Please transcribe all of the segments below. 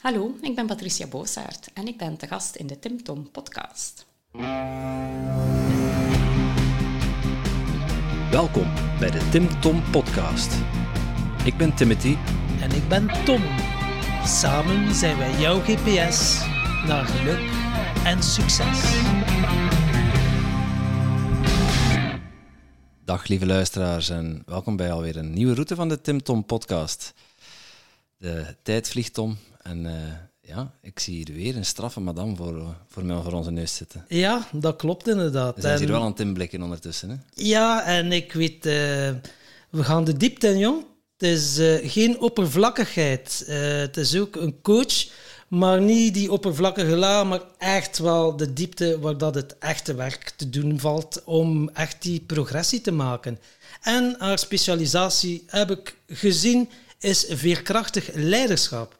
Hallo, ik ben Patricia Boosaert en ik ben te gast in de Tim Tom podcast. Welkom bij de Tim Tom podcast. Ik ben Timothy En ik ben Tom. Samen zijn wij jouw GPS naar geluk en succes. Dag lieve luisteraars en welkom bij alweer een nieuwe route van de Tim Tom podcast. De tijd vliegt om en eh, ja, ik zie hier weer een straffe madame voor, voor mij voor onze neus zitten. Ja, dat klopt inderdaad. We zijn En- hier wel aan het inblikken ondertussen. Hè? Ja, en ik weet, eh, we gaan de diepte in, jong. Het is eh, geen oppervlakkigheid. Eh, het is ook een coach, maar niet die oppervlakkige la, maar echt wel de diepte waar dat het echte werk te doen valt om echt die progressie te maken. En haar specialisatie, heb ik gezien, is veerkrachtig leiderschap.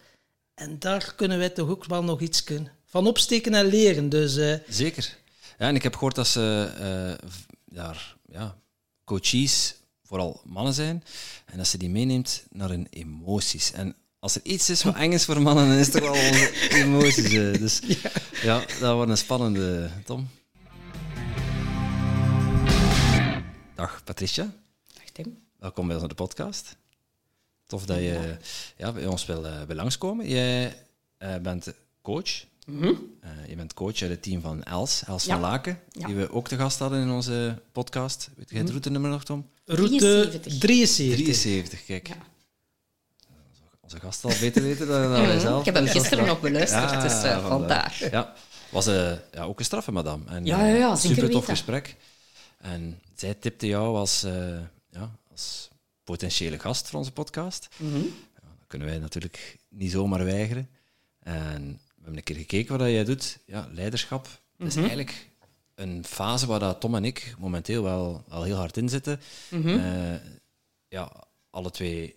En daar kunnen wij toch ook wel nog iets kunnen van opsteken en leren. Dus eh, Zeker. Ja, en ik heb gehoord dat ze eh, daar, ja, coaches vooral mannen zijn en dat ze die meeneemt naar hun emoties. En als er iets is wat eng is voor mannen, dan is het toch wel onze emoties. eh. Dus ja, dat wordt een spannende, Tom. Dag Patricia, Dag Tim. welkom bij ons op de podcast. Tof dat je ja, bij ons wil, eh, wil langskomen. Jij eh, bent coach. Mhm. Eh, je bent coach uit het team van Els, Els Ja. van Laken, Ja. die we ook te gast hadden in onze podcast. Weet jij het routenummer nog, Tom? route 73. 73. 73, kijk. Ja. Onze gast al beter weten dan, wij zelf. Ik heb hem gisteren nog beluisterd, Ja, dus vandaar. Ja, was eh, ja, ook een straffe madame. En, Ja, ja, ja, zeker super tof gesprek. En zij tipte jou als, eh, ja, als potentiële gast voor onze podcast. Mhm. Ja, dat kunnen wij natuurlijk niet zomaar weigeren. En we hebben een keer gekeken wat jij doet. Ja, leiderschap. Dat is eigenlijk een fase waar dat Tom en ik momenteel wel, heel hard in zitten. Eh, ja, alle twee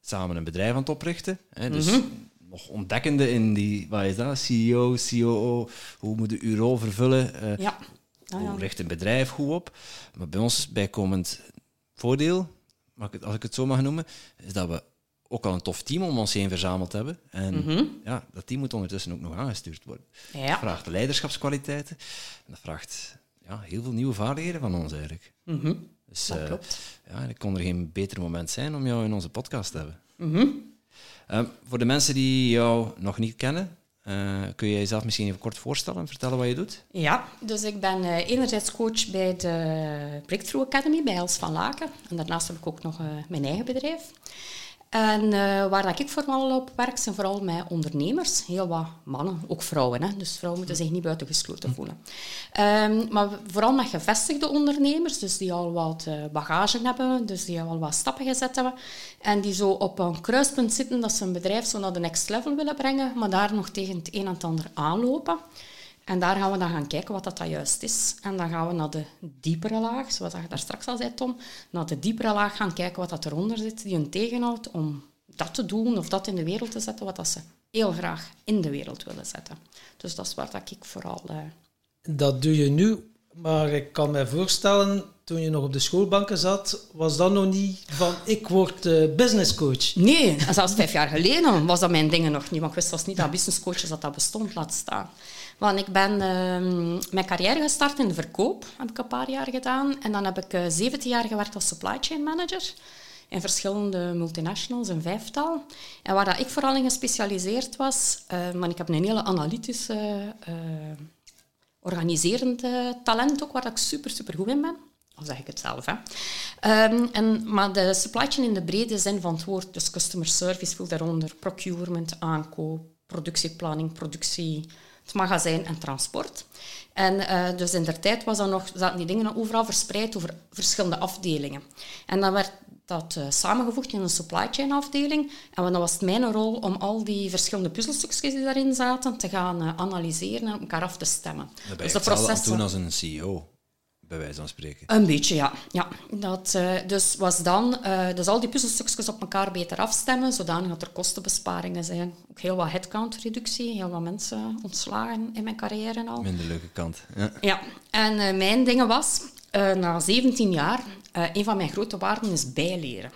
samen een bedrijf aan het oprichten. Hè, dus nog ontdekkende in die, wat is dat, CEO, COO, hoe moet je uw rol vervullen? eh, Ja. Ah, ja. hoe richt een bedrijf goed op? Maar bij ons bijkomend voordeel, ik het, als ik het zo mag noemen, is dat we ook al een tof team om ons heen verzameld hebben. En ja, dat team moet ondertussen ook nog aangestuurd worden. Dat Ja. vraagt leiderschapskwaliteiten. En dat vraagt ja, heel veel nieuwe vaardigheden van ons eigenlijk. Mhm. Dus Dat eh, klopt. ja, er kon er geen beter moment zijn om jou in onze podcast te hebben. Mhm. Ehm, voor de mensen die jou nog niet kennen, eh, kun je jezelf misschien even kort voorstellen en vertellen wat je doet? Ja, dus ik ben eh, enerzijds coach bij de Breakthrough Academy bij Els van Laken. En daarnaast heb ik ook nog eh, mijn eigen bedrijf. En eh, waar dat ik vooral op werk, zijn vooral met ondernemers. Heel wat mannen, ook vrouwen. Hè? Dus vrouwen moeten zich niet buitengesloten voelen. Ehm, maar vooral met gevestigde ondernemers, dus die al wat eh, bagage hebben, dus die al wat stappen gezet hebben. En die zo op een kruispunt zitten dat ze een bedrijf zo naar de next level willen brengen, maar daar nog tegen het een en het ander aanlopen. En daar gaan we dan gaan kijken wat dat, dat juist is. En dan gaan we naar de diepere laag, zoals je daar straks al zei, Tom. Naar de diepere laag gaan kijken wat dat eronder zit, die hen tegenhoudt om dat te doen of dat in de wereld te zetten, wat dat ze heel graag in de wereld willen zetten. Dus dat is waar dat ik vooral... eh, Dat doe je nu, maar ik kan me voorstellen, toen je nog op de schoolbanken zat, was dat nog niet van ik word eh businesscoach. Nee, zelfs vijf jaar geleden was dat mijn dingen nog niet. Want ik wist zelfs niet dat businesscoaches dat, dat bestond, laat staan. Want ik ben ehm, mijn carrière gestart in de verkoop, heb ik een paar jaar gedaan. En dan heb ik eh 17 jaar gewerkt als supply chain manager in verschillende multinationals, een vijftal. En waar dat ik vooral in gespecialiseerd was, eh maar ik heb een hele analytische, eh, organiserend talent ook, waar ik super, super goed in ben. Al zeg ik het zelf. Hè. Ehm, en, maar de supply chain in de brede zin van het woord, dus customer service viel daaronder, procurement, aankoop, productieplanning, productie, het magazijn en transport. En eh, dus in der tijd was dat nog, zaten die dingen overal verspreid over verschillende afdelingen. En dan werd dat eh, samengevoegd in een supply chain afdeling. En dan was het mijn rol om al die verschillende puzzelstukjes die daarin zaten te gaan eh, analyseren en op elkaar af te stemmen. Dat Dus de processen- doen als een CEO, bij wijze van spreken. een beetje, ja. ja dat, eh, dus was dan, dus al die puzzelstukjes op elkaar beter afstemmen, zodanig dat er kostenbesparingen zijn. Ook heel wat headcount-reductie, heel wat mensen ontslagen in mijn carrière al. Minder leuke kant. Ja. Ja, en eh, mijn dingen was, na 17 jaar, een van mijn grote waarden is bijleren.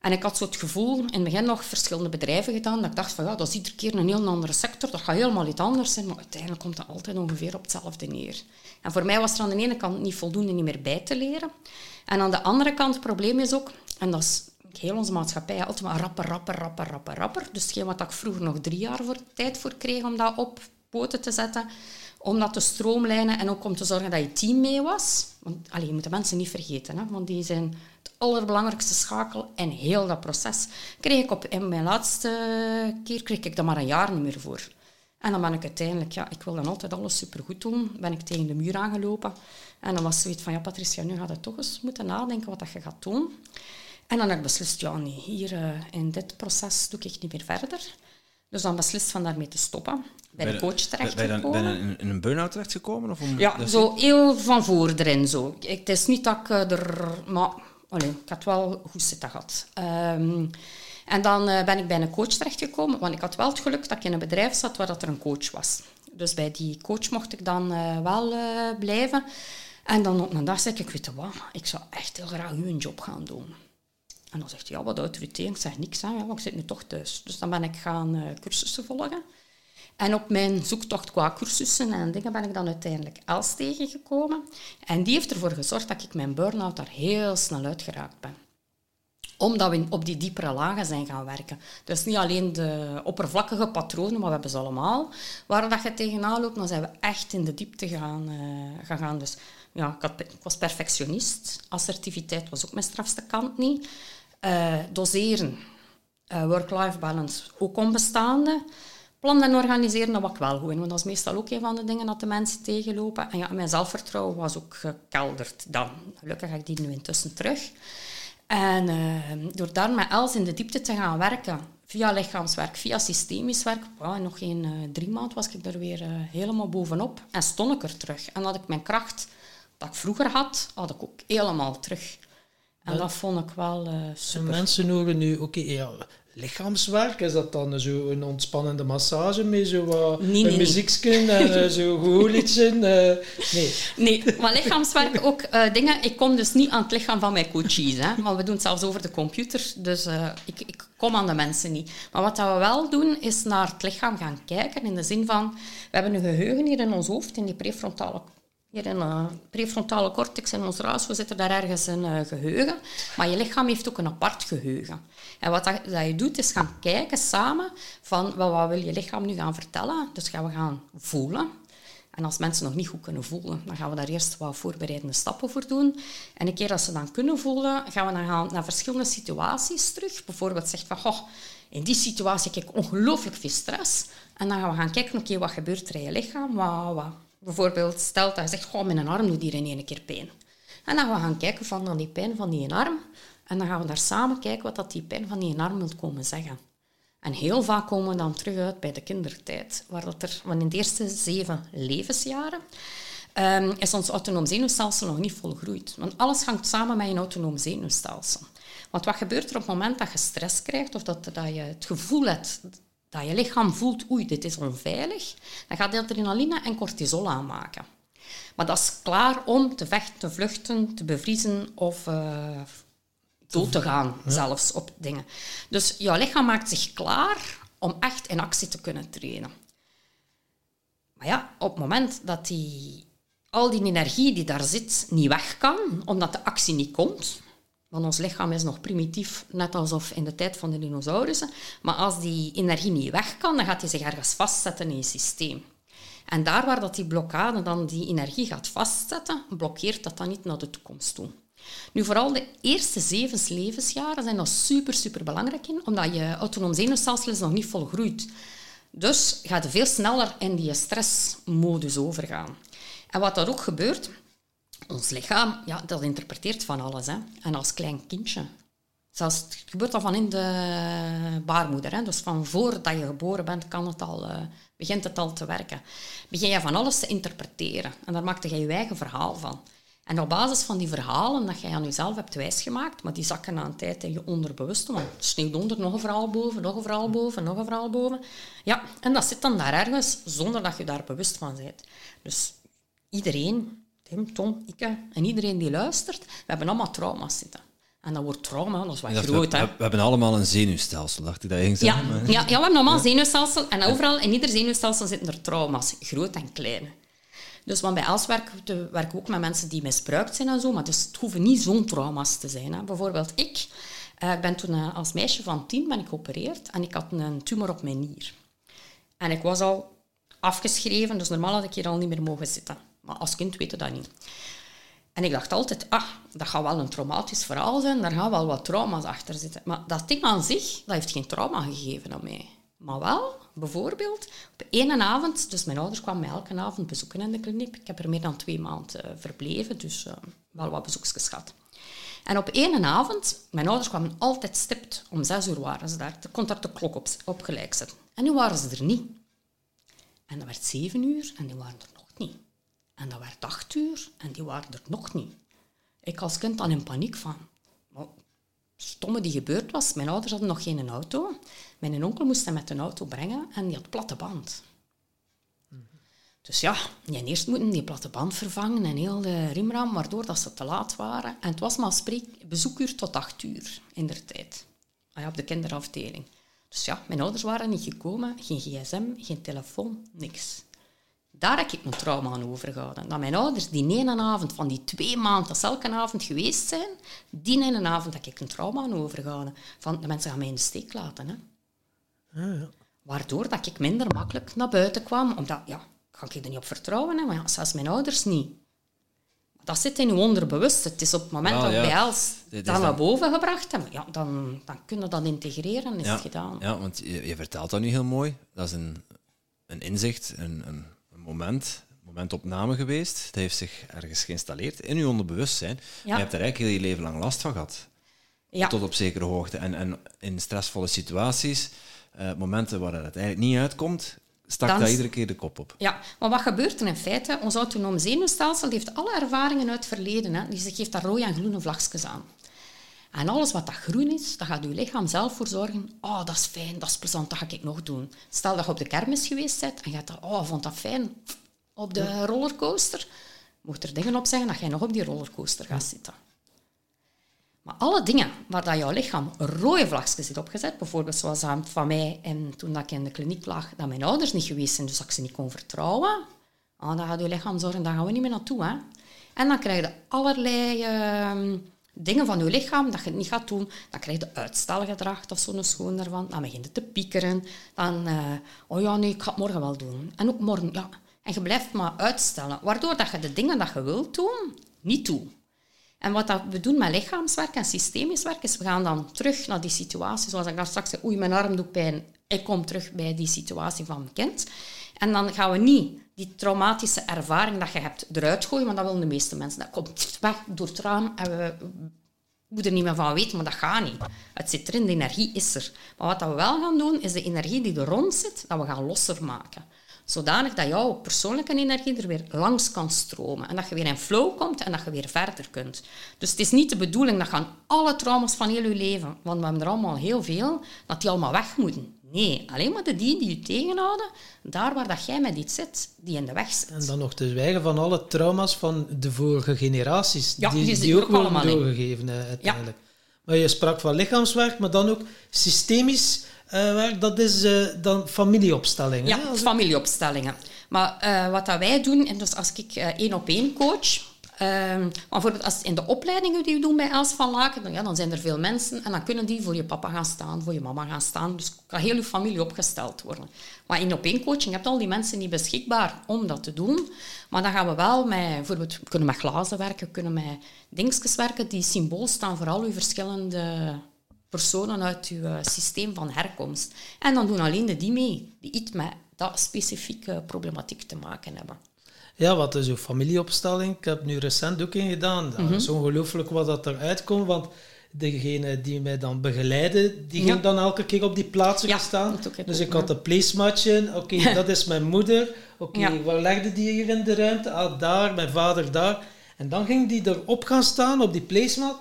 En ik had zo het gevoel, in het begin nog verschillende bedrijven gedaan, dat ik dacht van ja, dat is iedere keer een heel andere sector, dat gaat helemaal iets anders zijn, maar uiteindelijk komt dat altijd ongeveer op hetzelfde neer. En voor mij was er aan de ene kant niet voldoende niet meer bij te leren. En aan de andere kant, het probleem is ook, en dat is heel onze maatschappij, altijd maar rapper, rapper, rapper, rapper, rapper. Dus hetgeen wat ik vroeger nog drie jaar voor tijd voor kreeg om dat op poten te zetten, om dat te stroomlijnen en ook om te zorgen dat je team mee was. Want allee, je moet de mensen niet vergeten, hè, want die zijn het allerbelangrijkste schakel in heel dat proces. Kreeg ik op, in mijn laatste keer kreeg ik dat maar een jaar niet meer voor. En dan ben ik uiteindelijk, ja, ik wil dan altijd alles supergoed doen, ben ik tegen de muur aangelopen. En dan was zoiets van, ja Patricia, nu gaat je toch eens moeten nadenken wat dat je gaat doen. En dan heb ik beslist, ja nee, hier uh, in dit proces doe ik niet meer verder. Dus dan beslist van daarmee te stoppen. Bij de coach terechtgekomen. Ben je in, in een burn-out terechtgekomen? Of om, ja, zo heel van voor erin. Zo. Ik, het is niet dat ik eh, er... Maar allez, ik had wel goed zitten gehad. Um, en dan uh, ben ik bij een coach terechtgekomen, want ik had wel het geluk dat ik in een bedrijf zat waar dat er een coach was. Dus bij die coach mocht ik dan uh, wel uh, blijven. En dan op een dag zei ik, ik weet je wat, ik zou echt heel graag uw job gaan doen. En dan zegt hij, ja, wat autoriteit? Ik zeg niks, hè, want ik zit nu toch thuis. Dus dan ben ik gaan cursussen volgen. En op mijn zoektocht qua cursussen en dingen ben ik dan uiteindelijk Els tegengekomen. En die heeft ervoor gezorgd dat ik mijn burn-out daar heel snel uitgeraakt ben omdat we op die diepere lagen zijn gaan werken. Dus niet alleen de oppervlakkige patronen, maar we hebben ze allemaal. Waar dat je tegenaan loopt, dan zijn we echt in de diepte gaan, uh, gegaan. Dus ja, ik, was perfectionist. Assertiviteit was ook mijn strafste kant niet. Uh, doseren, uh, work-life balance, ook onbestaande. Plannen en organiseren, dat was ik wel goed. Want dat is meestal ook een van de dingen dat de mensen tegenlopen. En ja, mijn zelfvertrouwen was ook gekelderd dan. Gelukkig heb ik die nu intussen terug. En uh, door daar met Els in de diepte te gaan werken, via lichaamswerk, via systemisch werk, wow, nog geen uh, drie maanden was ik er weer uh, helemaal bovenop. En stond ik er terug. En had ik mijn kracht, dat ik vroeger had, had ik ook helemaal terug. En dat vond ik wel super. En mensen horen nu, oké, okay, ja, lichaamswerk? Is dat dan zo een ontspannende massage met zo wat nee, nee, muziekje en uh, zo gehoorliedje? Uh, nee. Nee, maar lichaamswerk ook uh, dingen... Ik kom dus niet aan het lichaam van mijn coaches, hè, maar we doen het zelfs over de computer, dus ik, ik kom aan de mensen niet. Maar wat we wel doen, is naar het lichaam gaan kijken, in de zin van... We hebben een geheugen hier in ons hoofd, in die prefrontale hier in de prefrontale cortex in ons we zitten daar ergens een geheugen. Maar je lichaam heeft ook een apart geheugen. En wat dat, dat je doet, is gaan kijken samen van wat, wat, wil je lichaam nu gaan vertellen. Dus gaan we gaan voelen. En als mensen nog niet goed kunnen voelen, dan gaan we daar eerst wat voorbereidende stappen voor doen. En een keer als ze dan kunnen voelen, gaan we gaan naar verschillende situaties terug. Bijvoorbeeld zegt van, goh, in die situatie heb ik ongelooflijk veel stress. En dan gaan we gaan kijken, oké, wat gebeurt er in je lichaam? Wat, wat, bijvoorbeeld, stelt dat je zegt, goh, mijn arm doet hier in één keer pijn. En dan gaan we gaan kijken van dan die pijn van die arm. En dan gaan we daar samen kijken wat dat die pijn van die arm wil komen zeggen. En heel vaak komen we dan terug uit bij de kindertijd. Waar dat er, want in de eerste zeven levensjaren um, is ons autonoom zenuwstelsel nog niet volgroeid. Want alles hangt samen met je autonoom zenuwstelsel. Want wat gebeurt er op het moment dat je stress krijgt of dat, dat je het gevoel hebt dat je lichaam voelt, oei, dit is onveilig, dan gaat adrenaline en cortisol aanmaken. Maar dat is klaar om te vechten, te vluchten, te bevriezen of uh, dood te gaan, zelfs op dingen. Dus jouw lichaam maakt zich klaar om echt in actie te kunnen trainen. Maar ja, op het moment dat die, al die energie die daar zit niet weg kan, omdat de actie niet komt, want ons lichaam is nog primitief, net alsof in de tijd van de dinosaurussen. Maar als die energie niet weg kan, dan gaat hij zich ergens vastzetten in je systeem. En daar waar dat die blokkade dan die energie gaat vastzetten, blokkeert dat dan niet naar de toekomst toe. Nu, vooral de eerste zeven levensjaren zijn nog super, super belangrijk in, omdat je autonoom zenuwstelsel nog niet volgroeid. Dus gaat je veel sneller in die stressmodus overgaan. En wat dat ook gebeurt, ons lichaam, ja, dat interpreteert van alles. Hè. En als klein kindje. Zelfs, het gebeurt al van in de baarmoeder. Hè. Dus van voordat je geboren bent, kan het al, uh, begint het al te werken. Begin je van alles te interpreteren. En daar maakte je je eigen verhaal van. En op basis van die verhalen dat jij aan jezelf hebt wijsgemaakt, maar die zakken na een tijd in je onderbewuste, want het sneeuwt onder, nog een verhaal boven, nog een verhaal boven, nog een verhaal boven. Ja, en dat zit dan daar ergens, zonder dat je daar bewust van bent. Dus iedereen Tim, Tom, ik en iedereen die luistert, we hebben allemaal trauma's zitten. En dat wordt trauma, dat is groot, we, hè. we, we hebben allemaal een zenuwstelsel, dacht ik dat je Ja, ja, ja, we hebben allemaal zenuwstelsel. En overal, in ieder zenuwstelsel zitten er trauma's, groot en klein. Dus want bij Els werken we werken we ook met mensen die misbruikt zijn en zo, maar dus het hoeven niet zo'n trauma's te zijn. Hè. Bijvoorbeeld ik, ik ben toen eh, als meisje van tien ben ik geopereerd en ik had een tumor op mijn nier. En ik was al afgeschreven, dus normaal had ik hier al niet meer mogen zitten. Maar als kind weet je dat niet. En ik dacht altijd, ah, dat gaat wel een traumatisch verhaal zijn, daar gaan wel wat trauma's achter zitten. Maar dat ding aan zich, dat heeft geen trauma gegeven aan mij. Maar wel, bijvoorbeeld, op één avond, dus mijn ouders kwamen mij elke avond bezoeken in de kliniek. Ik heb er meer dan twee maanden eh, verbleven, dus eh, wel wat bezoekjes gehad. En op één avond, mijn ouders kwamen altijd stipt, om zes uur waren ze daar. Kon daar de klok op, gelijk zetten. En nu waren ze er niet. En dat werd zeven uur en die waren er nog niet. En dat werd acht uur en die waren er nog niet. Ik als kind dan in paniek van... Stomme die gebeurd was. Mijn ouders hadden nog geen auto. Mijn onkel moest hem met een auto brengen en die had platte band. Dus ja, die eerst moeten die platte band vervangen en heel de rimram, waardoor dat ze te laat waren. En het was maar spreek, bezoekuur tot acht uur in der tijd. Ah ja, op de kinderafdeling. Dus ja, mijn ouders waren niet gekomen, geen gsm, geen telefoon, niks. Daar heb ik een trauma aan overgehouden. Dat mijn ouders die ene avond van die twee maanden dat ze elke avond geweest zijn, die ene avond heb ik een trauma aan overgehouden. Van de mensen gaan mij in de steek laten. Hè. Waardoor dat ik minder makkelijk naar buiten kwam. Omdat, ja, kan ik er niet op vertrouwen. Hè? Maar ja, zelfs mijn ouders niet. Dat zit in je onderbewust. Het is op het moment dat ja. wij als Dit is dat dan- naar boven gebracht hebben, ja, dan, dan kunnen we dat integreren en is Ja, het gedaan. ja, want je, je vertelt dat nu heel mooi. Dat is een, een inzicht, een, een, een moment, momentopname geweest. Het heeft zich ergens geïnstalleerd in je onderbewustzijn. Ja. Je hebt er eigenlijk heel je leven lang last van gehad. Ja. Tot op zekere hoogte. En, en in stressvolle situaties, eh, momenten waar het eigenlijk niet uitkomt, stak Dan dat is- iedere keer de kop op. Ja, maar wat gebeurt er in feite? Ons autonoom zenuwstelsel heeft alle ervaringen uit het verleden. Hè. Dus die geeft daar rode en groene vlagjes aan. En alles wat dat groen is, daar gaat je lichaam zelf voor zorgen. Oh, dat is fijn, dat is plezant, dat ga ik nog doen. Stel dat je op de kermis geweest bent en je hebt dat, oh, vond dat fijn op de rollercoaster. Mocht er dingen op zeggen dat jij nog op die rollercoaster gaat zitten. Maar alle dingen waar dat jouw lichaam rode vlagje zit opgezet, bijvoorbeeld zoals van mij en toen dat ik in de kliniek lag, dat mijn ouders niet geweest zijn, dus dat ik ze niet kon vertrouwen, ah, dan gaat je lichaam zorgen, daar gaan we niet meer naartoe. Hè? En dan krijg je allerlei ehm, dingen van je lichaam dat je het niet gaat doen. Dan krijg je uitstelgedrag, is zo'n schoon daarvan. Dan begint het te piekeren. Dan, eh, oh ja, nee, ik ga het morgen wel doen. En ook morgen, ja. En je blijft maar uitstellen, waardoor dat je de dingen dat je wilt doen, niet doet. En wat dat we doen met lichaamswerk en systemisch werk, is we gaan dan terug naar die situatie. Zoals ik daar straks zei, oei, mijn arm doet pijn. Ik kom terug bij die situatie van mijn kind. En dan gaan we niet die traumatische ervaring dat je hebt eruit gooien, want dat willen de meeste mensen. Dat komt weg door het raam en we moeten er niet meer van weten, maar dat gaat niet. Het zit erin, de energie is er. Maar wat dat we wel gaan doen, is de energie die er rond zit, dat we gaan losser maken. Zodanig dat jouw persoonlijke energie er weer langs kan stromen. En dat je weer in flow komt en dat je weer verder kunt. Dus het is niet de bedoeling dat gaan alle trauma's van heel je leven, want we hebben er allemaal heel veel, dat die allemaal weg moeten. Nee, alleen maar de die die je tegenhouden, daar waar dat jij met iets zit, die in de weg zit. En dan nog te zwijgen van alle trauma's van de vorige generaties, Ja, die, die die ook ook worden allemaal in. doorgegeven eh, uiteindelijk. Maar je sprak van lichaamswerk, maar dan ook systemisch werk, dat is eh, dan familieopstelling. Ja, hè? Familieopstellingen. Maar eh, wat dat wij doen, en dus als ik eh, één op één coach, ehm, bijvoorbeeld als in de opleidingen die we doen bij Els van Laken, dan, ja, dan zijn er veel mensen en dan kunnen die voor je papa gaan staan, voor je mama gaan staan. Dus kan heel je familie opgesteld worden. Maar in op één coaching heb je al die mensen niet beschikbaar om dat te doen. Maar dan gaan we wel met, bijvoorbeeld, we kunnen met glazen werken, we kunnen met dingetjes werken die symbool staan voor al uw verschillende personen uit uw eh, systeem van herkomst. En dan doen alleen de die mee, die iets met dat specifieke problematiek te maken hebben. Ja, wat is uw familieopstelling? Ik heb nu recent ook een gedaan. Dat Mhm. is ongelooflijk wat dat eruit komt, want degene die mij dan begeleidde, die Ja. ging dan elke keer op die plaatsen Ja, staan. Dus ik had een placematje. Oké, dat is mijn moeder. Oké, Ja. waar legde die hier in de ruimte? Ah, daar, mijn vader daar. En dan ging die erop gaan staan op die placemat.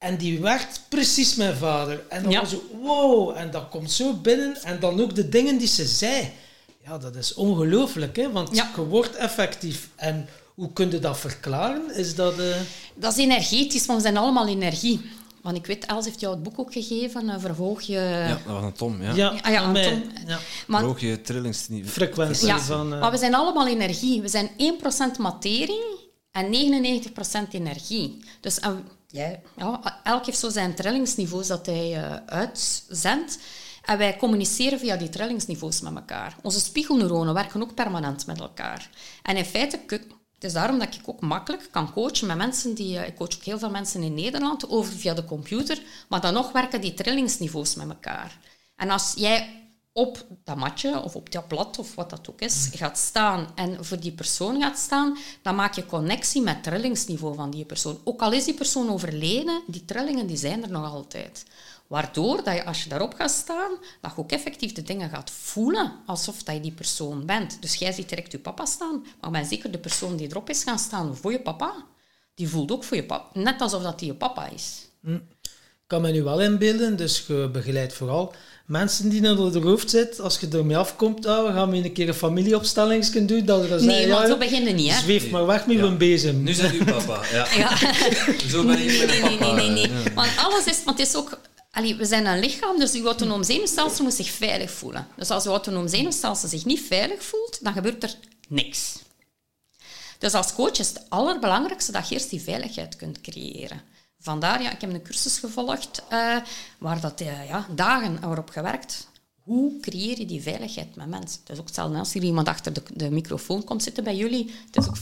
En die werd precies mijn vader. En dan Ja. was zo, wow, en dat komt zo binnen. En dan ook de dingen die ze zei. Ja, dat is ongelooflijk, hè? Want Ja. je wordt effectief. En hoe kun je dat verklaren? Is dat... eh, Dat is energetisch, want we zijn allemaal energie. Want ik weet, Els heeft jou het boek ook gegeven, uh, verhoog je... Ja, dat was een Tom, ja. Ja, Ah, ja, aan mij. Tom. Ja. Maar, Verhoog je trillingsniveau. Frequentie ja, van... eh, maar we zijn allemaal energie. We zijn 1% materie en 99% energie. Dus ja, elk heeft zo zijn trillingsniveaus dat hij eh, uitzendt. En wij communiceren via die trillingsniveaus met elkaar. Onze spiegelneuronen werken ook permanent met elkaar. En in feite, het is daarom dat ik ook makkelijk kan coachen met mensen die... eh, Ik coach ook heel veel mensen in Nederland over via de computer, maar dan nog werken die trillingsniveaus met elkaar. En als jij op dat matje of op dat blad of wat dat ook is, gaat staan en voor die persoon gaat staan, dan maak je connectie met het trillingsniveau van die persoon. Ook al is die persoon overleden, die trillingen die zijn er nog altijd. Waardoor dat je, als je daarop gaat staan, dat je ook effectief de dingen gaat voelen alsof dat je die persoon bent. Dus jij ziet direct je papa staan, maar ben zeker de persoon die erop is gaan staan voor je papa, die voelt ook voor je papa. Net alsof dat die je papa is. Ik kan me nu wel inbeelden, dus je begeleidt vooral mensen die naar de hoofd zitten. Als je ermee afkomt, ah, we gaan we een keer een familieopstelling kunnen doen. Dat we dan Nee, zeggen, maar ja, zo begin je niet, hè. Zweef maar weg met Ja. een bezem. Nu zijn u papa, ja. Ja. Zo ben ik Nee, nee, nee, papa. nee, nee, nee. Want alles is, want het is ook... Allee, we zijn een lichaam, dus uw autonoom zenuwstelsel moet zich veilig voelen. Dus als uw autonoom zenuwstelsel zich niet veilig voelt, dan gebeurt er niks. Dus als coach is het allerbelangrijkste dat je eerst die veiligheid kunt creëren. Vandaar, ja, ik heb een cursus gevolgd eh, waar dat, eh, ja, dagen wordt gewerkt. Hoe creëer je die veiligheid met mensen? Het is ook hetzelfde als er iemand achter de, de microfoon komt zitten bij jullie. Het is ook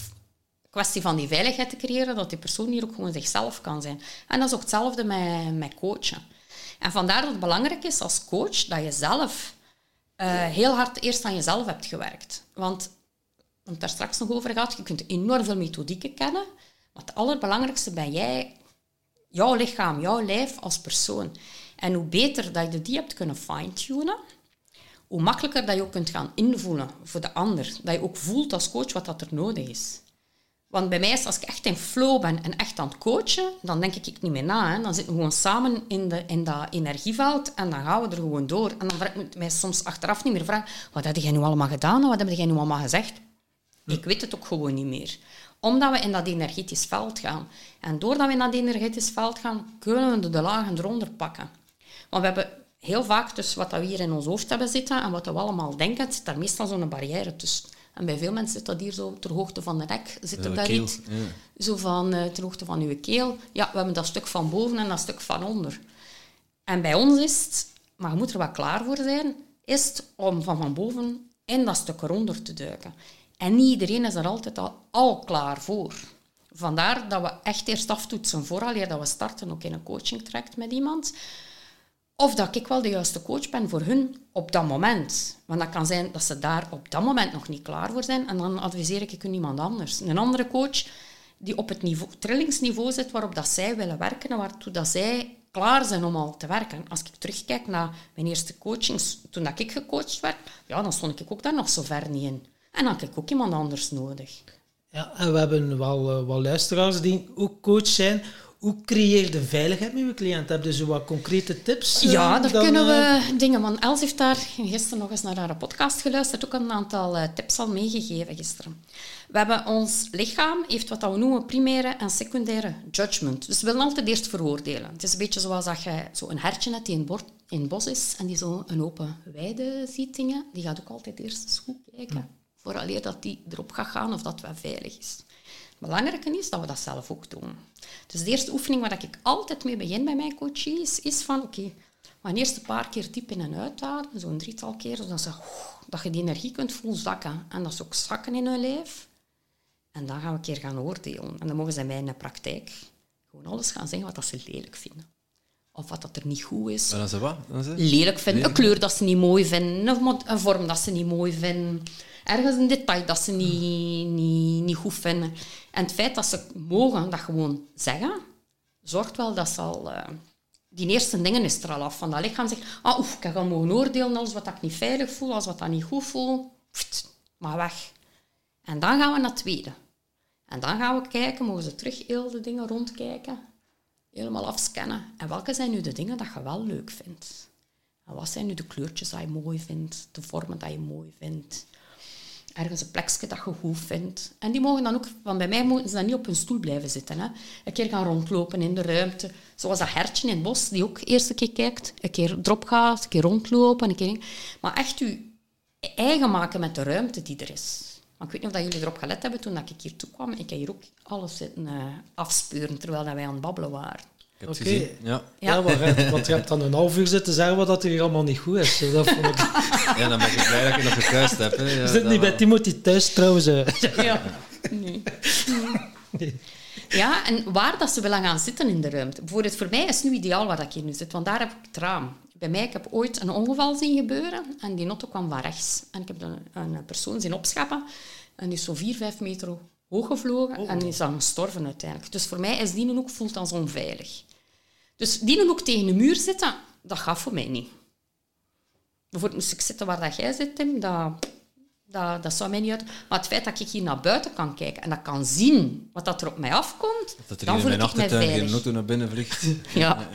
kwestie van die veiligheid te creëren, dat die persoon hier ook gewoon zichzelf kan zijn. En dat is ook hetzelfde met, met coachen. En vandaar dat het belangrijk is als coach dat je zelf eh, heel hard eerst aan jezelf hebt gewerkt. Want, het daar straks nog over gehad, je kunt enorm veel methodieken kennen, maar het allerbelangrijkste ben jij, jouw lichaam, jouw lijf als persoon. En hoe beter dat je die hebt kunnen fine-tunen, hoe makkelijker dat je ook kunt gaan invoelen voor de ander. Dat je ook voelt als coach wat dat er nodig is. Want bij mij is als ik echt in flow ben en echt aan het coachen, dan denk ik niet meer na. Hè. Dan zitten we gewoon samen in, de, in dat energieveld en dan gaan we er gewoon door. En dan vraag ik mij soms achteraf niet meer vragen, wat heb jij nu allemaal gedaan en wat heb jij nu allemaal gezegd? Ik weet het ook gewoon niet meer. Omdat we in dat energetisch veld gaan. En doordat we in dat energetisch veld gaan, kunnen we de lagen eronder pakken. Want we hebben heel vaak dus wat we hier in ons hoofd hebben zitten en wat we allemaal denken, zit daar meestal zo'n barrière tussen. En bij veel mensen zit dat hier zo ter hoogte van de nek. Zit er daar iets? ja. Zo van eh, ter hoogte van uw keel. Ja, we hebben dat stuk van boven en dat stuk van onder. En bij ons is het, maar je moet er wel klaar voor zijn, is het om van van boven in dat stuk eronder te duiken. En niet iedereen is er altijd al, klaar voor. Vandaar dat we echt eerst aftoetsen vooraleer dat we starten, ook in een coaching traject met iemand. Of dat ik wel de juiste coach ben voor hun op dat moment. Want dat kan zijn dat ze daar op dat moment nog niet klaar voor zijn. En dan adviseer ik hun iemand anders. Een andere coach die op het niveau, trillingsniveau zit waarop dat zij willen werken en waartoe dat zij klaar zijn om al te werken. Als ik terugkijk naar mijn eerste coachings, toen dat ik gecoacht werd, ja, dan stond ik ook daar nog zo ver niet in. En dan had ik ook iemand anders nodig. Ja, en we hebben wel eh, wat luisteraars die ook coach zijn. Hoe creëer je de veiligheid met je cliënt? Heb je zo wat concrete tips? eh, Ja, daar dan, kunnen eh, we dingen. Want Els heeft daar gisteren nog eens naar haar podcast geluisterd, ook een aantal eh, tips al meegegeven gisteren. We hebben ons lichaam, heeft wat we noemen primaire en secundaire judgment. Dus we willen altijd eerst veroordelen. Het is een beetje zoals dat je zo een hertje hebt die in, bord, in het bos is en die zo een open weide ziet dingen. Die gaat ook altijd eerst eens goed kijken, vooraleer dat die erop gaat gaan of dat wel veilig is. Het belangrijke is dat we dat zelf ook doen. Dus de eerste oefening waar ik altijd mee begin bij mijn coaches is van, oké, maar eerst een paar keer diep in en uitademen, zo'n drietal keer, zodat ze, dat je die energie kunt voelen zakken. En dat ze ook zakken in hun lijf. En dan gaan we een keer gaan oordelen. En dan mogen ze mij in de praktijk gewoon alles gaan zeggen wat dat ze lelijk vinden. Of wat dat er niet goed is. Maar dan ze wat? Dan ze? Lelijk vinden. Een kleur dat ze niet mooi vinden. Een vorm dat ze niet mooi vinden. Ergens een detail dat ze niet, niet, goed vinden. En het feit dat ze mogen dat gewoon zeggen, zorgt wel dat ze al... eh, die eerste dingen is er al af. Van dat lichaam zegt, ah, oef, ik ga mogen oordelen als wat ik niet veilig voel, als wat ik niet goed voel. Maar weg. En dan gaan we naar het tweede. En dan gaan we kijken, mogen ze terug heel de dingen rondkijken. Helemaal afscannen. En welke zijn nu de dingen dat je wel leuk vindt? Wat zijn nu de kleurtjes dat je mooi vindt? De vormen dat je mooi vindt? Ergens een plekje dat je goed vindt. En die mogen dan ook, want bij mij moeten ze dan niet op hun stoel blijven zitten. Hè. Een keer gaan rondlopen in de ruimte. Zoals dat hertje in het bos, die ook eerst een keer kijkt. Een keer erop gaat, een keer rondlopen. Een keer... Maar echt je eigen maken met de ruimte die er is. Maar ik weet niet of jullie erop gelet hebben toen ik hier toe kwam. Ik heb hier ook alles zitten uh, afspeuren terwijl wij aan het babbelen waren. Oké. Ja. Ja, ja maar, want je hebt dan een half uur zitten zeggen wat dat hier allemaal niet goed is. Dat vond ik... ja, dan ben ik blij dat je nog gekuist hebt. Hè. Ja, Je zit niet bij Timothy thuis trouwens. hè. Ja, nee. Ja, en waar dat ze willen gaan zitten in de ruimte. Bijvoorbeeld voor mij is het nu ideaal waar ik hier nu zit, want daar heb ik het raam. Bij mij, ik heb ooit een ongeval zien gebeuren en die auto kwam van rechts. En ik heb een, een persoon zien opschappen en die is zo vier, vijf meter hoog gevlogen en is dan gestorven uiteindelijk. Dus voor mij is die ook voelt als onveilig. Dus die ook tegen de muur zitten, dat gaat voor mij niet. Bijvoorbeeld moest ik zitten waar dat jij zit, Tim, dat, dat, dat zou mij niet uit. Maar het feit dat ik hier naar buiten kan kijken en dat kan zien wat dat er op mij afkomt, Dat er dan hier in voel mijn ik mij achtertuin geen veilig. auto naar binnen vliegt. Ja,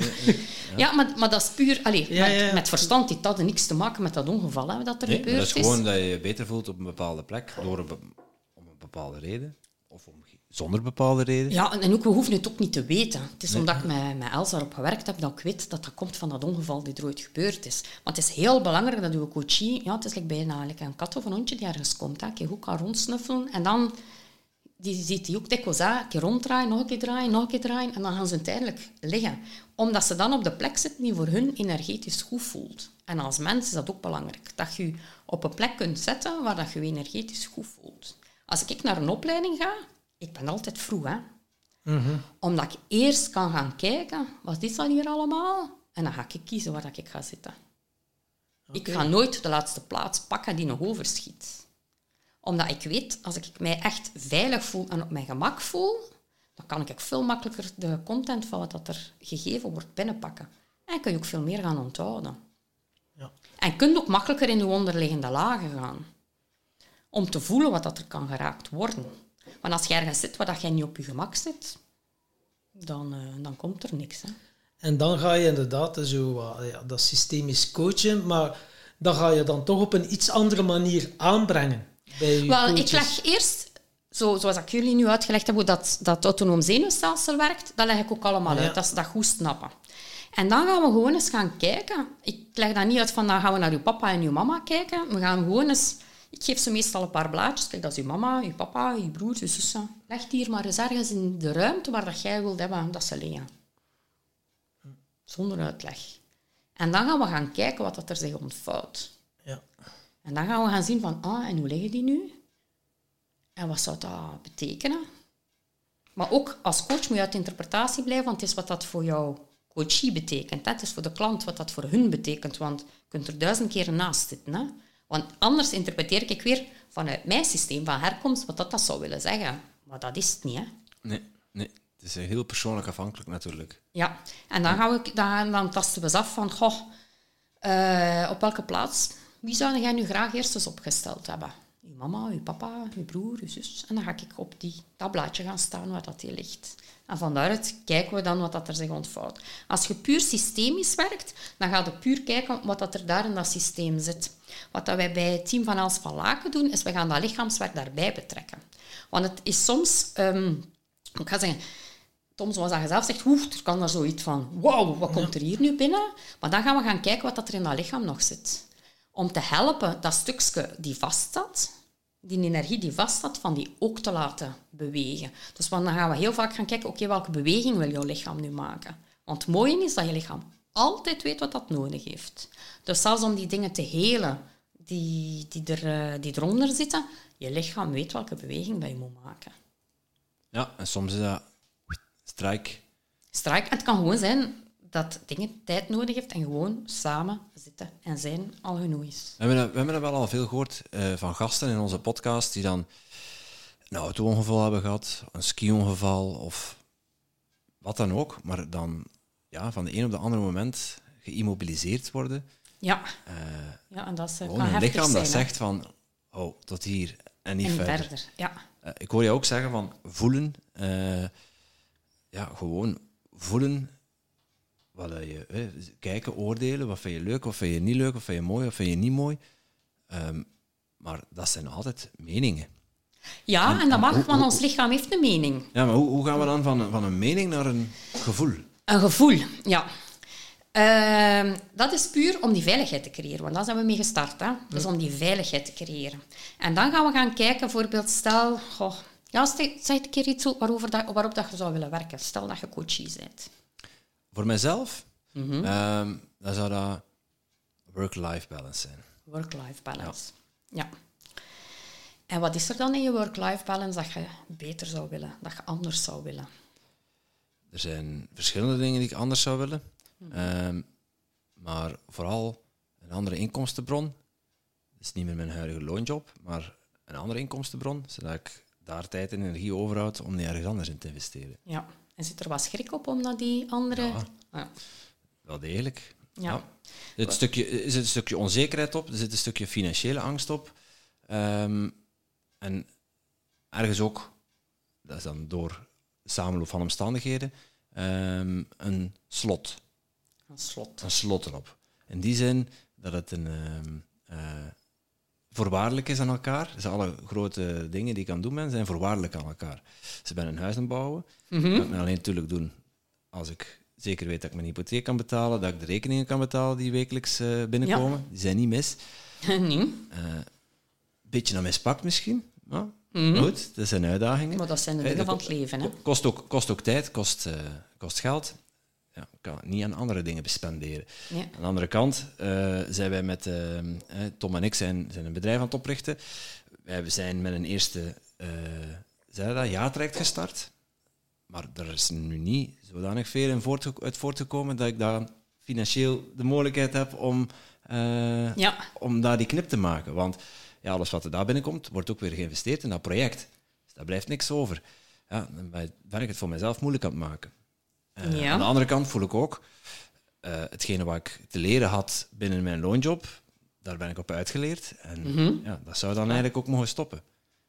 ja maar, maar dat is puur... Allee, Ja, met, ja, ja. met verstand. Die had niks te maken met dat ongeval hè, dat er Nee, gebeurd dat is gewoon dat je je beter voelt op een bepaalde plek, door een be- om een bepaalde reden. Zonder bepaalde reden. Ja, en- ook, we hoeven het ook niet te weten. Het is omdat ik met, met Elsa erop gewerkt heb dat ik weet dat dat komt van dat ongeval die er ooit gebeurd is. Maar het is heel belangrijk dat uw coachie... Ja, het is like bijna like een kat of een hondje die ergens komt. Hè. Je goed kan rondsnuffelen. En dan die ziet die ook dikwijls aan. Een keer ronddraaien, nog een keer draaien, nog een keer draaien. En dan gaan ze uiteindelijk liggen. Omdat ze dan op de plek zitten die voor hun energetisch goed voelt. En als mens is dat ook belangrijk. Dat je je op een plek kunt zetten waar dat je je energetisch goed voelt. Als ik naar een opleiding ga, ik ben altijd vroeg, hè. Omdat ik eerst kan gaan kijken, wat is dat hier allemaal? En dan ga ik kiezen waar dat ik ga zitten. Ik ga nooit de laatste plaats pakken die nog overschiet. Omdat ik weet, als ik mij echt veilig voel en op mijn gemak voel, dan kan ik veel makkelijker de content van wat dat er gegeven wordt binnenpakken. En kun je ook veel meer gaan onthouden. Ja. En kun je ook makkelijker in je onderliggende lagen gaan. Om te voelen wat dat er kan geraakt worden. Want als je ergens zit waar dat jij niet op je gemak zit, dan, eh, dan komt er niks. Hè. En dan ga je inderdaad zo, wat, ja, dat systemisch coachen, maar dan ga je dan toch op een iets andere manier aanbrengen bij je Wel, ik leg eerst, zo, zoals ik jullie nu uitgelegd heb, hoe dat, dat autonoom zenuwstelsel werkt, dat leg ik ook allemaal Ja. uit. Dat ze dat goed snappen. En dan gaan we gewoon eens gaan kijken. Ik leg dat niet uit van, dan gaan we naar uw papa en uw mama kijken. We gaan gewoon eens... Ik geef ze meestal een paar blaadjes. Kijk, dat is uw mama, uw papa, uw broer, uw zussen. Leg die hier maar eens ergens in de ruimte waar dat jij wilt hebben dat ze liggen. Zonder uitleg. En dan gaan we gaan kijken wat dat er zich ontvouwt. Ja. En dan gaan we gaan zien van, ah, en hoe liggen die nu? En wat zou dat betekenen? Maar ook als coach moet je uit de interpretatie blijven, want het is wat dat voor jouw coachie betekent. Hè? Het is voor de klant wat dat voor hun betekent, want je kunt er duizend keer naast zitten. Hè? Want anders interpreteer ik weer vanuit mijn systeem van herkomst wat dat, dat zou willen zeggen. Maar dat is het niet. Hè? Nee, nee. Het is heel persoonlijk afhankelijk natuurlijk. Ja, en dan, gaan we, dan, dan tasten we eens af van, goh, eh, op welke plaats, wie zou jij nu graag eerst eens opgesteld hebben? Uw mama, uw papa, uw broer, uw zus. En dan ga ik op die, dat blaadje gaan staan waar dat hier ligt. En van daaruit kijken we dan wat dat er zich ontvouwt. Als je puur systemisch werkt, dan ga je puur kijken wat dat er daar in dat systeem zit. Wat dat wij bij het team van Els van Laken doen, is we gaan dat lichaamswerk daarbij betrekken. Want het is soms... ehm, ik ga zeggen, Tom, zoals je zelf zegt, oeh, er kan er zoiets van, wauw, wat komt er hier nu binnen? Maar dan gaan we gaan kijken wat dat er in dat lichaam nog zit. Om te helpen dat stukje die vaststaat, die energie die vaststaat, van die ook te laten bewegen. Dus want dan gaan we heel vaak gaan kijken, oké, welke beweging wil jouw lichaam nu maken? Want het mooie is dat je lichaam altijd weet wat dat nodig heeft. Dus zelfs om die dingen te helen die, die, er, eh, die eronder zitten, je lichaam weet welke beweging dat je moet maken. Ja, en soms is dat strijk. Strijk. Het kan gewoon zijn dat dingen tijd nodig heeft en gewoon samen zitten en zijn al genoeg is. We hebben, we hebben dat wel al veel gehoord eh, van gasten in onze podcast die dan een auto-ongeval hebben gehad, een ski-ongeval of wat dan ook, maar dan ja, van de een op de andere moment geïmmobiliseerd worden. Ja, Eh, ja en dat is, eh, gewoon een lichaam zijn. dat zegt van, oh, tot hier en niet en verder. verder. Ja. Ik hoor je ook zeggen van voelen. ja, gewoon voelen. Wat je, eh, kijken, oordelen. Wat vind je leuk, wat vind je niet leuk, wat vind je mooi, wat vind je niet mooi. Ehm, maar dat zijn altijd meningen. Ja, en dat mag, want ons lichaam heeft een mening. Ja, maar hoe, hoe gaan we dan van, van een mening naar een gevoel? Een gevoel, ja. Ehm, dat is puur om die veiligheid te creëren, want daar zijn we mee gestart. Hè? Dus om die veiligheid te creëren. En dan gaan we gaan kijken, bijvoorbeeld, stel, goh, ja, zeg een keer iets waarover dat, waarop dat je zou willen werken. Stel dat je coachie bent. Voor mijzelf, ehm, dan zou dat work-life balance zijn. Work-life balance. Ja. En wat is er dan in je work-life balance dat je beter zou willen, dat je anders zou willen? Er zijn verschillende dingen die ik anders zou willen. Mhm. Ehm, maar vooral een andere inkomstenbron. Dat is niet meer mijn huidige loonjob, maar een andere inkomstenbron, zodat ik daar tijd en energie overhoud om die ergens anders in te investeren. Ja. En zit er wat schrik op om naar die andere... Ja. Ja. Wel degelijk. Ja. Er zit een stukje, er zit een stukje onzekerheid op, er zit een stukje financiële angst op. Ehm, en ergens ook, dat is dan door samenloop van omstandigheden, ehm, een slot. Een slot. een slot erop. In die zin dat het een ehm, eh, voorwaardelijk is aan elkaar. Dus alle grote dingen die ik kan doen ben, zijn voorwaardelijk aan elkaar. Ze ben een huis aan het bouwen. Dat kan ik alleen natuurlijk doen als ik zeker weet dat ik mijn hypotheek kan betalen, dat ik de rekeningen kan betalen die wekelijks eh, binnenkomen. Die zijn niet mis. nee. Beetje naar mispakt misschien. Maar goed, dat zijn uitdagingen. Maar dat zijn de Eh, dingen van het leven. Hè? Kost ook, kost ook tijd, kost, eh, kost geld. Ja, ik kan het niet aan andere dingen bespenderen. Ja. Aan de andere kant eh, zijn wij met eh, eh, Tom en ik zijn, zijn een bedrijf aan het oprichten. Wij zijn met een eerste zei dat, jaartraject gestart. Maar er is nu niet zodanig veel in voortge- uit voortgekomen dat ik daar financieel de mogelijkheid heb om, Ja. om daar die knip te maken. Want ja, alles wat er daar binnenkomt, wordt ook weer geïnvesteerd in dat project. Dus daar blijft niks over. Ja, dan ben ik het voor mezelf moeilijk aan het maken. Eh, Ja. Aan de andere kant voel ik ook, eh, hetgene wat ik te leren had binnen mijn loonjob, daar ben ik op uitgeleerd. En Mhm. ja, dat zou dan eigenlijk ook mogen stoppen.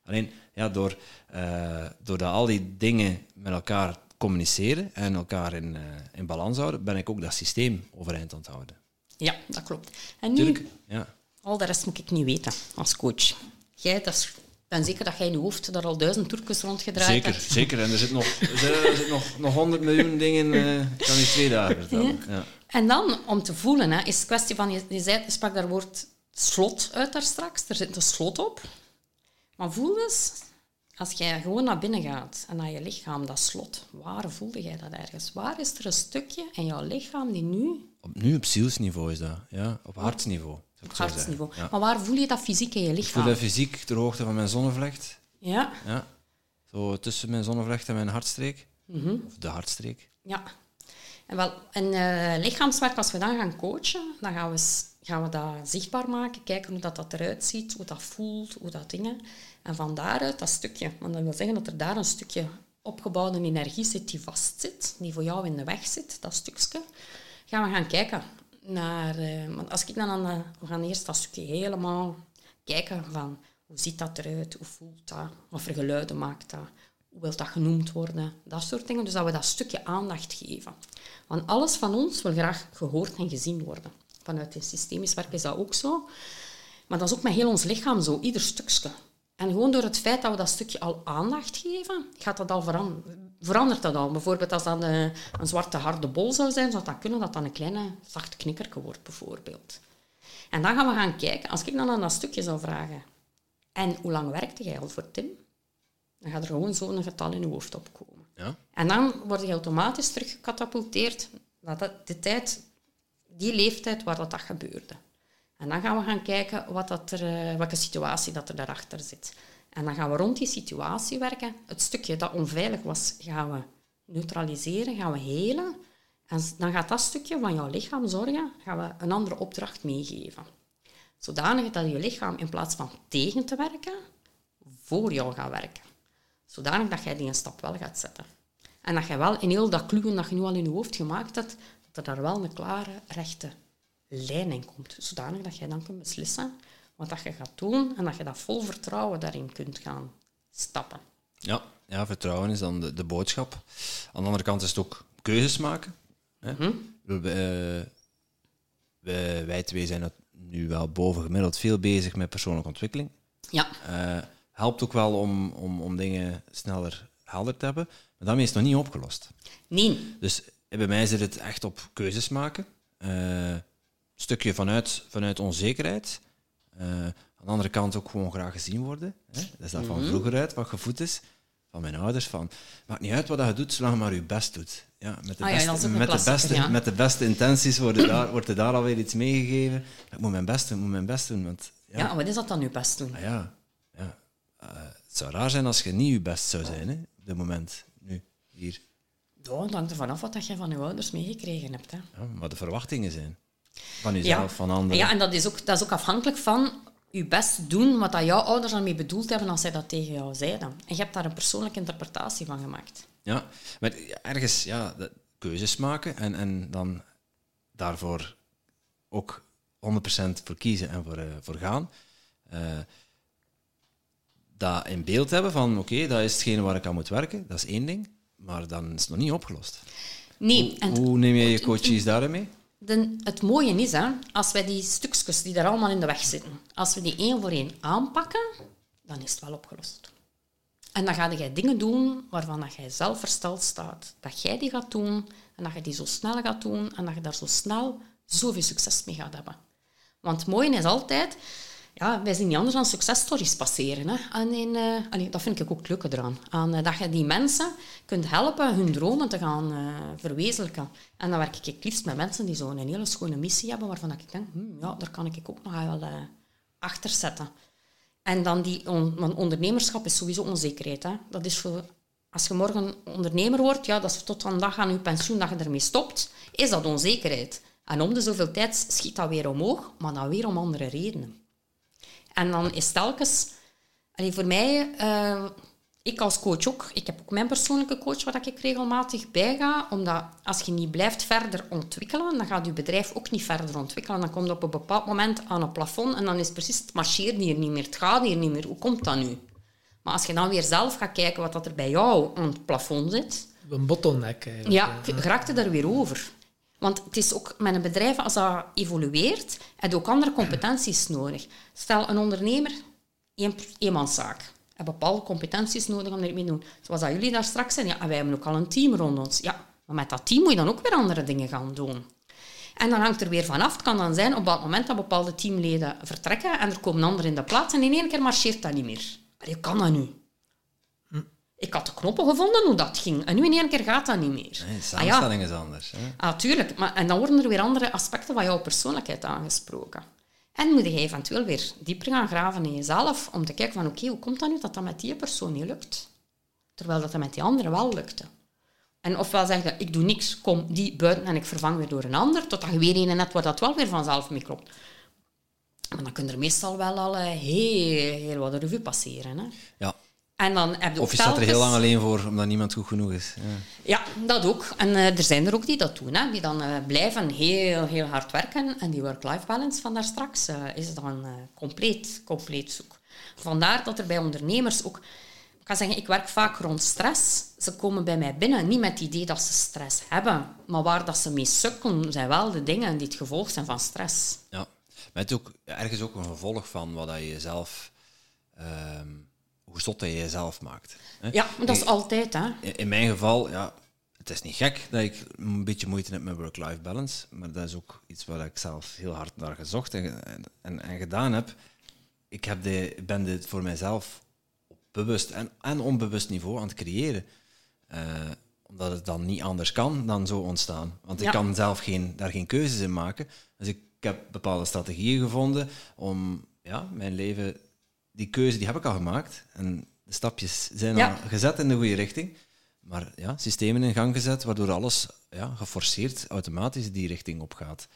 Alleen, ja, door, eh, doordat al die dingen met elkaar communiceren en elkaar in, in balans houden, ben ik ook dat systeem overeind aan het houden. ja, dat klopt. En nu, Tuurlijk, ja. al de rest moet ik niet weten als coach. Jij, dat is, ben zeker dat jij in je hoofd daar al duizend toertjes rondgedraaid Zeker, hebt. zeker. En er zit nog, er zit, nog, nog 100 miljoen dingen, eh, ik kan je twee dagen vertellen. Ja. En dan, om te voelen, hè, is het kwestie van... Je, je, zei, je sprak daar woord slot uit daar straks. Er zit een slot op. Maar voel eens, als jij gewoon naar binnen gaat en naar je lichaam, dat slot, waar voelde jij dat ergens? Waar is er een stukje in jouw lichaam die nu... Op, nu op zielsniveau is dat, ja, op hartsniveau. Op hartsniveau. Ja. Maar waar voel je dat fysiek in je Ik voel lichaam? dat fysiek ter hoogte van mijn zonnevlecht. Ja, Ja. Zo tussen mijn zonnevlecht en mijn hartstreek. Mhm. Of de hartstreek. ja. En wel, in eh, lichaamswerk, als we dan gaan coachen, dan gaan we, gaan we dat zichtbaar maken, kijken hoe dat, dat eruit ziet, hoe dat voelt, hoe dat dingen. En van daaruit dat stukje, want dat wil zeggen dat er daar een stukje opgebouwde energie zit die vastzit, die voor jou in de weg zit, dat stukje, gaan we gaan kijken naar... eh, want als ik dan aan gaan eerst dat stukje helemaal kijken van hoe ziet dat eruit, hoe voelt dat, wat voor geluiden maakt dat, hoe wil dat genoemd worden, dat soort dingen. Dus dat we dat stukje aandacht geven. Want alles van ons wil graag gehoord en gezien worden. Vanuit het systemisch werk is dat ook zo. Maar dat is ook met heel ons lichaam zo, ieder stukje. En gewoon door het feit dat we dat stukje al aandacht geven, gaat dat al veranderen. Verandert dat al? Bijvoorbeeld als dat een, een zwarte harde bol zou zijn, zou dat kunnen dat dat een kleine zacht knikkerke wordt, bijvoorbeeld. En dan gaan we gaan kijken, als ik dan aan dat stukje zou vragen, en hoe lang werkte jij al voor Tim? Dan gaat er gewoon zo'n getal in je hoofd opkomen. Ja. En dan word je automatisch teruggecatapulteerd naar dat- de tijd, die leeftijd waar dat, dat gebeurde. En dan gaan we gaan kijken wat dat er, eh, welke situatie dat er daarachter zit. En dan gaan we rond die situatie werken. Het stukje dat onveilig was, gaan we neutraliseren, gaan we helen. En dan gaat dat stukje van jouw lichaam zorgen, gaan we een andere opdracht meegeven. Zodanig dat je lichaam in plaats van tegen te werken, voor jou gaat werken. Zodanig dat jij die een stap wel gaat zetten. En dat je wel in heel dat kluwen dat je nu al in je hoofd gemaakt hebt, dat er daar wel een klare, rechte lijn in komt. Zodanig dat jij dan kunt beslissen wat dat je gaat doen en dat je dat vol vertrouwen daarin kunt gaan stappen. Ja, ja, vertrouwen is dan de, de boodschap. Aan de andere kant is het ook keuzes maken. Hè? We, eh, we- wij twee zijn nu wel boven gemiddeld veel bezig met persoonlijke ontwikkeling. Ja. Eh, helpt ook wel om, om, om dingen sneller helder te hebben. Maar daarmee is het nog niet opgelost. Nee. Dus bij mij zit het echt op keuzes maken. Eh, een stukje vanuit, vanuit onzekerheid. Eh, aan de andere kant ook gewoon graag gezien worden. Hè? Dat is dat van vroeger uit, wat gevoed is. Van mijn ouders. Van, maakt niet uit wat je doet, zolang je maar je best doet. Ja, met, de Ah ja, beste, met, de beste, ja. met de beste intenties wordt er daar, wordt er daar alweer iets meegegeven. Ik moet mijn best doen, ik moet mijn best doen. Want, ja, Ja, wat is dat dan nu best doen? Ah ja, ja. Eh, het zou raar zijn als je niet je best zou zijn, hè, op dit moment, nu, hier. Ja, het hangt ervan af wat dat je van je ouders meegekregen hebt. Hè. Ja, wat de verwachtingen zijn. Van jezelf, van anderen. Ja, en dat is, ook, dat is ook afhankelijk van je best doen wat dat jouw ouders ermee bedoeld hebben als zij dat tegen jou zeiden. En je hebt daar een persoonlijke interpretatie van gemaakt. Ja, maar ergens ja, keuzes maken en, en dan daarvoor ook 100% voor kiezen en voor, eh, voor gaan. Eh, dat in beeld hebben van, oké, dat is hetgene waar ik aan moet werken, dat is één ding, maar dan is het nog niet opgelost. Nee, en Hoe neem jij je coaches daarin mee? Het mooie is, hè, als wij die stukjes die daar allemaal in de weg zitten, als we die één voor één aanpakken, dan is het wel opgelost. En dan ga jij dingen doen waarvan dat jij zelf versteld staat. Dat jij die gaat doen en dat je die zo snel gaat doen en dat je daar zo snel zoveel succes mee gaat hebben. Want het mooie is altijd, ja, wij zien niet anders dan successtories passeren. Hè. En in, eh, dat vind ik ook het eraan. Aan, eh, dat je die mensen kunt helpen hun dromen te gaan eh, verwezenlijken. En dan werk ik het liefst met mensen die zo'n hele schone missie hebben, waarvan ik denk, hm, ja, daar kan ik ook nog wel achter zetten. En dan die want ondernemerschap is sowieso onzekerheid. Hè. Dat is voor, als je morgen ondernemer wordt, ja, dat is tot een dag aan je pensioen dat je ermee stopt, is dat onzekerheid. En om de zoveel tijd schiet dat weer omhoog, maar dan weer om andere redenen. En dan is telkens... Allee, voor mij, eh, ik als coach ook, ik heb ook mijn persoonlijke coach waar ik regelmatig bij ga, omdat als je niet blijft verder ontwikkelen, dan gaat je bedrijf ook niet verder ontwikkelen. Dan komt je op een bepaald moment aan een plafond en dan is precies, het marcheert hier niet meer, het gaat hier niet meer. Hoe komt dat nu? Maar als je dan weer zelf gaat kijken wat dat er bij jou aan het plafond zit, Een bottleneck eigenlijk. ja, raakt het er weer over. Want het is ook met een bedrijf, als dat evolueert, heb je ook andere competenties nodig. Stel, een ondernemer, één, eenmanszaak, heeft bepaalde competenties nodig om ermee te doen. Zoals dat jullie daar straks zijn, ja, en wij hebben ook al een team rond ons. Ja, maar met dat team moet je dan ook weer andere dingen gaan doen. En dan hangt er weer vanaf. Het kan dan zijn op dat moment dat bepaalde teamleden vertrekken en er komen anderen in de plaats en in één keer marcheert dat niet meer. Maar hoe kan dat nu? Ik had de knoppen gevonden hoe dat ging. En nu in één keer gaat dat niet meer. Nee, de Ah ja, samenstelling is anders. Hè? Ah, tuurlijk. Maar, en dan worden er weer andere aspecten van jouw persoonlijkheid aangesproken. En moet je eventueel weer dieper gaan graven in jezelf om te kijken van oké, hoe komt dat nu dat dat met die persoon niet lukt? Terwijl dat, dat met die andere wel lukte. En ofwel zeg je, ik doe niks, kom die buiten en ik vervang weer door een ander, totdat je weer een net waar dat wel weer vanzelf mee klopt. Maar dan kun je er meestal wel al eh, heel, heel wat revue passeren. Hè? Ja. En dan heb je Of je staat er heel lang alleen voor, omdat niemand goed genoeg is. Ja. ja, dat ook. En eh, er zijn er ook die dat doen, hè, die dan eh, blijven heel, heel hard werken. En die work-life balance van daar straks eh, is dan compleet, compleet zoek. Vandaar dat er bij ondernemers ook... Ik kan zeggen, ik werk vaak rond stress. Ze komen bij mij binnen, niet met het idee dat ze stress hebben. Maar waar dat ze mee sukkelen, zijn wel de dingen die het gevolg zijn van stress. Ja. Maar het is ook ergens ook een gevolg van wat dat je jezelf... ehm, hoe zot dat je jezelf maakt. Hè? Ja, dat is Ik- altijd, hè. In in mijn geval, ja, het is niet gek dat ik een beetje moeite heb met work-life balance, maar dat is ook iets waar ik zelf heel hard naar gezocht en, en, en gedaan heb. Ik heb de, ben dit voor mijzelf op bewust en, en onbewust niveau aan het creëren. Eh, omdat het dan niet anders kan dan zo ontstaan. Want ik Ja. kan zelf geen, daar geen keuzes in maken. Dus ik heb bepaalde strategieën gevonden om ja, mijn leven... Die keuze die heb ik al gemaakt. En de stapjes zijn Ja. al gezet in de goede richting. Maar ja, systemen in gang gezet, waardoor alles ja, geforceerd automatisch die richting op gaat.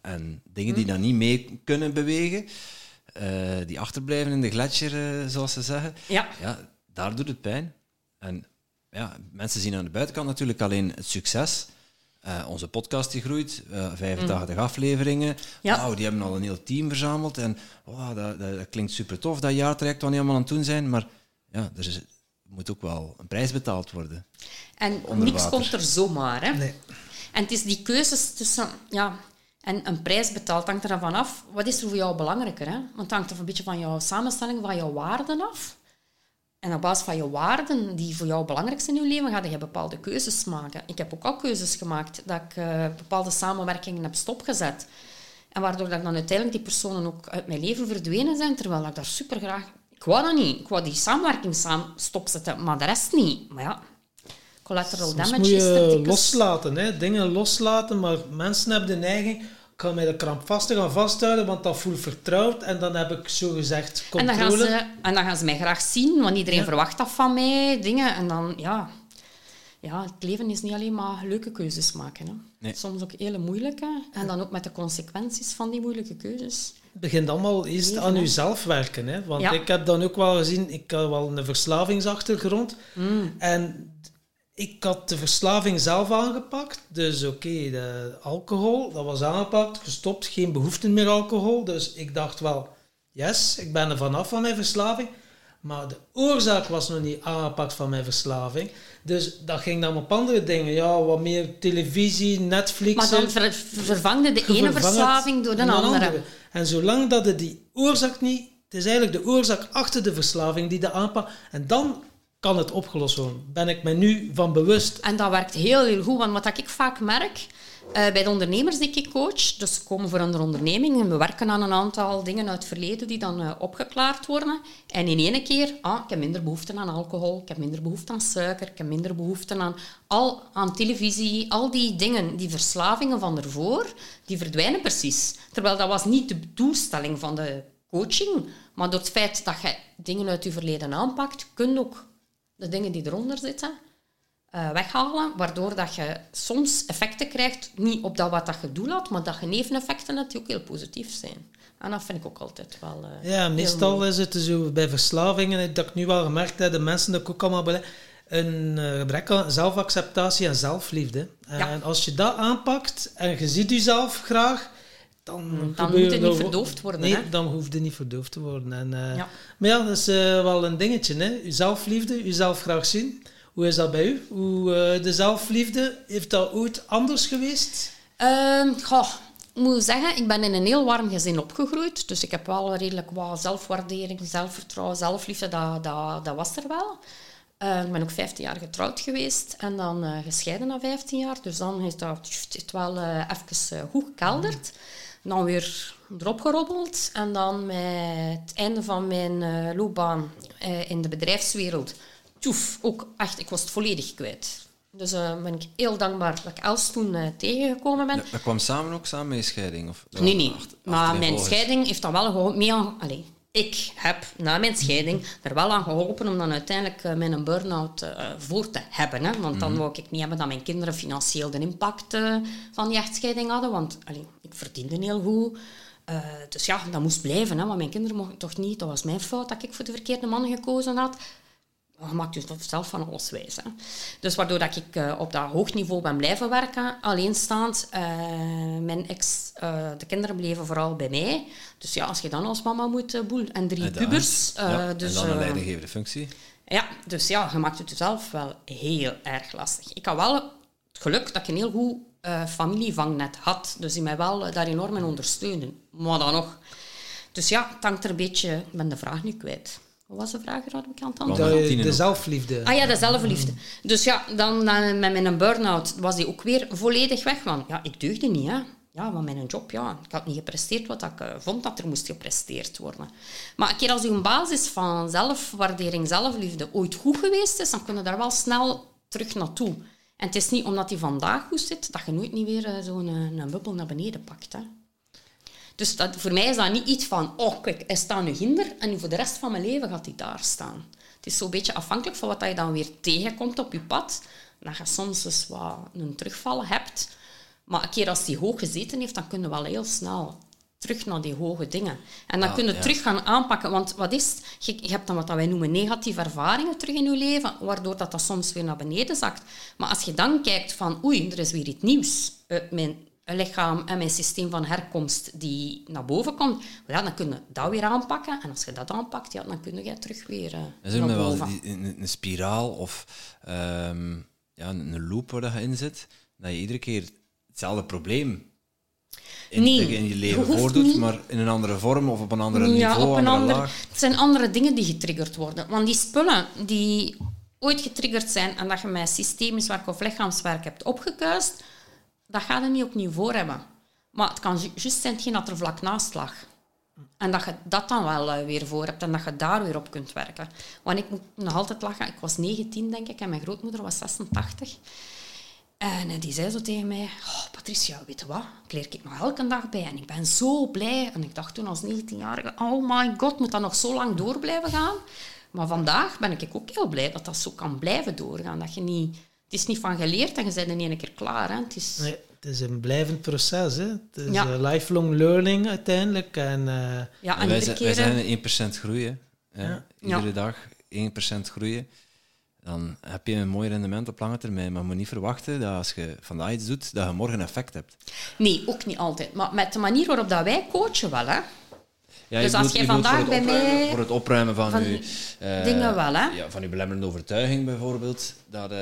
En dingen die dan niet mee kunnen bewegen, eh, die achterblijven in de gletsjer, eh, zoals ze zeggen, Ja. ja, daar doet het pijn. En ja, mensen zien aan de buitenkant natuurlijk alleen het succes. Eh, onze podcast die groeit, eh 85 afleveringen. Ja. Wauw, die hebben al een heel team verzameld. En oh, dat, dat, dat klinkt super tof, dat jaartraject wat die allemaal aan het doen zijn. Maar ja, er is, moet ook wel een prijs betaald worden. En Onder niks water. komt er zomaar, hè. Nee. En het is die keuzes tussen... Ja, En een prijs betaalt hangt er dan vanaf. Wat is er voor jou belangrijker? Hè? Want het hangt er een beetje van jouw samenstelling, van jouw waarden af. En op basis van je waarden, die voor jou belangrijk zijn in je leven, ga je bepaalde keuzes maken. Ik heb ook al keuzes gemaakt, dat ik uh, bepaalde samenwerkingen heb stopgezet. En waardoor dat dan uiteindelijk die personen ook uit mijn leven verdwenen zijn, terwijl ik daar super graag... Ik wou dat niet. Ik wou die samenwerking samen stopzetten, maar de rest niet. Maar ja, collateral Soms damage moet is je loslaten, hè? dingen loslaten, maar mensen hebben de neiging, ik kan mij er krampvastig aan vasthouden, want dat voelt vertrouwd en dan heb ik zo gezegd En dan, gaan controle. ze, en dan gaan ze mij graag zien, want iedereen Ja. verwacht dat van mij, dingen. En dan, ja... Ja, het leven is niet alleen maar leuke keuzes maken. Hè. Nee. Soms ook hele moeilijke. En dan ook met de consequenties van die moeilijke keuzes. Het begint allemaal eerst Leven, aan jezelf werken. Hè? Want Ja. ik heb dan ook wel gezien, ik had wel een verslavingsachtergrond. Mm. En ik had de verslaving zelf aangepakt. Dus oké, de alcohol, dat was aangepakt, gestopt, geen behoefte meer alcohol. Dus ik dacht wel, yes, ik ben er vanaf van mijn verslaving. Maar de oorzaak was nog niet aangepakt van mijn verslaving. Dus dat ging dan op andere dingen. Ja, wat meer televisie, Netflix. Maar dan ver, vervangde de ene verslaving door de een andere. En zolang dat het die oorzaak niet... Het is eigenlijk de oorzaak achter de verslaving die de aanpakt. En dan kan het opgelost worden. Ben ik me nu van bewust. En dat werkt heel, heel goed. Want wat ik vaak merk eh, bij de ondernemers die ik coach, dus ze komen voor een onderneming en we werken aan een aantal dingen uit het verleden die dan eh, opgeklaard worden. En in één keer, ah, ik heb minder behoefte aan alcohol, ik heb minder behoefte aan suiker, ik heb minder behoefte aan, al, aan televisie, al die dingen, die verslavingen van ervoor, die verdwijnen precies. Terwijl dat was niet de doelstelling van de coaching, maar door het feit dat je dingen uit je verleden aanpakt, kun je ook de dingen die eronder zitten, eh, weghalen, waardoor dat je soms effecten krijgt, niet op dat wat dat je doel had, maar dat je neveneffecten hebt die ook heel positief zijn. En dat vind ik ook altijd wel eh, Ja, meestal is het zo bij verslavingen, dat ik nu wel gemerkt heb, de mensen dat ik ook allemaal bele- een eh, gebrek aan zelfacceptatie en zelfliefde. Ja. En als je dat aanpakt en je ziet jezelf graag, dan, Dan moet het niet er- verdoofd worden, Nee, hè? dan hoeft het niet verdoofd te worden. En, eh, Ja. Maar ja, dat is eh, wel een dingetje. Hè? Uw zelfliefde, jezelf graag zien. Hoe is dat bij u? Hoe, eh, de zelfliefde, heeft dat ooit anders geweest? Ehm, goh, ik moet zeggen, ik ben in een heel warm gezin opgegroeid. Dus ik heb wel redelijk wat zelfwaardering, zelfvertrouwen, zelfliefde. Dat, dat, dat was er wel. Eh, ik ben ook 15 jaar getrouwd geweest en dan eh, gescheiden na 15 jaar. Dus dan is dat heeft wel even eh, goed gekelderd. Dan weer erop gerobbeld. En dan met het einde van mijn eh, loopbaan eh, in de bedrijfswereld... Tjoef, ook echt, ik was het volledig kwijt. Dus eh, ben ik heel dankbaar dat ik Els toen tegengekomen ben. Dat, dat kwam samen ook samen met je scheiding? Of, Nee, nee. achter- Maar mijn scheiding heeft dan wel geholpen. Mee aan, allee, ik heb na mijn scheiding er wel aan geholpen om dan uiteindelijk eh, mijn burn-out eh, voor te hebben. Hè. Want dan wou ik niet hebben dat mijn kinderen financieel de impact eh, van die echtscheiding hadden. Want allee, ik verdiende heel goed. Dus ja, dat moest blijven. Hè, want mijn kinderen mochten toch niet. Dat was mijn fout dat ik voor de verkeerde man gekozen had. Je maakt dus zelf van alles wijs. Hè. Dus waardoor dat ik eh, op dat hoog niveau ben blijven werken, alleenstaand. Eh, mijn ex, eh, de kinderen bleven vooral bij mij. Dus ja, als je dan als mama moet, boel, en drie pubers. Ja, dus, en dan een eh, leidinggevende functie. ja, dus ja, je maakt het jezelf wel heel erg lastig. Ik had wel het geluk dat ik een heel goed familievangnet had. Dus die mij wel daar enorm in ondersteunen. Maar dan nog. Dus ja, het hangt er een beetje... Ik ben de vraag nu kwijt. Wat was de vraag? Had ik aan het je en de ook. zelfliefde. Ah ja, de zelfliefde. Dus ja, dan eh, met mijn burn-out was die ook weer volledig weg. Want ja, ik deugde niet, hè. Ja, want mijn job, ja, ik had niet gepresteerd wat ik eh, vond dat er moest gepresteerd worden. Maar een keer als uw basis van zelfwaardering, zelfliefde ooit goed geweest is, dan kun je daar wel snel terug naartoe. En het is niet omdat die vandaag goed zit, dat je nooit niet weer eh, zo'n een, een bubbel naar beneden pakt. Hè. Dus dat, voor mij is dat niet iets van, oh kijk, hij staat nu hinder en voor de rest van mijn leven gaat hij daar staan. Het is zo'n beetje afhankelijk van wat je dan weer tegenkomt op je pad. Dat je soms dus wat een terugval hebt. Maar een keer als die hoog gezeten heeft, dan kun je wel heel snel terug naar die hoge dingen. En dan Ja, kun je ja. terug gaan aanpakken. Want wat is je hebt dan wat wij noemen negatieve ervaringen terug in je leven, waardoor dat, dat soms weer naar beneden zakt. Maar als je dan kijkt van, oei, er is weer iets nieuws uit mijn lichaam en mijn systeem van herkomst die naar boven komt, ja, dan kun je dat weer aanpakken. En als je dat aanpakt, ja, dan kun je terug weer eh, is ook naar wel een, een spiraal of ehm, ja, een loop waar je in zit. Dat je iedere keer hetzelfde probleem in, Nee, in je leven voordoet, niet- maar in een andere vorm of op een andere ja, niveau, op een andere het zijn andere dingen die getriggerd worden. Want die spullen die ooit getriggerd zijn en dat je met systemisch werk of lichaamswerk hebt opgekuist, dat gaat je niet op niveau hebben. Maar het kan ju- juist zijn dat er vlak naast lag. En dat je dat dan wel eh, weer voor hebt en dat je daar weer op kunt werken. Want ik moet nog altijd lachen. Ik was 19, denk ik, en mijn grootmoeder was 86. En eh, die zei zo tegen mij, oh, Patricia, weet je wat? Ik leer ik nog elke dag bij en ik ben zo blij. En ik dacht toen als 19-jarige, oh my god, moet dat nog zo lang door blijven gaan? Maar vandaag ben ik ook heel blij dat dat zo kan blijven doorgaan. Dat je niet, het is niet van geleerd en je bent in één keer klaar. Hè. Het is, Nee, het is een blijvend proces. Hè. Het is Ja. eh, lifelong learning uiteindelijk. En, eh, ja, en wij, zijn, wij keer... eh, zijn 1% groeien. Ja. Iedere Ja. dag 1% groeien. Dan heb je een mooi rendement op lange termijn. Maar je moet niet verwachten dat als je vandaag iets doet, dat je morgen effect hebt. Nee, ook niet altijd. Maar met de manier waarop dat wij coachen wel, hè. Ja, Dus als jij vandaag bij opruimen- mij- Voor het opruimen van, van je... eh, dingen wel, hè? Ja, van je belemmerende overtuiging bijvoorbeeld. Dat, eh,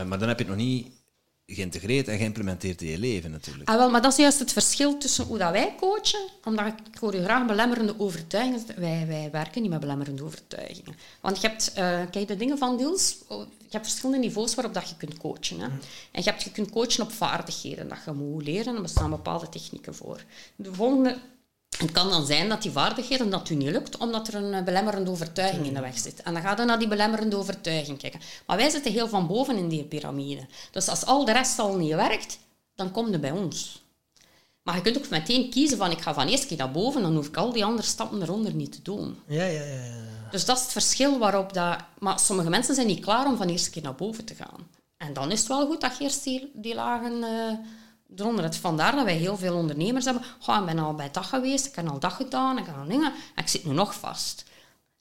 eh, maar dan heb je het nog niet geïntegreerd en geïmplementeerd in je leven natuurlijk. Ah, wel, maar dat is juist het verschil tussen hoe dat wij coachen. Omdat ik, hoor je graag belemmerende overtuigingen. Wij, wij werken niet met belemmerende overtuigingen. Want je hebt, eh, kijk, de dingen van Niels, oh, je hebt verschillende niveaus waarop dat je kunt coachen. Hè. En je, hebt, je kunt coachen op vaardigheden, dat je moet leren. En er bestaan bepaalde technieken voor. De volgende... Het kan dan zijn dat die vaardigheden dat u niet lukt, omdat er een eh, belemmerende overtuiging in de weg zit. En dan gaat je naar die belemmerende overtuiging kijken. Maar wij zitten heel van boven in die piramide. Dus als al de rest al niet werkt, dan kom je bij ons. Maar je kunt ook meteen kiezen van ik ga van eerst keer naar boven, dan hoef ik al die andere stappen eronder niet te doen. ja, ja, ja. ja. Dus dat is het verschil waarop dat... Maar sommige mensen zijn niet klaar om van eerst keer naar boven te gaan. En dan is het wel goed dat je eerst die, die lagen eh eronder hebt. Vandaar dat wij heel veel ondernemers hebben. Goh, ik ben al bij dat geweest, ik heb al dat gedaan, ik heb al dingen. En ik zit nu nog vast.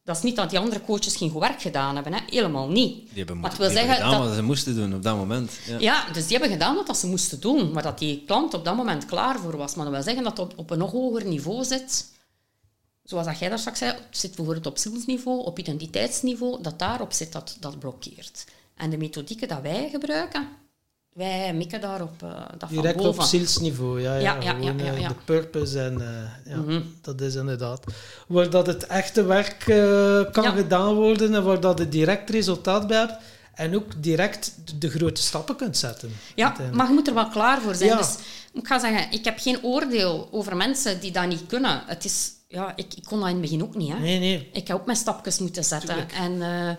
Dat is niet dat die andere coaches geen goed werk gedaan hebben. Hè. Helemaal niet. Die hebben, Maar het wil die zeggen gedaan dat... wat ze moesten doen op dat moment. Ja. Ja, dus die hebben gedaan wat dat ze moesten doen, maar dat die klant op dat moment klaar voor was. Maar dat wil zeggen dat het op, op een nog hoger niveau zit. Zoals dat jij daar straks zei, het zit bijvoorbeeld op zielsniveau, op identiteitsniveau, dat daarop zit dat, dat blokkeert. En de methodieken dat wij gebruiken, wij mikken daarop uh, dat Direct van op zielsniveau, ja. ja, Ja, ja, gewoon, eh. De purpose en eh, ja, Mhm. dat is inderdaad. Waar dat het echte werk eh, kan gedaan worden en waar dat je direct resultaat bij hebt en ook direct de grote stappen kunt zetten. Ja, maar je moet er wel klaar voor zijn. Dus ik ga zeggen, ik heb geen oordeel over mensen die dat niet kunnen. Het is, ja, ik, ik kon dat in het begin ook niet. Hè. Nee, nee. Ik heb ook mijn stapjes moeten zetten. Tuurlijk. En, eh,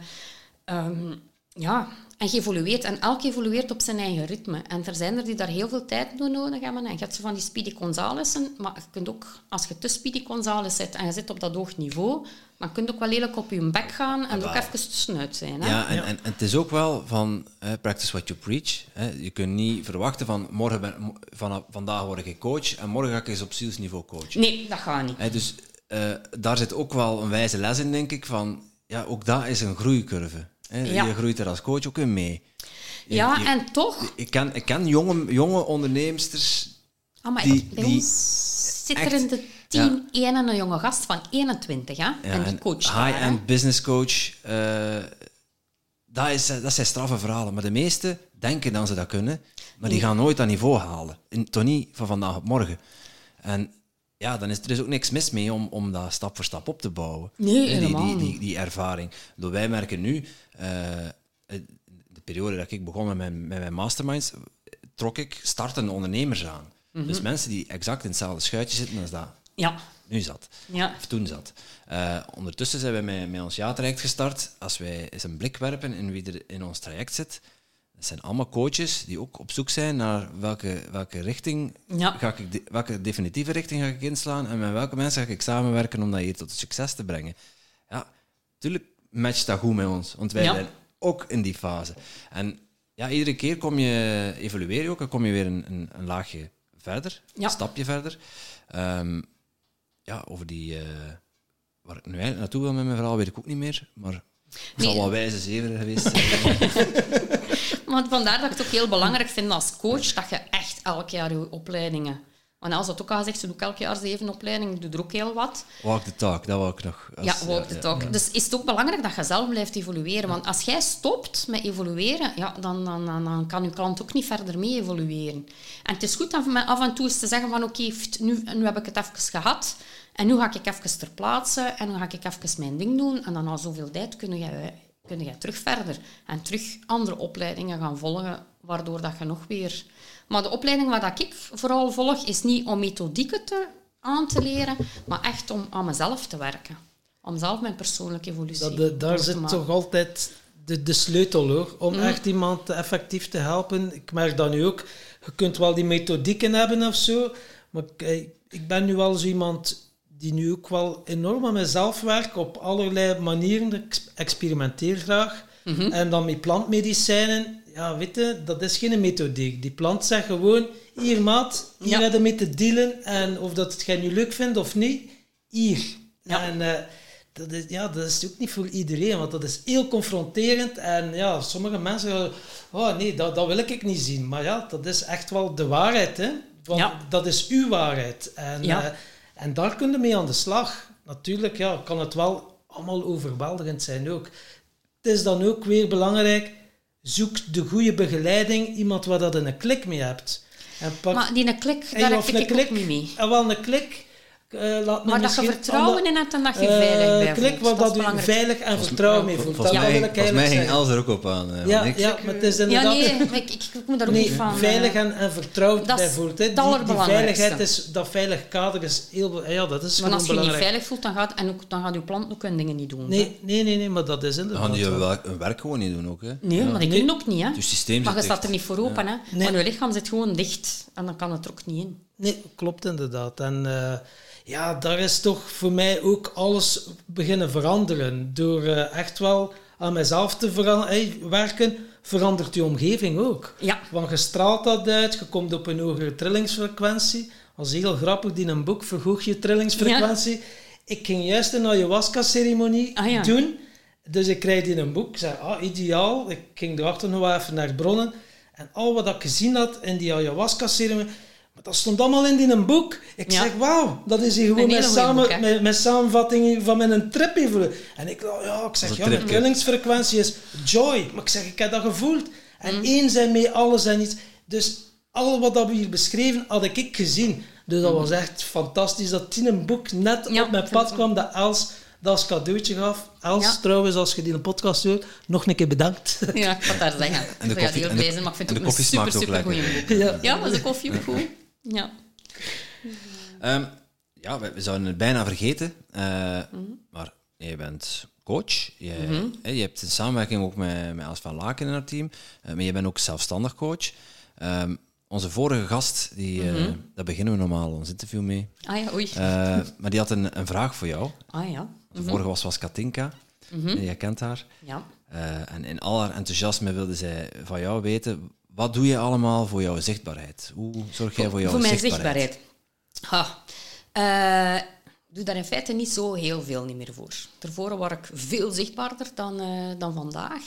ehm, ja, en je evolueert. En elk evolueert op zijn eigen ritme. En er zijn er die daar heel veel tijd voor nodig hebben. En je hebt zo van die Speedy Gonzalessen. Maar je kunt ook, als je te Speedy Gonzales zit en je zit op dat hoog niveau, dan kun je ook wel lelijk op je bek gaan en ook even tussenuit zijn. Hè? Ja, en, En, en het is ook wel van eh, practice what you preach. Hè. Je kunt niet verwachten van morgen ben, van, vandaag word ik coach en morgen ga ik eens op zielsniveau coachen. Nee, dat gaat niet. Hè, dus eh, daar zit ook wel een wijze les in, denk ik, van ja, ook dat is een groeicurve. Ja. Je groeit er als coach ook in mee. Je- Ja, je- en toch... Ik ken, ik ken jonge, jonge onderneemsters Ah, maar Die- bij die zit echt- er in de team één en een jonge gast van 21, hè? Ja, en die coach. High-end business coach. eh, dat, is, dat zijn straffe verhalen. Maar de meesten denken dat ze dat kunnen. Maar die gaan nooit dat niveau halen. In, toch niet van vandaag op morgen. En ja, dan is er is ook niks mis mee om, om dat stap voor stap op te bouwen. Nee, die, helemaal die, die, die ervaring. Door wij merken nu, eh, de periode dat ik begon met mijn, met mijn masterminds, trok ik startende ondernemers aan. Mhm. Dus mensen die exact in hetzelfde schuitje zitten als dat Ja, nu zat. ja. Of toen zat. Eh, ondertussen zijn wij met, met ons ja-traject gestart. Als wij eens een blik werpen in wie er in ons traject zit, dat zijn allemaal coaches die ook op zoek zijn naar welke, welke richting Ja. ga ik, de- welke definitieve richting ga ik inslaan en met welke mensen ga ik samenwerken om dat hier tot succes te brengen. Ja, natuurlijk matcht dat goed met ons, want wij Ja. zijn ook in die fase. En ja, iedere keer kom je, evolueer je ook, en kom je weer een, een, een laagje verder, Ja. een stapje verder. Ehm, ja, over die... eh, waar ik nu eigenlijk naartoe wil met mijn verhaal, weet ik ook niet meer. Maar het zal Nee. wel wijze zeven geweest zijn. Want vandaar dat ik het ook heel belangrijk vind als coach dat je echt elk jaar je opleidingen Want als dat ook al zegt, ze doet elk jaar zeven opleidingen, ik doe er ook heel wat. Walk the talk, dat wou ik nog. als- Ja, walk the talk. Dus is het ook belangrijk dat je zelf blijft evolueren. Want als jij stopt met evolueren, ja, dan, dan, dan, dan kan je klant ook niet verder mee evolueren. En het is goed om af en toe eens te zeggen van oké, nu, nu heb ik het even gehad. En nu ga ik even ter plaatse en dan ga ik even mijn ding doen. En dan na zoveel tijd kun je, kun je terug verder. En terug andere opleidingen gaan volgen, waardoor dat je nog weer... Maar de opleiding waar ik vooral volg, is niet om methodieken te, aan te leren, maar echt om aan mezelf te werken. Om zelf mijn persoonlijke evolutie Dat, de- daar door te zit maken. toch altijd de, de sleutel hoor, om Mm. echt iemand effectief te helpen. Ik merk dat nu ook. Je kunt wel die methodieken hebben of zo, maar ik, eh, ik ben nu wel zo iemand die nu ook wel enorm aan mezelf werkt op allerlei manieren. Ik ex- experimenteer graag. Mhm. En dan met plantmedicijnen, ja, weet je, dat is geen methodiek. Die plant zegt gewoon, hier maat, hier Ja. te dealen. En of dat het jij nu leuk vindt of niet, hier. Ja. En eh, dat, is, ja, dat is ook niet voor iedereen, want dat is heel confronterend. En ja, sommige mensen zeggen, oh nee, dat, dat wil ik niet zien. Maar ja, dat is echt wel de waarheid, hè. Want Ja. dat is uw waarheid. En, Ja. eh, en daar kun je mee aan de slag. Natuurlijk ja, kan het wel allemaal overweldigend zijn ook. Het is dan ook weer belangrijk, zoek de goede begeleiding, iemand waar dat een klik mee hebt. En pak, Maar die een klik, daar heb ik een ook mee. En wel een klik. Eh, laat me Maar dat je vertrouwen in hebt en dat je eh, veilig bij klik voelt. waar Dat dat is u belangrijk. veilig en vertrouwen mee voelt. Dat Volgens wil mij, volgens mij eigenlijk ging. Els er ook op aan. eh, Ja, ja, maar het is Ja, inderdaad... nee, maar ik, ik, ik moet daar ook Nee, niet van... eh, veilig en, en vertrouwd dat is bij voelt. Hè. het Die, veiligheid is, dat veilig kader is heel... Ja, dat is Want gewoon als je je niet veilig voelt, dan gaat, en ook, dan gaat je plant ook hun dingen niet doen. Nee, nee, nee, nee, maar dat is Dan inderdaad... gaan die hun werk gewoon niet doen ook. Hè. Nee, maar die Nee. kunnen ook niet. Hè. Dus het systeem maar je staat er niet voor open. Hè. Nee. Want je lichaam zit gewoon dicht. En dan kan het er ook niet in. Nee, klopt inderdaad. En eh, ja, daar is toch voor mij ook alles beginnen veranderen. Door eh, echt wel aan mezelf te veran- werken, verandert je omgeving ook. Ja. Want je straalt dat uit, je komt op een hogere trillingsfrequentie. Dat is heel grappig, die in een boek verhoog je trillingsfrequentie. Ik ging juist een ayahuasca-ceremonie Ah, ja. doen. Dus ik krijg die in een boek. Ik zei, ah, ideaal. Ik ging erachter nog wel even naar bronnen. En al wat ik gezien had in die ayahuasca-ceremonie... Dat stond allemaal in die een boek. Ik Ja. zeg, wauw, dat is hier gewoon goeie samen, boek, hè? mijn, mijn samenvatting van mijn trip even. En ik, dacht, ja, ik zeg, ja, mijn trillingsfrequentie is joy. Maar ik zeg, ik heb dat gevoeld. En Mm. één zijn mee alles en iets. Dus al wat dat we hier beschreven, had ik, ik gezien. Dus dat was echt fantastisch dat die een boek net Mm. Ja, op mijn pad kwam, dat Els dat als cadeautje gaf. Els, Ja. trouwens, als je die een podcast hoort, nog een keer bedankt. Ja, ik wat daar zeggen. En de Ik ga koffie- die en de- lezen, maar ik vind en het de ook een super, smaakt ook super goeie boek. ja. Ja, was de koffie ook goed? Ja. Ehm, ja, we, we zouden het bijna vergeten. eh, Mhm. Maar jij bent coach. Je, hè, je hebt een samenwerking ook met, met Els van Laken in haar team. eh, maar je bent ook zelfstandig coach. Ehm, onze vorige gast, die, Mhm. daar beginnen we normaal ons interview mee. Ah ja, oei. Maar die had een, een vraag voor jou. Ah ja. De vorige was, was Katinka. Jij kent haar. Ja. En in al haar enthousiasme wilde zij van jou weten... Wat doe je allemaal voor jouw zichtbaarheid? Hoe zorg jij voor jouw Voor mijn zichtbaarheid? zichtbaarheid. Ha. Eh, ik doe daar in feite niet zo heel veel niet meer voor. Daarvoor was ik veel zichtbaarder dan, eh, dan vandaag.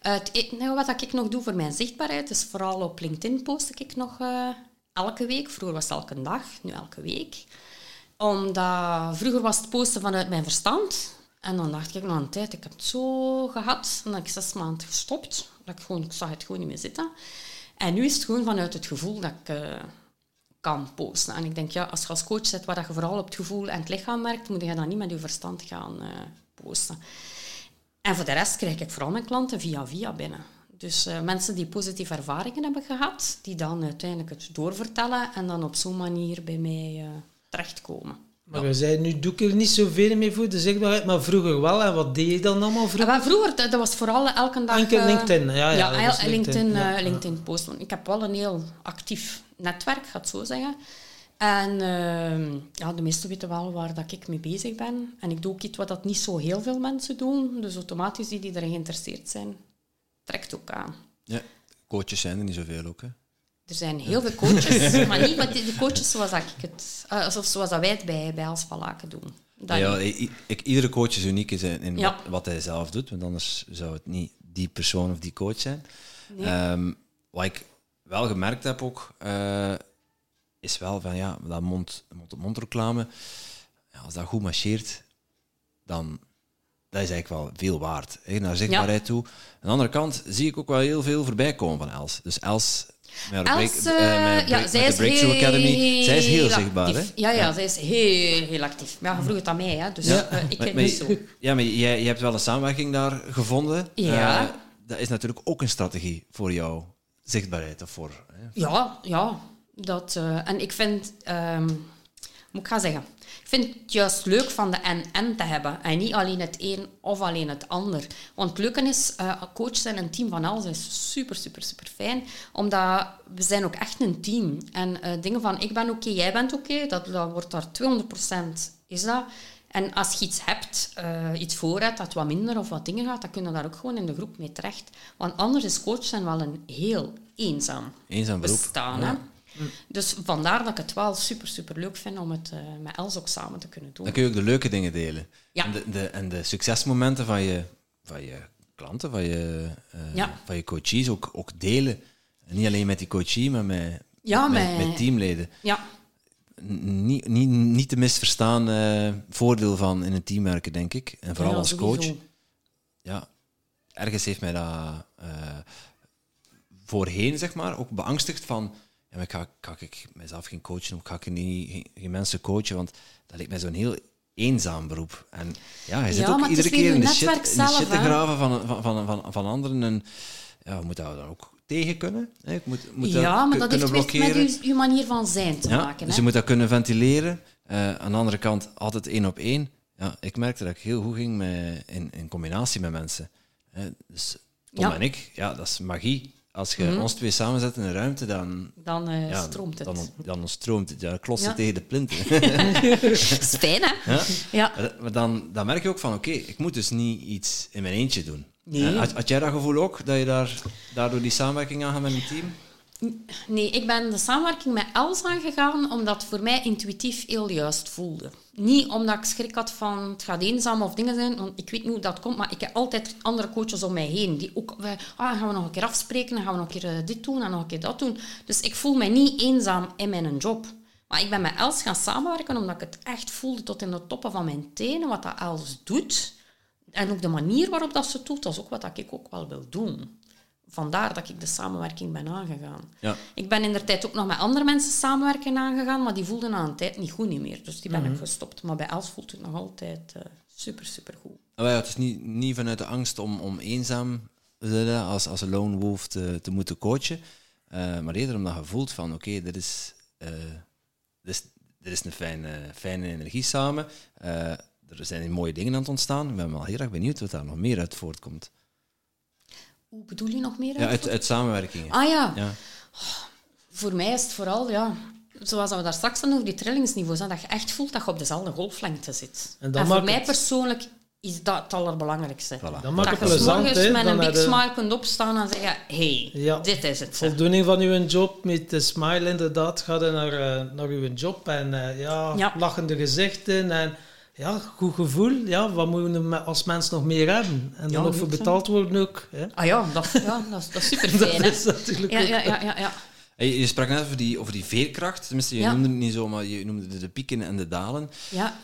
Eh, het nou, wat ik nog doe voor mijn zichtbaarheid is vooral op LinkedIn post ik nog eh, elke week. Vroeger was het elke dag, nu elke week. Omdat vroeger was het posten vanuit mijn verstand. En dan dacht ik na een tijd, ik heb het zo gehad. En dan heb ik zes maanden gestopt. Dat ik, gewoon, ik zag het gewoon niet meer zitten. En nu is het gewoon vanuit het gevoel dat ik eh, kan posten. En ik denk, ja, als je als coach zit waar je vooral op het gevoel en het lichaam werkt, moet je dan niet met je verstand gaan eh, posten. En voor de rest krijg ik vooral mijn klanten via via binnen. Dus eh, mensen die positieve ervaringen hebben gehad, die dan uiteindelijk het doorvertellen en dan op zo'n manier bij mij terechtkomen. Maar je zei, nu doe ik er niet zoveel mee voor de zichtbaarheid, maar vroeger wel. En wat deed je dan allemaal vroeger? wel, vroeger, dat was vooral elke dag... Enkel eh, LinkedIn, ja, ja, ja, LinkedIn, LinkedIn, ja, eh. LinkedIn posten. Ik heb wel een heel actief netwerk, ga het zo zeggen. En eh, ja, de meesten weten wel waar dat ik mee bezig ben. En ik doe ook iets wat dat niet zo heel veel mensen doen. Dus automatisch die die erin geïnteresseerd zijn, trekt ook aan. Ja, coaches zijn er niet zoveel ook. Hè? Er zijn heel veel coaches, maar niet met de coaches zoals dat ik het, eh, of zoals dat wij het bij, bij Als van Laken doen. Dat ja, i- ik, iedere coach is uniek in, in Ja. wat, wat hij zelf doet, want anders zou het niet die persoon of die coach zijn. Nee. Ehm, wat ik wel gemerkt heb ook, eh, is wel van ja, dat mond, mond-op-mond reclame, ja, als dat goed marcheert, dan dat is eigenlijk wel veel waard. Hè, naar zichtbaarheid toe. Aan de andere kant zie ik ook wel heel veel voorbij komen van Els. Dus Els met, break- eh, eh, met ja, break- zij met is de Breakthrough Academy, zij is heel zichtbaar. Hè? Ja, ja, zij is heel, heel actief. Maar ja, je vroeg het aan mij, hè, dus Ja. eh, ik Maar- ken niet zo. Ja, maar jij, je hebt wel een samenwerking daar gevonden. Ja. Eh, dat is natuurlijk ook een strategie voor jouw zichtbaarheid. Of voor, hè? Ja, ja. Dat, eh, en ik vind, hoe moet ik gaan zeggen, vind het juist leuk van de en-en te hebben. En niet alleen het een of alleen het ander. Want het leuke is, eh coach zijn en een team van alles is super, super, super fijn. Omdat we zijn ook echt een team. En eh, dingen van, ik ben oké, jij bent oké, dat, dat wordt daar 200% is dat. En als je iets hebt, eh, iets voor hebt dat wat minder of wat dingen gaat, dan kun je daar ook gewoon in de groep mee terecht. Want anders is coach zijn wel een heel eenzaam Eenzaam beroep. bestaan. Ja. Dus vandaar dat ik het wel super, super leuk vind om het eh, met Els ook samen te kunnen doen. Dan kun je ook de leuke dingen delen. Ja. En, de, de, en de succesmomenten van je, van je klanten, van je, eh, Ja. van je coaches ook, ook delen. En niet alleen met die coachie, maar met, Ja, met, met- met teamleden. Ja, Niet, niet, niet te misverstaan eh, voordeel van in een team werken, denk ik. En vooral als sowieso. coach. Ja, ergens heeft mij dat voorheen, zeg maar, ook beangstigd van... Ja, maar ga, ga ik mezelf geen coachen of ga ik niet, geen, geen mensen coachen? Want dat lijkt mij zo'n heel eenzaam beroep. En ja, je zit Ja, ook maar iedere keer in je de, shit, in de shit te graven van, van, van, van, van anderen. En ja, we moeten dat dan ook tegen kunnen. Hè? Ik moet, moet dat ja maar ku- dat heeft met blokkeren. uw, uw manier van zijn te Ja, maken. dus hè. je moet dat kunnen ventileren. Eh, aan de andere kant altijd één op één. Ja, ik merkte dat ik heel goed ging met, in, in combinatie met mensen. Hè, dus Tom Ja. en ik, ja, dat is magie. Als je ons twee samenzet in een ruimte, dan, Dan eh, ja, stroomt het. Dan, dan stroomt het. Ja, tegen de plinten. Dat is fijn, hè? ja? Ja. Maar dan, dan merk je ook van, oké, ik moet dus niet iets in mijn eentje doen. Nee. Had, had jij dat gevoel ook, dat je daar, daardoor die samenwerking aangaat met een team? Nee, ik ben de samenwerking met Els aangegaan omdat het voor mij intuïtief heel juist voelde. Niet omdat ik schrik had van het gaat eenzaam of dingen zijn, want ik weet niet hoe dat komt, maar ik heb altijd andere coaches om mij heen die ook, ah, gaan we nog een keer afspreken, dan gaan we nog een keer eh, dit doen en nog een keer dat doen. Dus ik voel mij niet eenzaam in mijn job. Maar ik ben met Els gaan samenwerken omdat ik het echt voelde tot in de toppen van mijn tenen, wat dat Els doet. En ook de manier waarop dat ze doet, dat is ook wat ik ook wel wil doen. Vandaar dat ik de samenwerking ben aangegaan. Ja. Ik ben in de tijd ook nog met andere mensen samenwerken aangegaan, maar die voelden aan een tijd niet goed niet meer. Dus die ben ik gestopt. Maar bij Els voelt het nog altijd eh, super, super goed. Ah, ja, het is niet, niet vanuit de angst om, om eenzaam te zijn als, als een lone wolf te, te moeten coachen. eh, maar eerder omdat je voelt van, oké, dit, is, eh, dit, is, dit is een fijne, fijne energie samen. Er zijn mooie dingen aan het ontstaan. Ik ben wel heel erg benieuwd wat daar nog meer uit voortkomt. Hoe bedoel je nog meer? Ja, uit? uit, samenwerkingen. Ah ja. Ja. voor mij is het vooral, ja, zoals we daar straks hadden over die trillingsniveaus, hè, dat je echt voelt dat je op dezelfde golflengte zit. En En, dat voor maakt mij het- persoonlijk is dat het allerbelangrijkste. Voilà. Dat maakt dat het je plezant, morgens hè. met Dan een big je smile kunt opstaan en zeggen, hey, Ja. dit is het. voldoening van uw job, met de smile inderdaad, gaat je naar, eh, naar uw job en eh, ja, Ja. lachende gezichten en ja, goed gevoel. Ja, wat moeten we als mens nog meer hebben? En Ja, dan nog voor betaald worden ook. Hè? Ah ja, dat, ja, dat, is, dat is super Dat fijn. hè. is natuurlijk Ja, ook... ja, ja, ja, ja. Hey, je sprak net over die, over die veerkracht. Tenminste, je Ja. noemde het niet zo, maar je noemde de, de pieken en de dalen. ja.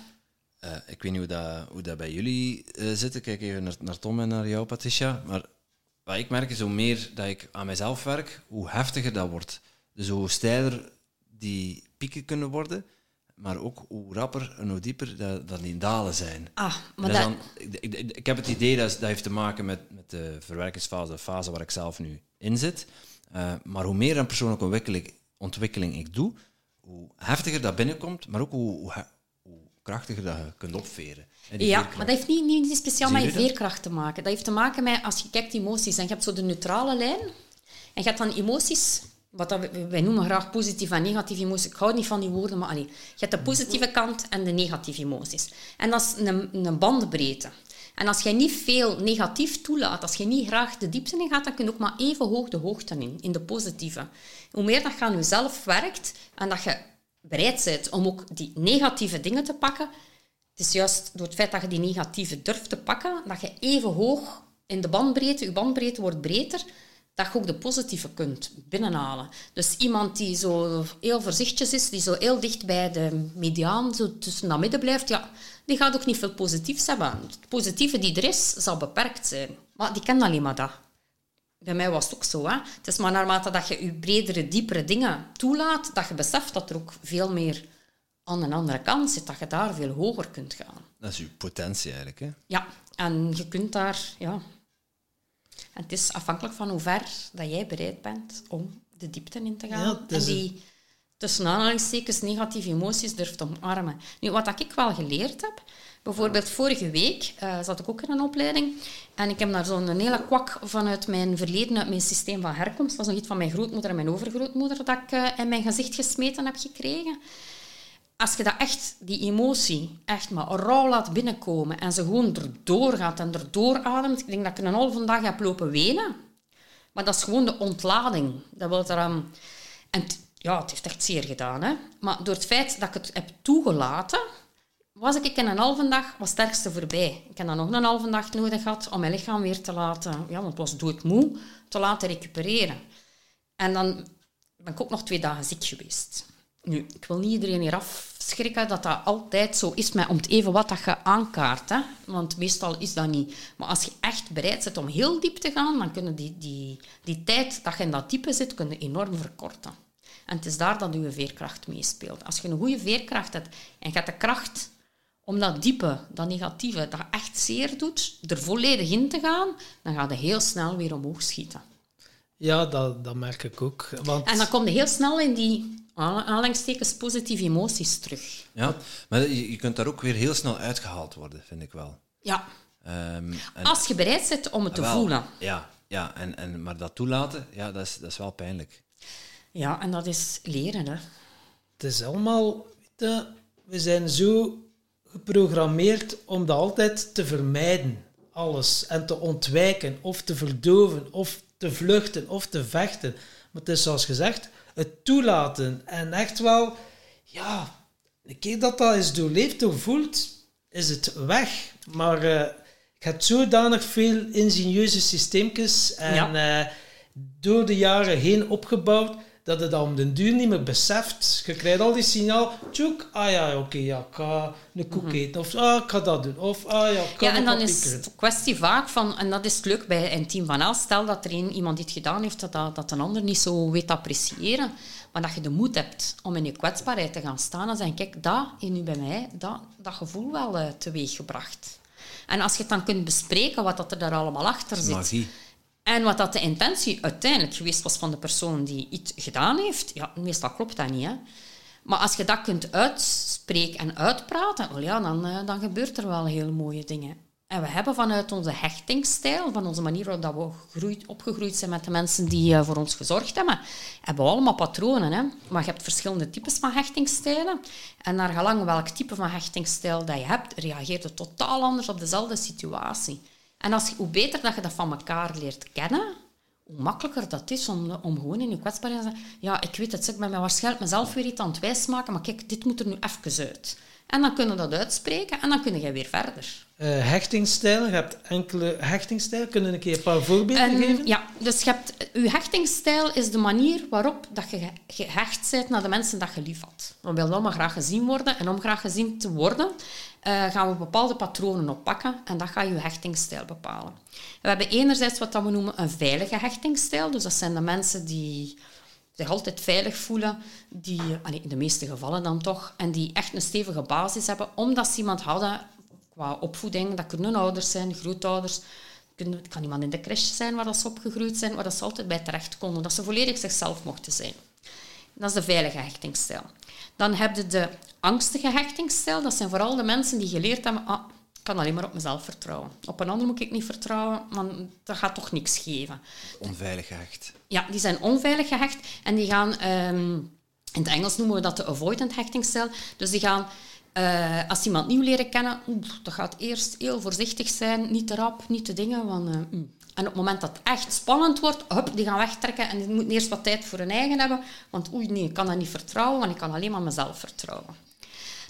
Eh, ik weet niet hoe dat, hoe dat bij jullie eh, zit. Ik kijk even naar, naar Tom en naar jou, Patricia. Maar wat ik merk is, hoe meer dat ik aan mezelf werk, hoe heftiger dat wordt. Dus hoe steiler die pieken kunnen worden, maar ook hoe rapper en hoe dieper dat, dat die dalen zijn. Ah, maar Dat dan, ik, ik, ik heb het idee dat, dat heeft te maken met, met de verwerkingsfase, de fase waar ik zelf nu in zit. Eh, maar hoe meer aan persoonlijke ontwikkeling, ontwikkeling ik doe, hoe heftiger dat binnenkomt, maar ook hoe, hoe, krachtiger dat je kunt opveren. Ja, veerkracht. maar dat heeft niet, niet speciaal met je veerkracht te maken. Dat heeft te maken met, als je kijkt emoties, en je hebt zo de neutrale lijn, en je hebt dan emoties, wat dat, wij noemen graag positieve en negatieve emoties. Ik hou niet van die woorden, maar allee. Je hebt de positieve kant en de negatieve emoties. En dat is een, een bandbreedte. En als jij niet veel negatief toelaat, als je niet graag de diepte in gaat, dan kun je ook maar even hoog de hoogte in, in de positieve. Hoe meer dat je aan jezelf werkt en dat je bereid bent om ook die negatieve dingen te pakken, het is juist door het feit dat je die negatieve durft te pakken, dat je even hoog in de bandbreedte, je bandbreedte wordt breder, dat je ook de positieve kunt binnenhalen. Dus iemand die zo heel voorzichtig is, die zo heel dicht bij de mediaan, zo tussen dat midden blijft, ja, die gaat ook niet veel positiefs hebben. Het positieve die er is, zal beperkt zijn. Maar die kent alleen maar dat. Bij mij was het ook zo. Hè? Het is maar naarmate dat je je bredere, diepere dingen toelaat, dat je beseft dat er ook veel meer aan een andere kant zit, dat je daar veel hoger kunt gaan. Dat is je potentie eigenlijk. Hè? Ja, en je kunt daar... Ja. En het is afhankelijk van hoe ver dat jij bereid bent om de diepte in te gaan. Ja, en die tussen aanhalingstekens negatieve emoties durft omarmen. Nu, wat ik wel geleerd heb... Bijvoorbeeld vorige week eh, zat ik ook in een opleiding en ik heb daar zo'n hele kwak vanuit mijn verleden, uit mijn systeem van herkomst, dat was nog iets van mijn grootmoeder en mijn overgrootmoeder, dat ik eh, in mijn gezicht gesmeten heb gekregen als je dat echt, die emotie, echt maar rauw laat binnenkomen en ze gewoon erdoor gaat en erdoor ademt, ik denk dat ik een halve dag heb lopen wenen. Maar dat is gewoon de ontlading. Dat wil er, um, en ja, het heeft echt zeer gedaan. Hè? Maar door het feit dat ik het heb toegelaten, was ik in een halve dag wat sterkste voorbij. Ik heb dan nog een halve dag nodig gehad om mijn lichaam weer te laten, ja, want het was doodmoe, te laten recupereren. En dan ben ik ook nog twee dagen ziek geweest. Nu, ik wil niet iedereen hier afschrikken dat dat altijd zo is met om het even wat dat je aankaart. Hè? Want meestal is dat niet. Maar als je echt bereid bent om heel diep te gaan, dan kunnen die, die, die tijd dat je in dat diepe zit, kunnen enorm verkorten. En het is daar dat je veerkracht meespeelt. Als je een goede veerkracht hebt en je hebt de kracht om dat diepe, dat negatieve, dat echt zeer doet, er volledig in te gaan, dan ga je heel snel weer omhoog schieten. Ja, dat, dat merk ik ook. Want En dan kom je heel snel in die aanhalingstekens positieve emoties terug. Ja, maar je, kunt daar ook weer heel snel uitgehaald worden, vind ik wel. Ja, Ehm, en, als je bereid bent om het te wel, voelen. Ja, ja en, en, maar dat toelaten, ja, dat is, dat is wel pijnlijk. Ja, en dat is leren. Hè. het is allemaal... we zijn zo geprogrammeerd om dat altijd te vermijden. Alles. En te ontwijken, of te verdoven, of te vluchten, of te vechten. Maar het is zoals gezegd, het toelaten. En echt wel, ja, een keer dat dat is doorleefd, doorvoeld, is het weg. Maar eh, ik heb zodanig veel ingenieuze systeempjes en eh, door de jaren heen opgebouwd, dat je dat om den duur niet meer beseft. Je krijgt al die signaal, tjoek, ah ja, oké, ja, ik ga een koek eten, of ah, ik ga dat doen, of ah ja, ik kan Ja, en dan is het een kwestie vaak van, en dat is het leuk bij een team van Els, stel dat er een, iemand iets gedaan heeft dat, dat, een ander niet zo weet appreciëren, maar dat je de moed hebt om in je kwetsbaarheid te gaan staan en zeggen, kijk, dat in nu bij mij, dat, dat gevoel wel eh, teweeggebracht. En als je het dan kunt bespreken wat dat er daar allemaal achter zit, Magie. En wat dat de intentie uiteindelijk geweest was van de persoon die iets gedaan heeft, ja, meestal klopt dat niet. Hè? Maar als je dat kunt uitspreken en uitpraten, ja, dan, eh, dan gebeurt er wel hele mooie dingen. En we hebben vanuit onze hechtingsstijl, van onze manier waarop we gegroeid, opgegroeid zijn met de mensen die eh, voor ons gezorgd hebben, hebben we allemaal patronen. Hè? Maar je hebt verschillende types van hechtingsstijlen. En naar gelang welk type van hechtingsstijl dat je hebt, reageert het totaal anders op dezelfde situatie. En als, hoe beter dat je dat van elkaar leert kennen, hoe makkelijker dat is om, om gewoon in je kwetsbaarheid te zeggen ja, ik weet het, ik ben mij waarschijnlijk mezelf weer iets aan het wijsmaken, maar kijk, dit moet er nu even uit. En dan kunnen we dat uitspreken en dan kun je weer verder. Eh, hechtingsstijlen, je hebt enkele hechtingsstijlen. Kunnen we een keer een paar voorbeelden En, geven? ja, dus je hebt, je hechtingsstijl is de manier waarop dat je ge- gehecht bent naar de mensen dat je lief had. We willen allemaal graag gezien worden. En om graag gezien te worden, eh, gaan we bepaalde patronen oppakken. En dat gaat je hechtingsstijl bepalen. We hebben enerzijds wat dat we noemen een veilige hechtingsstijl. Dus dat zijn de mensen die zich altijd veilig voelen, die, allee, in de meeste gevallen dan toch, en die echt een stevige basis hebben, omdat ze iemand hadden qua opvoeding. Dat kunnen ouders zijn, grootouders. Het kan iemand in de crash zijn waar ze opgegroeid zijn, waar dat ze altijd bij terecht konden. Dat ze volledig zichzelf mochten zijn. Dat is de veilige hechtingsstijl. Dan heb je de angstige hechtingsstijl. Dat zijn vooral de mensen die geleerd hebben... Ah, kan alleen maar op mezelf vertrouwen. Op een ander moet ik niet vertrouwen, want dat gaat toch niks geven. Onveilig gehecht. Ja, die zijn onveilig gehecht en die gaan... ehm, in het Engels noemen we dat de avoidant hechtingsstijl. Dus die gaan... eh, als iemand nieuw leren kennen, oeh, dat gaat eerst heel voorzichtig zijn, niet te rap, niet te dingen. Want, eh, mm. En op het moment dat het echt spannend wordt, hup, die gaan wegtrekken en die moeten eerst wat tijd voor hun eigen hebben. Want oei, nee, ik kan dat niet vertrouwen, want ik kan alleen maar mezelf vertrouwen.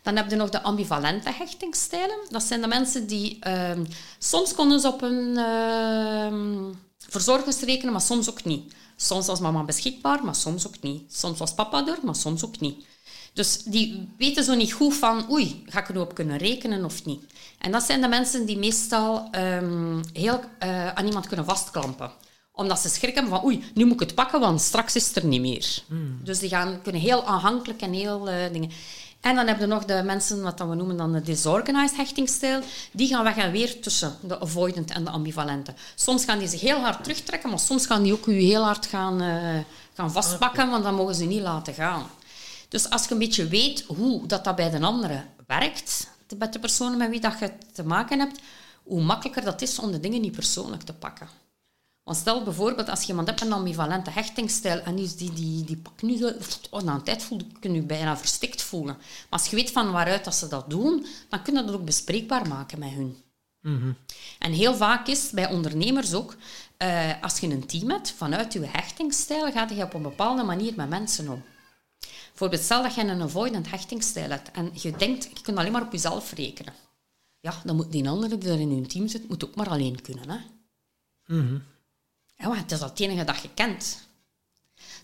Dan heb je nog de ambivalente hechtingsstijlen. Dat zijn de mensen die... ehm, soms konden ze op een ehm, verzorgingsrekening, maar soms ook niet. Soms was mama beschikbaar, maar soms ook niet. Soms was papa er, maar soms ook niet. Dus die weten zo niet goed van, oei, ga ik er nu op kunnen rekenen of niet? En dat zijn de mensen die meestal ehm, heel uh, aan iemand kunnen vastklampen omdat ze schrikken van, oei, nu moet ik het pakken, want straks is het er niet meer. Hmm. Dus die gaan, kunnen heel aanhankelijk en heel uh, dingen... En dan hebben we nog de mensen, wat we noemen dan de disorganized hechtingstijl. Die gaan weg en weer tussen de avoidant en de ambivalente. Soms gaan die zich heel hard terugtrekken, maar soms gaan die ook u heel hard gaan, uh, gaan vastpakken, want dan mogen ze niet laten gaan. Dus als je een beetje weet hoe dat, dat bij de anderen werkt, met de personen met wie dat je te maken hebt, hoe makkelijker dat is om de dingen niet persoonlijk te pakken. Want stel bijvoorbeeld, als je iemand hebt met een ambivalente hechtingstijl en die, die, die, die pakt nu zo... Oh, na een tijd voel, kun je je bijna verstikt voelen. Maar als je weet van waaruit dat ze dat doen, dan kun je dat ook bespreekbaar maken met hun. Mhm. En heel vaak is bij ondernemers ook, uh, als je een team hebt, vanuit je hechtingstijl gaat je op een bepaalde manier met mensen om. Bijvoorbeeld, stel dat je een avoidant hechtingstijl hebt en je denkt, je kunt alleen maar op jezelf rekenen. Ja, dan moet die andere die er in je team zit, moet ook maar alleen kunnen. Hè? Mm ja, het is dat het enige dat je kent.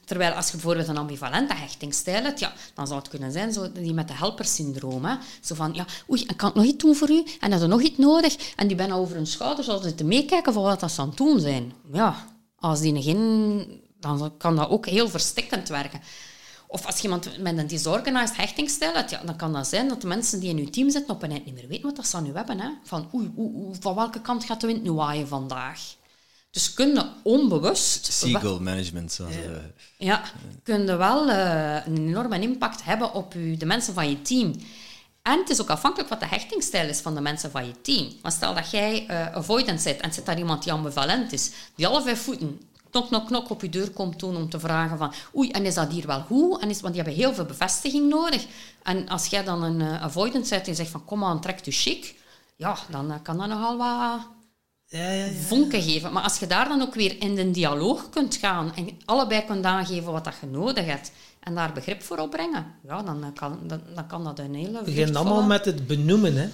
Terwijl als je bijvoorbeeld een ambivalente hechtingsstijl hebt, ja, dan zou het kunnen zijn zo, die met de helpersyndroom. Hè. Zo van, ja, oei, ik kan nog iets doen voor u? En heb je nog iets nodig? En die bijna over hun schouders altijd te meekijken van wat dat ze aan het doen zijn. Ja, als die geen... Dan kan dat ook heel verstikkend werken. Of als iemand met een disorganized hechtingsstijl hebt, ja, dan kan dat zijn dat de mensen die in je team zitten op een eind niet meer weten wat ze aan u hebben. Hè. Van, oei, oei, van welke kant gaat de wind nu waaien vandaag? Dus kunnen onbewust... Seagull management, zoals... Uh, ja, kunnen wel uh, een enorme impact hebben op u, de mensen van je team. En het is ook afhankelijk wat de hechtingsstijl is van de mensen van je team. Maar stel dat jij uh, avoidant zit en zit daar iemand die ambivalent is, die alle vijf voeten knok, knok, knok op je deur komt doen om te vragen van oei, en is dat hier wel goed? En is, want die hebben heel veel bevestiging nodig. En als jij dan een uh, avoidant zit en zegt van kom aan, trek je chic, ja, dan kan dat nogal wat ja, ja, ja. vonken geven. Maar als je daar dan ook weer in de dialoog kunt gaan en allebei kunt aangeven wat dat je nodig hebt en daar begrip voor opbrengen, ja, dan kan, dan, dan kan dat een hele... Begin allemaal met het benoemen, hè.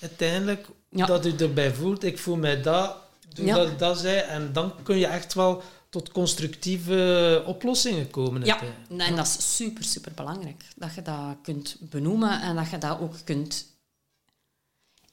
Uiteindelijk, dat u erbij voelt, ik voel mij dat, doe dat ik dat zei, en dan kun je echt wel tot constructieve oplossingen komen. Ja, en dat is super, super belangrijk. Dat je dat kunt benoemen en dat je dat ook kunt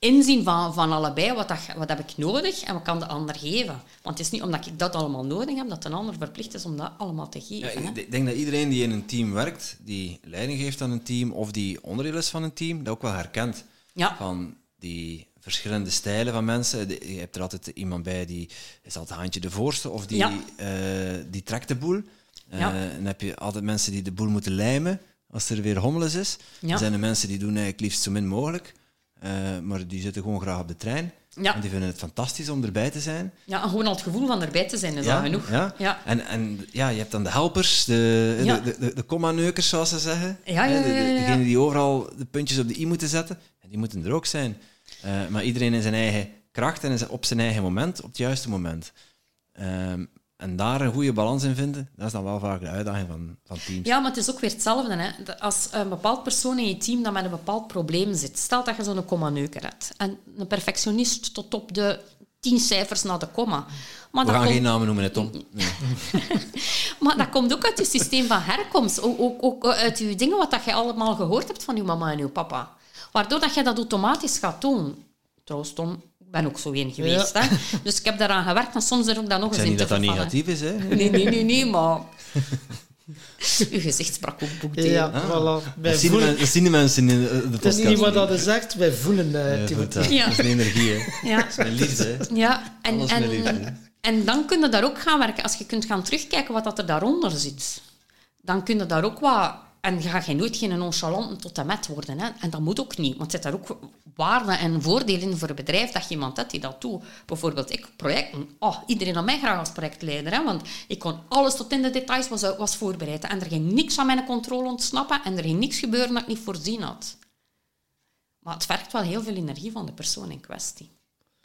inzien van, van allebei, wat, dat, wat heb ik nodig en wat kan de ander geven. Want het is niet omdat ik dat allemaal nodig heb, dat de ander verplicht is om dat allemaal te geven. Ja, ik denk dat iedereen die in een team werkt, die leiding geeft aan een team of die onderdeel is van een team, dat ook wel herkent. Ja. Van die verschillende stijlen van mensen. Je hebt er altijd iemand bij die is altijd handje de voorste of die, uh, die trekt de boel. Uh, dan heb je altijd mensen die de boel moeten lijmen als er weer hommeles is. Dan zijn er mensen die doen eigenlijk liefst zo min mogelijk. Uh, maar die zitten gewoon graag op de trein. Ja. En die vinden het fantastisch om erbij te zijn. Ja, en gewoon al het gevoel van erbij te zijn is ja, al genoeg. Ja. ja. En, en ja, je hebt dan de helpers, de, de, de, de, comma-neukers, zoals ze zeggen. Ja, ja, ja, Degenen die overal de puntjes op de i moeten zetten. En die moeten er ook zijn. Uh, maar iedereen in zijn eigen kracht en op zijn eigen moment, op het juiste moment. Um, en daar een goede balans in vinden, dat is dan wel vaak de uitdaging van, van teams. Ja, maar het is ook weer hetzelfde. Hè. Als een bepaald persoon in je team dat met een bepaald probleem zit, stel dat je zo'n komma-neuker hebt en een perfectionist tot op de tien cijfers naar de komma. Maar We gaan geen namen noemen, Tom. Nee. maar dat komt ook uit je systeem van herkomst. Ook, ook, ook uit je dingen wat dat je allemaal gehoord hebt van je mama en je papa. Waardoor dat je dat automatisch gaat doen. Trouwens, Tom, ben ook zo een geweest. Hè? Dus ik heb daaraan gewerkt en soms er ook dan nog eens in niet dat dat negatief is, hè? Nee, nee, nee, nee, maar... Uw gezicht sprak ook boekdelen. Ja, ah. voilà. dat, zien voelen... de, zien de mensen in de, podcast. Het is niet wat dat zegt, wij voelen uh, ja, dat, ja. dat is een energie, hè. Ja. Dat is mijn liefde, Ja, en, en, en dan kun je daar ook gaan werken. Als je kunt gaan terugkijken wat dat er daaronder zit, dan kun je daar ook wat en ga je nooit geen nonchalante tot en met worden. Hè? En dat moet ook niet, want er zit daar ook waarde en voordelen in voor het bedrijf dat je iemand hebt die dat doet. Bijvoorbeeld ik, projecten. Oh, iedereen had mij graag als projectleider, hè? want ik kon alles tot in de details was, was voorbereid. En er ging niks aan mijn controle ontsnappen en er ging niks gebeuren dat ik niet voorzien had. Maar het vergt wel heel veel energie van de persoon in kwestie.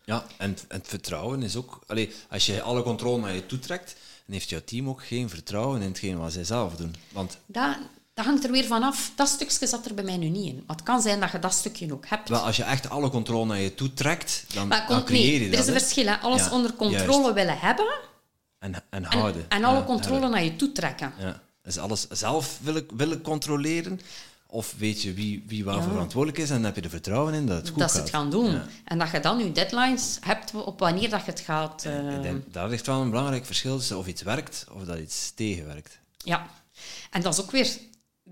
Ja, en, het vertrouwen is ook... Allez, als je alle controle naar je toetrekt, dan heeft jouw team ook geen vertrouwen in hetgeen wat zij zelf doen. Want... Dat, dat hangt er weer vanaf. Dat stukje zat er bij mij nu niet in. Maar het kan zijn dat je dat stukje ook hebt. Wel, als je echt alle controle naar je toe trekt, dan, dan creëer je dat. Er is een verschil. Hè. Alles onder controle willen hebben en, en En, houden. en alle Ja, controle naar je toe trekken. Ja. Is alles zelf willen, willen controleren? Of weet je wie, wie waarvoor verantwoordelijk is en heb je er vertrouwen in dat het goed dat ze gaat? het gaan doen. En dat je dan je deadlines hebt op wanneer dat je het gaat... eh, Ik denk, daar ligt wel een belangrijk verschil tussen of iets werkt of dat iets tegenwerkt. Ja. En dat is ook weer...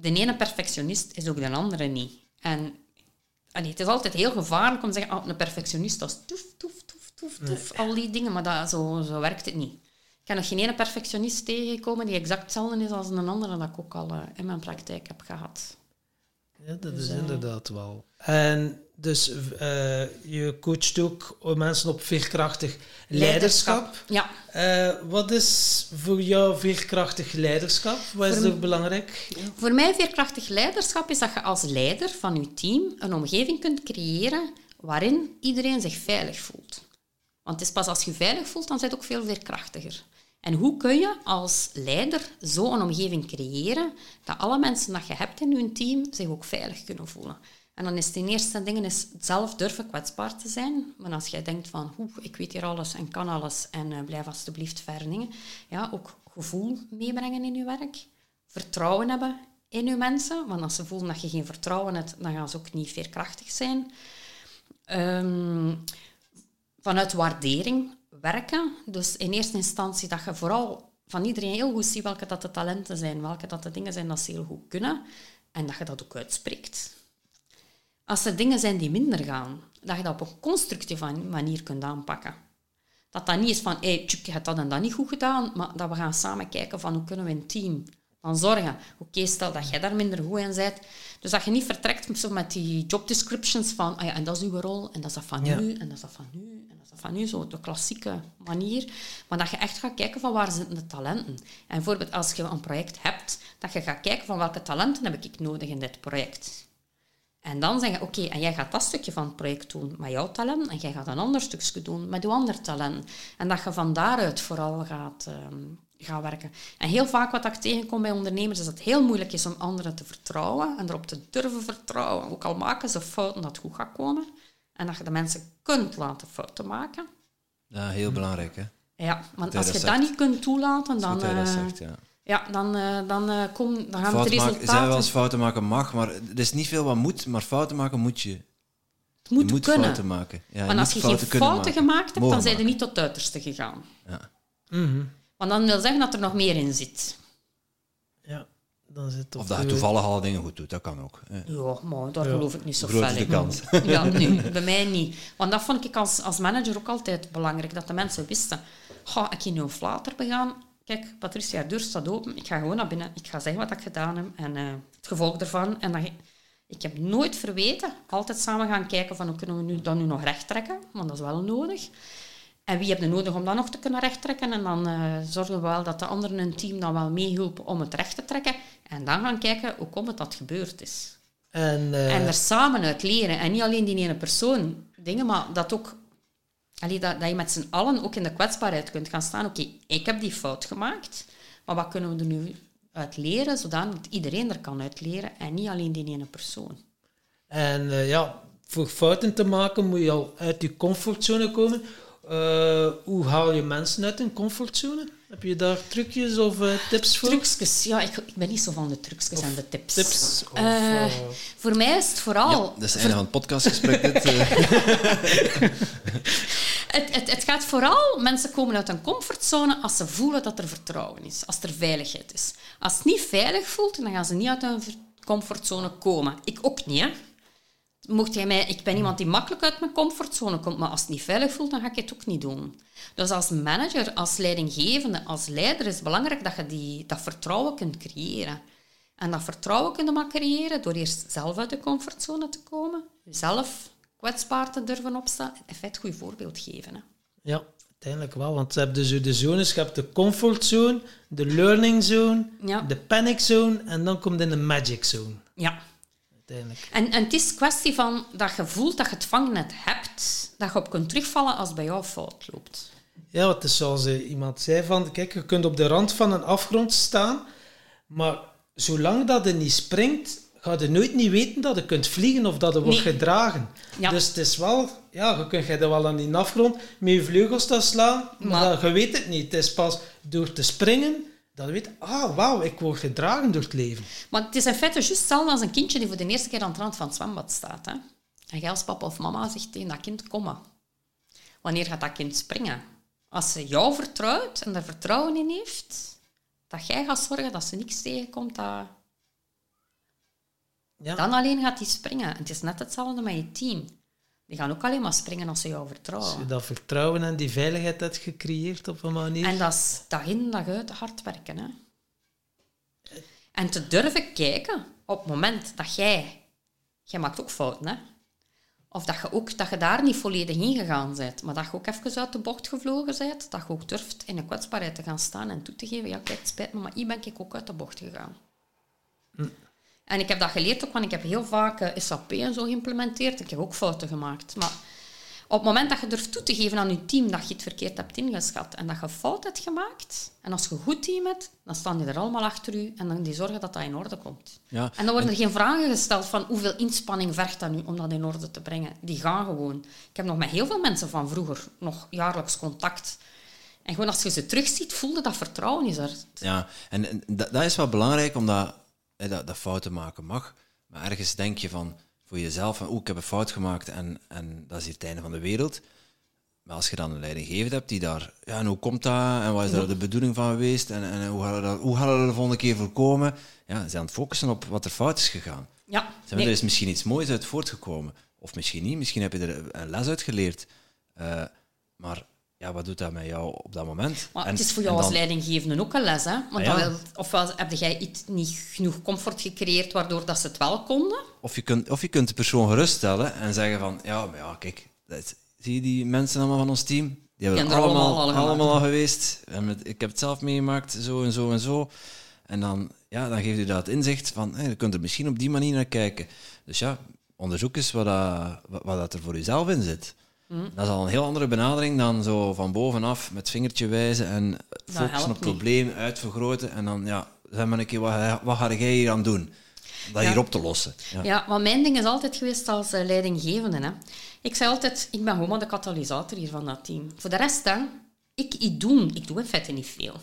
De ene perfectionist is ook de andere niet. En allee, het is altijd heel gevaarlijk om te zeggen... Oh, een perfectionist, dat is toef, toef, toef, toef, toef. Al die dingen, maar dat, zo, zo werkt het niet. Ik kan nog geen ene perfectionist tegenkomen die exact hetzelfde is als een andere dat ik ook al eh, in mijn praktijk heb gehad. Ja, dat Dus, is eh, inderdaad wel. En dus eh, je coacht ook mensen op veerkrachtig leiderschap. Ja. Eh, wat is voor jou veerkrachtig leiderschap? Wat is er belangrijk? Ja. Voor mij veerkrachtig leiderschap is dat je als leider van je team een omgeving kunt creëren waarin iedereen zich veilig voelt. Want het is pas als je veilig voelt, dan je ook veel veerkrachtiger. En hoe kun je als leider zo een omgeving creëren dat alle mensen dat je hebt in je team zich ook veilig kunnen voelen? En dan is ten eerste ding is zelf durven kwetsbaar te zijn. Maar als jij denkt van, ik weet hier alles en kan alles en eh, blijf alsjeblieft ver dingen. Ja, ook gevoel meebrengen in je werk. Vertrouwen hebben in je mensen. Want als ze voelen dat je geen vertrouwen hebt, dan gaan ze ook niet veerkrachtig zijn. Ehm, vanuit waardering werken. Dus in eerste instantie dat je vooral van iedereen heel goed ziet welke dat de talenten zijn, welke dat de dingen zijn dat ze heel goed kunnen. En dat je dat ook uitspreekt. Als er dingen zijn die minder gaan, dat je dat op een constructieve manier kunt aanpakken. Dat dat niet is van, hey, tjuk, je hebt dat en dat niet goed gedaan, maar dat we gaan samen kijken van hoe kunnen we een team dan zorgen. Oké, stel dat jij daar minder goed in bent. Dus dat je niet vertrekt zo met die job descriptions van, ah ja, en dat is uw rol, en dat is dat van Ja. nu, en dat is dat van nu, en dat is dat van nu, zo de klassieke manier. Maar dat je echt gaat kijken van waar zitten de talenten. En bijvoorbeeld als je een project hebt, dat je gaat kijken van welke talenten heb ik nodig in dit project. En dan zeg je, oké, en jij gaat dat stukje van het project doen met jouw talent en jij gaat een ander stukje doen met jouw ander talent. En dat je van daaruit vooral gaat, ehm, gaat werken. En heel vaak wat ik tegenkom bij ondernemers is dat het heel moeilijk is om anderen te vertrouwen en erop te durven vertrouwen. Ook al maken ze fouten, dat het goed gaat komen. En dat je de mensen kunt laten fouten maken. Ja, heel belangrijk, hè? Ja, want als je dat niet kunt toelaten, dan, dat je dat eh, zegt, ja. Ja, dan, eh, dan, eh, kom, dan gaan Fouten de maken, resultaten... zijn wel eens fouten maken mag, maar er is niet veel wat moet, maar fouten maken moet je. het moet je moet kunnen. fouten maken. Ja, Want als je moet geen fouten kunnen fouten maken. gemaakt hebt, dan zijn je maken. niet tot het uiterste gegaan. Ja. Mhm. Want dan wil zeggen dat er nog meer in zit. Ja, dan zit het Of dat je toevallig alle dingen goed doet, dat kan ook. hè. Ja, maar daar Ja. geloof ik niet zo fel de in. kans. Ja, nee, bij mij niet. Want dat vond ik als, als manager ook altijd belangrijk, dat de mensen wisten, ga ik hier nu een flater begaan? Kijk, Patricia, de deur staat open. Ik ga gewoon naar binnen. Ik ga zeggen wat ik gedaan heb en eh, het gevolg ervan. En dat, ik heb nooit verweten. Altijd samen gaan kijken van hoe kunnen we nu, dat nu nog recht trekken, want dat is wel nodig. En wie heb je nodig om dat nog te kunnen rechttrekken? En dan eh, zorgen we wel dat de anderen in het team dan wel meehielpen om het recht te trekken. En dan gaan kijken hoe komt het dat gebeurd is. En, eh, En er samen uit leren. En niet alleen die ene persoon dingen, maar dat ook... Allee, dat, dat je met z'n allen ook in de kwetsbaarheid kunt gaan staan. Oké, ik heb die fout gemaakt, maar wat kunnen we er nu uit leren, zodat iedereen er kan uit leren en niet alleen die ene persoon. En eh, ja, voor fouten te maken moet je al uit je comfortzone komen. Eh, hoe haal je mensen uit hun comfortzone? Heb je daar trucjes of eh, tips voor? Trucjes, ja, ik, ik ben niet zo van de trucjes en de tips. Tips? Of, Eh, eh, Voor mij is het vooral... Ja, dat is het einde van het podcastgesprek. Dit. Het, het, het gaat vooral, mensen komen uit een comfortzone als ze voelen dat er vertrouwen is, als er veiligheid is. Als het niet veilig voelt, dan gaan ze niet uit hun comfortzone komen. Ik ook niet, hè. Mocht jij mij, ik ben iemand die makkelijk uit mijn comfortzone komt, maar als het niet veilig voelt, dan ga ik het ook niet doen. Dus als manager, als leidinggevende, als leider is het belangrijk dat je die, dat vertrouwen kunt creëren. En dat vertrouwen kunnen maar creëren door eerst zelf uit de comfortzone te komen, jezelf kwetsbaar te durven opstaan, in feite een goed voorbeeld geven. Hè. ja, uiteindelijk wel. Want je hebt dus de zones. Je hebt de comfortzone, de learning zone, Ja. de panic zone en dan komt in de magic zone. Ja. Uiteindelijk. En, en het is kwestie van dat je voelt dat je het vangnet hebt, dat je op kunt terugvallen als het bij jou fout loopt. Ja, wat is zoals eh, iemand zei van, kijk, je kunt op de rand van een afgrond staan, maar zolang dat je niet springt, ga je nooit niet weten dat je kunt vliegen of dat je wordt gedragen. Ja. Dus het is wel, ja, je kunt je er wel aan die afgrond met je vleugels slaan, maar, je weet het niet. Het is pas door te springen dat je weet, ah, wauw, ik word gedragen door het leven. Maar het is in feite juist hetzelfde als een kindje die voor de eerste keer aan het rand van het zwembad staat. Hè? En jij als papa of mama zegt tegen dat kind, kom maar. Wanneer gaat dat kind springen? Als ze jou vertrouwt en er vertrouwen in heeft, dat jij gaat zorgen dat ze niks tegenkomt, dat... Ja. dan alleen gaat hij springen. En het is net hetzelfde met je team. Die gaan ook alleen maar springen als ze jou vertrouwen. je dat vertrouwen en die veiligheid hebt gecreëerd op een manier. En dat is dag in dag uit hard werken. Hè? En te durven kijken op het moment dat jij... Jij maakt ook fouten, hè? Of dat je, ook, dat je daar niet volledig in gegaan bent, maar dat je ook even uit de bocht gevlogen bent, dat je ook durft in een kwetsbaarheid te gaan staan en toe te geven, ja, kijk, het spijt me, maar hier ben ik ook uit de bocht gegaan. En ik heb dat geleerd ook, want ik heb heel vaak eh, SAP en zo geïmplementeerd. Ik heb ook fouten gemaakt. Maar op het moment dat je durft toe te geven aan je team dat je het verkeerd hebt ingeschat en dat je fout hebt gemaakt, en als je een goed team hebt, dan staan die er allemaal achter u en dan die zorgen dat dat in orde komt. Ja, En dan worden er geen vragen gesteld van hoeveel inspanning vergt dat nu om dat in orde te brengen. Die gaan gewoon. Ik heb nog met heel veel mensen van vroeger nog jaarlijks contact. En gewoon als je ze terugziet, voelde dat vertrouwen is er. Ja, en, dat, dat is wel belangrijk, omdat dat, dat fouten maken mag. Maar ergens denk je van, voor jezelf, van, oeh, ik heb een fout gemaakt en, en dat is hier het einde van de wereld. Maar als je dan een leidinggevende hebt die daar, ja, en hoe komt dat? En wat is daar de bedoeling van geweest? En, en hoe, gaan we dat, hoe gaan we de volgende keer voorkomen? Ja, ze zijn aan het focussen op wat er fout is gegaan. Ja, Ze nee. Er is misschien iets moois uit voortgekomen. Of misschien niet, misschien heb je er een les uit geleerd. Eh, maar ja, wat doet dat met jou op dat moment? Maar En- het is voor jou als leidinggevende ook een les. Hè? Want Ah, ja. dan wil, ofwel heb jij iets niet genoeg comfort gecreëerd waardoor dat ze het wel konden. Of je, kunt, of je kunt de persoon geruststellen en zeggen van, ja, maar ja, kijk, dat, zie je die mensen allemaal van ons team? Die hebben allemaal, allemaal al allemaal, al geweest. Ik heb het zelf meegemaakt, zo en zo en zo. En dan, ja, dan geeft u dat inzicht van, je kunt er misschien op die manier naar kijken. Dus ja, onderzoek eens wat, dat, wat, wat dat er voor jezelf in zit. Hm. Dat is al een heel andere benadering dan zo van bovenaf met vingertje wijzen en focussen op het probleem, uitvergroten. En dan, ja, zeg maar een keer, wat, wat ga jij hier aan doen? Om dat Ja. hier op te lossen. Ja. Ja, maar mijn ding is altijd geweest als eh, leidinggevende. Hè. Ik zei altijd, ik ben gewoon maar de katalysator hier van dat team. Voor de rest, hè, ik, ik, doe, ik doe in feite niet veel.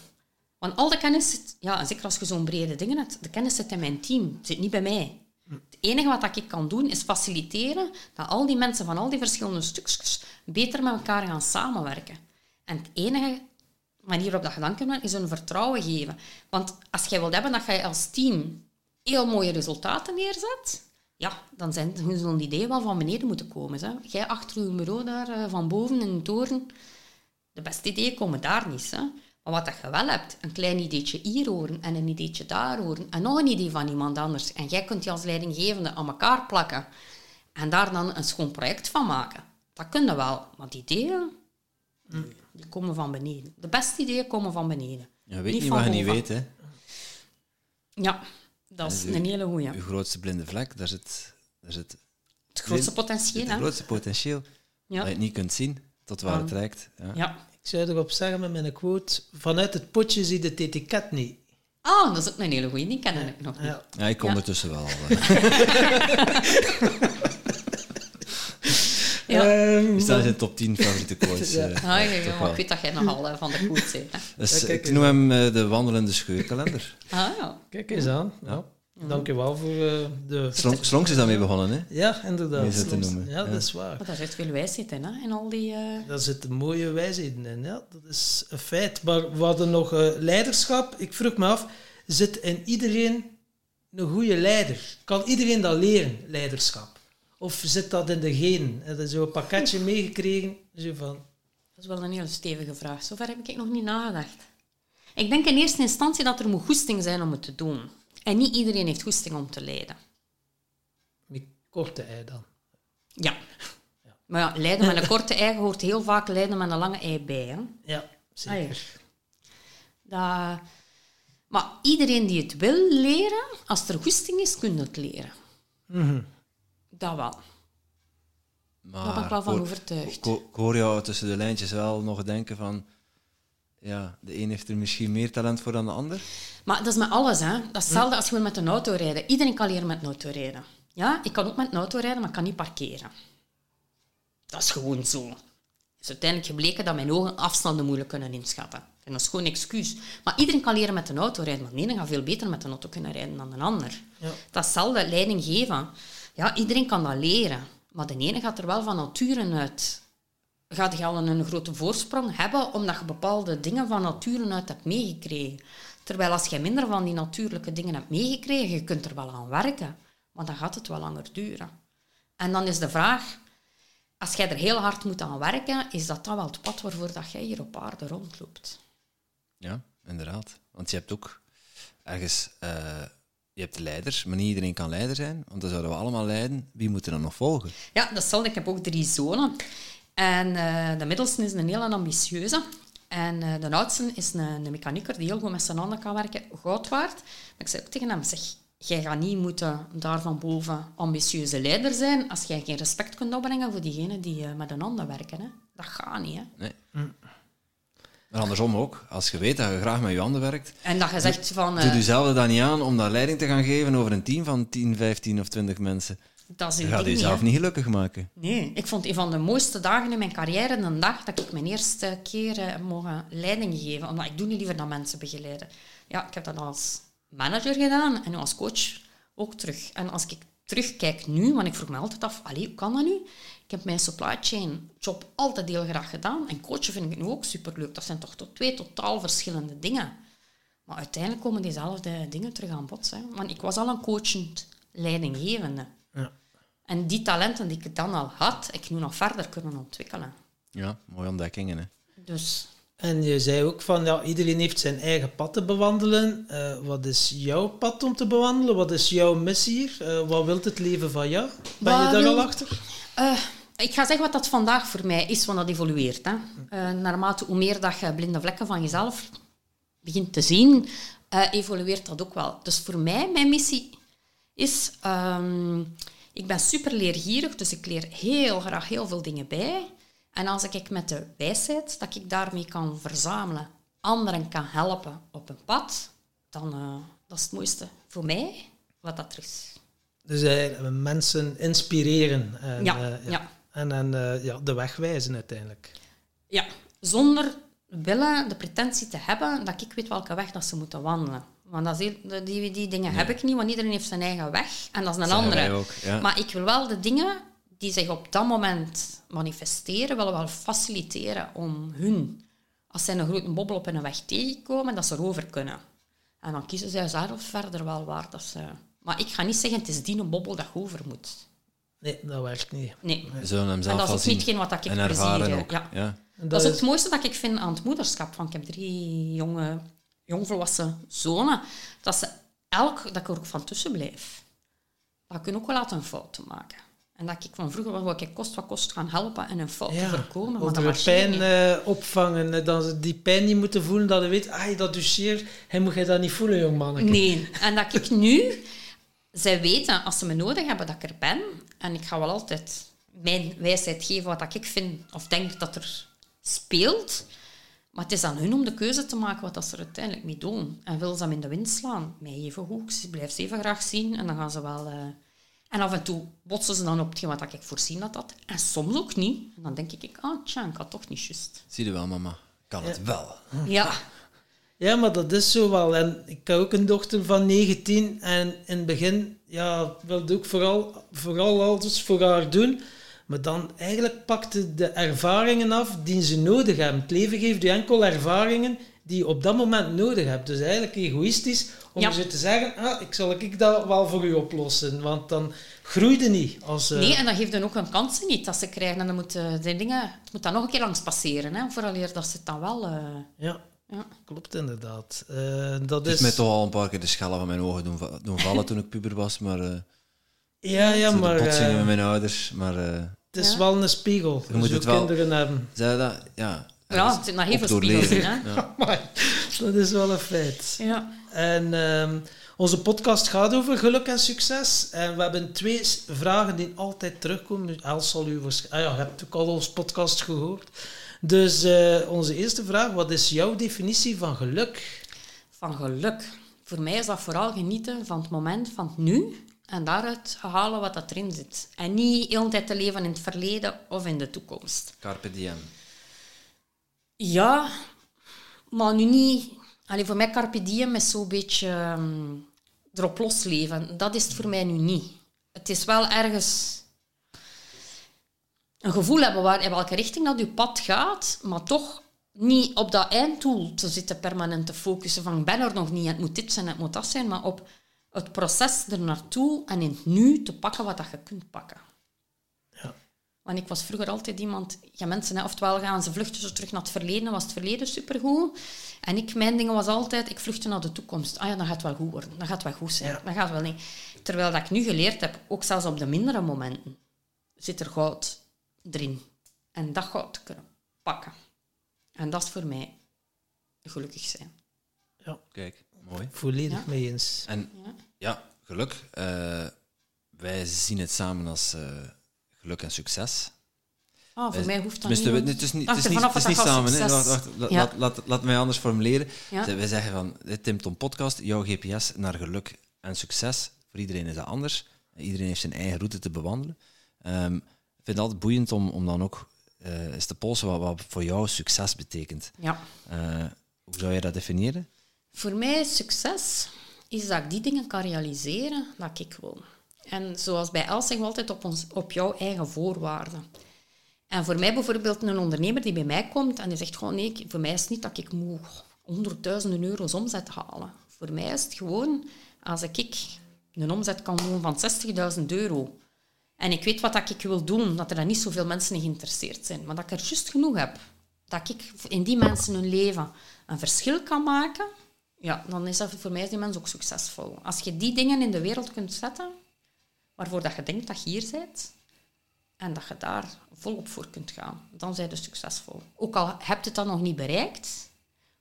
Want al de kennis zit, ja, en zeker als je zo'n brede dingen hebt, de kennis zit in mijn team, zit niet bij mij. Het enige wat ik kan doen, is faciliteren dat al die mensen van al die verschillende stukjes beter met elkaar gaan samenwerken. En het enige manier waarop dat je dan is een vertrouwen geven. Want als jij wilt hebben dat jij als team heel mooie resultaten neerzet, ja, dan zijn zullen die ideeën wel van beneden moeten komen. Hè. Jij achter je bureau daar, eh, van boven in een toren, de beste ideeën komen daar niet. Maar wat dat je wel hebt, een klein ideetje hier horen en een ideetje daar horen en nog een idee van iemand anders. En jij kunt die als leidinggevende aan elkaar plakken en daar dan een schoon project van maken. Dat kun je wel, maar die ideeën, die komen van beneden. De beste ideeën komen van beneden. Je weet Niet niet wat je niet weet, hè. Ja, dat is een hele goeie. Je grootste blinde vlek, daar zit, daar zit Het grootste potentieel, het grootste potentieel. Ja. Dat je het niet kunt zien, tot waar het reikt. Ja. Ja. Ik zou erop zeggen met mijn quote, vanuit het potje zie je het etiket niet. Ah, dat is ook een hele goeie. Die ken ik nog niet. Ja. Ja, ik Ja. ondertussen wel. eh. Ja. Ehm, Die staan in de top 10 favoriete quotes. Ja. eh, Ah, ja, ja, ik weet dat jij nogal eh, van de koets bent. Hè? Dus, ik noem hem de wandelende scheurkalender. Ah, ja. Kijk eens aan. Ja. Dank je wel voor eh, de... Slonk, Slonks is daarmee begonnen, hè? Ja, inderdaad. Te noemen. Ja, Ja. dat is waar. Maar daar zit veel wijsheid in, hè? In al die... eh, Daar zitten mooie wijsheden in. Ja, dat is een feit. Maar we hadden nog eh, leiderschap. Ik vroeg me af, zit in iedereen een goede leider? Kan iedereen dat leren, leiderschap? Of zit dat in de genen? Heb je zo'n pakketje meegekregen? Zo van, Dat is wel een hele stevige vraag. Zover heb ik nog niet nagedacht. Ik denk in eerste instantie dat er moet goesting zijn om het te doen. En niet iedereen heeft goesting om te leiden. met korte ei dan. Ja. Maar ja, leiden met een korte ei hoort heel vaak leiden met een lange ei bij. Hè? Ja, zeker. Ja. Dat... Maar iedereen die het wil leren, als er goesting is, kun je het leren. Mhm. Dat wel. Maar Daar ben ik wel van overtuigd. Ik hoor jou tussen de lijntjes wel nog denken van... ja, de een heeft er misschien meer talent voor dan de ander. Maar dat is met alles, hè. Dat is hetzelfde als je met een auto rijden. Iedereen kan leren met een auto rijden. Ja, ik kan ook met een auto rijden, maar ik kan niet parkeren. Dat is gewoon zo. Het is uiteindelijk gebleken dat mijn ogen afstanden moeilijk kunnen inschatten. En dat is gewoon een excuus. Maar iedereen kan leren met een auto rijden. Maar de ene gaat veel beter met een auto kunnen rijden dan de ander. Ja. Dat is hetzelfde, leiding geven. Ja, iedereen kan dat leren. Maar de ene gaat er wel van nature uit. Gaat je al een grote voorsprong hebben omdat je bepaalde dingen van nature uit hebt meegekregen. Terwijl als je minder van die natuurlijke dingen hebt meegekregen, je kunt er wel aan werken. Maar dan gaat het wel langer duren. En dan is de vraag, als jij er heel hard moet aan werken, is dat dan wel het pad waarvoor dat jij hier op aarde rondloopt? Ja, inderdaad. Want je hebt ook ergens... eh, je hebt leiders, maar niet iedereen kan leider zijn. Want dan zouden we allemaal leiden. Wie moet er dan nog volgen? Ja, dat hetzelfde. Ik heb ook drie zonen. En eh, de middelste is een heel ambitieuze. En eh, de oudste is een, een mechanieker die heel goed met zijn handen kan werken, goud waard. Maar ik zei ook tegen hem, zeg, jij gaat niet moeten daar van boven ambitieuze leider zijn als jij geen respect kunt opbrengen voor diegenen die eh, met een handen werken. Hè. Dat gaat niet. Hè. Nee. Maar andersom ook. Als je weet dat je graag met je handen werkt, En dat je zegt van... doe jezelf dan niet aan om daar leiding te gaan geven over een team van 10, 15 of 20 mensen. Dat is Je uw gaat ding jezelf niet gelukkig maken. Nee, ik vond een van de mooiste dagen in mijn carrière een dag dat ik mijn eerste keer eh, mogen leiding geven. Omdat ik doe niet liever dan mensen begeleiden. Ja, ik heb dat als manager gedaan en nu als coach ook terug. En als ik terugkijk nu, want ik vroeg me altijd af, allee, hoe kan dat nu? Ik heb mijn supply chain job altijd heel graag gedaan. En coachen vind ik nu ook superleuk. Dat zijn toch tot twee totaal verschillende dingen. Maar uiteindelijk komen diezelfde dingen terug aan bod. Hè. Want ik was al een coachend leidinggevende. En die talenten die ik dan al had, ik nu nog verder kunnen ontwikkelen. Ja, mooie ontdekkingen. Hè. Dus En je zei ook van, ja, iedereen heeft zijn eigen pad te bewandelen. Eh, wat is jouw pad om te bewandelen? Wat is jouw missie hier? Eh, wat wilt het leven van jou? Ben je daar al achter? eh, ik ga zeggen wat dat vandaag voor mij is, want dat evolueert. Hè. Eh, naarmate hoe meer dat je blinde vlekken van jezelf begint te zien, eh, evolueert dat ook wel. Dus voor mij, mijn missie is... ehm, ik ben super leergierig, dus ik leer heel graag heel veel dingen bij. En als ik met de wijsheid dat ik daarmee kan verzamelen, anderen kan helpen op een pad, dan uh, dat is het mooiste voor mij wat dat er is. Dus eh, mensen inspireren en, Ja, eh, ja. en, en ja, de weg wijzen uiteindelijk. Ja, zonder willen de pretentie te hebben dat ik weet welke weg dat ze moeten wandelen. Want dat is heel- die, die dingen heb ik niet, want iedereen heeft zijn eigen weg. En dat is een andere. wij ook, ja. Maar ik wil wel de dingen die zich op dat moment manifesteren, willen wel faciliteren om hun, als zij een grote bobbel op hun weg tegenkomen, dat ze erover kunnen. En dan kiezen zij zelf verder wel waar dat ze... Maar ik ga niet zeggen, het is die een bobbel dat je over moet. Nee, dat werkt niet. Nee. We zullen hem zelf En dat is wel ook niet hetgeen wat ik en plezier, ervaren ook. ja. Dat is ook het mooiste dat ik vind aan het moederschap. Van, ik heb drie jonge, jongvolwassen zonen. Dat, ze elk, dat ik er ook van tussen blijf. Dat kunnen ook wel laten een fout maken. En dat ik van vroeger wil ik kost wat kost gaan helpen en een fout te voorkomen. Maar dat marcheert pijn eh, opvangen, eh, dat ze die pijn niet moeten voelen, dat je weet, ah, dat doucheer, hij moet jij dat niet voelen, jong manneke. Nee. En dat ik nu... Zij weten, als ze me nodig hebben, dat ik er ben. En ik ga wel altijd mijn wijsheid geven wat ik vind of denk dat er speelt. Maar het is aan hun om de keuze te maken wat dat ze er uiteindelijk mee doen. En wil ze hem in de wind slaan? Mij even goed. Ik blijf ze even graag zien. En dan gaan ze wel... eh, En af en toe botsen ze dan op hetgeen wat ik voorzien had. dat. En soms ook niet. En dan denk ik, ah, tja, ik had toch niet juist. Zie je wel, mama. Kan het wel. Ja. Ja, maar dat is zo wel. En ik heb ook een dochter van 19 en in het begin ja, wilde ik vooral, vooral alles voor haar doen. Maar dan eigenlijk pakte de ervaringen af die ze nodig hebben. Het leven geeft je enkel ervaringen die je op dat moment nodig hebt. Dus eigenlijk egoïstisch om Ja. ze te zeggen, ah, ik zal ik dat wel voor u oplossen. Want dan groeide niet. Als, eh, Nee, en dat geeft dan ook hun kansen niet dat ze krijgen. En dan moeten de dingen... Het moet dan nog een keer langs passeren, hè. Vooraleer dat ze het dan wel... eh, Ja, ja. klopt inderdaad. Eh, dat Het is is... mij toch al een paar keer de schellen van mijn ogen doen, doen vallen toen ik puber was. Maar eh Ja, ja, zo maar botsingen eh, met mijn ouders. Maar eh het is Ja. wel een spiegel. Je moet Zo het wel- kinderen hebben. zei dat? Ja. Ja, het zit nog heel veel spiegels in, hè. Ja. Dat is wel een feit. Ja. En ehm, onze podcast gaat over geluk en succes. En we hebben twee vragen die altijd terugkomen. Els zal u waarsch- ah ja, je hebt ook al onze podcast gehoord. Dus eh, onze eerste vraag, wat is jouw definitie van geluk? Van geluk. Voor mij is dat vooral genieten van het moment, van het nu. En daaruit halen wat dat erin zit. En niet heel de tijd te leven in het verleden of in de toekomst. Carpe diem. Ja, maar nu niet... Allee, voor mij carpe diem is zo'n beetje ehm, erop losleven. Dat is het voor mij nu niet. Het is wel ergens een gevoel hebben waar, in welke richting dat je pad gaat, maar toch niet op dat einddoel te zitten permanent te focussen van ik ben er nog niet, het moet dit zijn, het moet dat zijn, maar op het proces er naartoe en in het nu te pakken wat dat je kunt pakken. Ja. Want ik was vroeger altijd iemand, ja mensen, hè, oftewel gaan ze vluchten zo terug naar het verleden, was het verleden supergoed. En ik, mijn ding was altijd, ik vluchtte naar de toekomst. Ah ja, dan gaat het wel goed worden, dan gaat het wel goed zijn, Ja. dan gaat het wel niet. Terwijl dat ik nu geleerd heb, ook zelfs op de mindere momenten, zit er goud erin. En dat goud te kunnen pakken. En dat is voor mij gelukkig zijn. Kijk, mooi. Volledig Ja. mee eens. En Ja. Ja, geluk. eh, wij zien het samen als eh, geluk en succes. Ah, voor Eh, mij hoeft dat niet. we- het is niet, het is niet, het is niet samen. Hè. Wacht, wacht, la- Ja. laat, laat, laat mij anders formuleren. Ja. Wij zeggen van, dit Tim Tom podcast, jouw GPS naar geluk en succes. Voor iedereen is dat anders. Iedereen heeft zijn eigen route te bewandelen. Ehm, ik vind het altijd boeiend om, om dan ook eh, eens te polsen wat, wat voor jou succes betekent. Ja. Eh, hoe zou je dat definiëren? Voor mij is succes is dat ik die dingen kan realiseren dat ik wil. En zoals bij Els zeggen we altijd op, ons, op jouw eigen voorwaarden. En voor mij bijvoorbeeld een ondernemer die bij mij komt en die zegt gewoon nee, voor mij is het niet dat ik moet honderdduizenden euro's omzet halen. Voor mij is het gewoon als ik een omzet kan doen van 60.000 euro en ik weet wat ik wil doen, dat er dan niet zoveel mensen in geïnteresseerd zijn, maar dat ik er juist genoeg heb, dat ik in die mensen hun leven een verschil kan maken, ja, dan is dat voor mij is die mens ook succesvol. Als je die dingen in de wereld kunt zetten, waarvoor dat je denkt dat je hier bent, en dat je daar volop voor kunt gaan, dan zijn je succesvol. Ook al heb je het dan nog niet bereikt,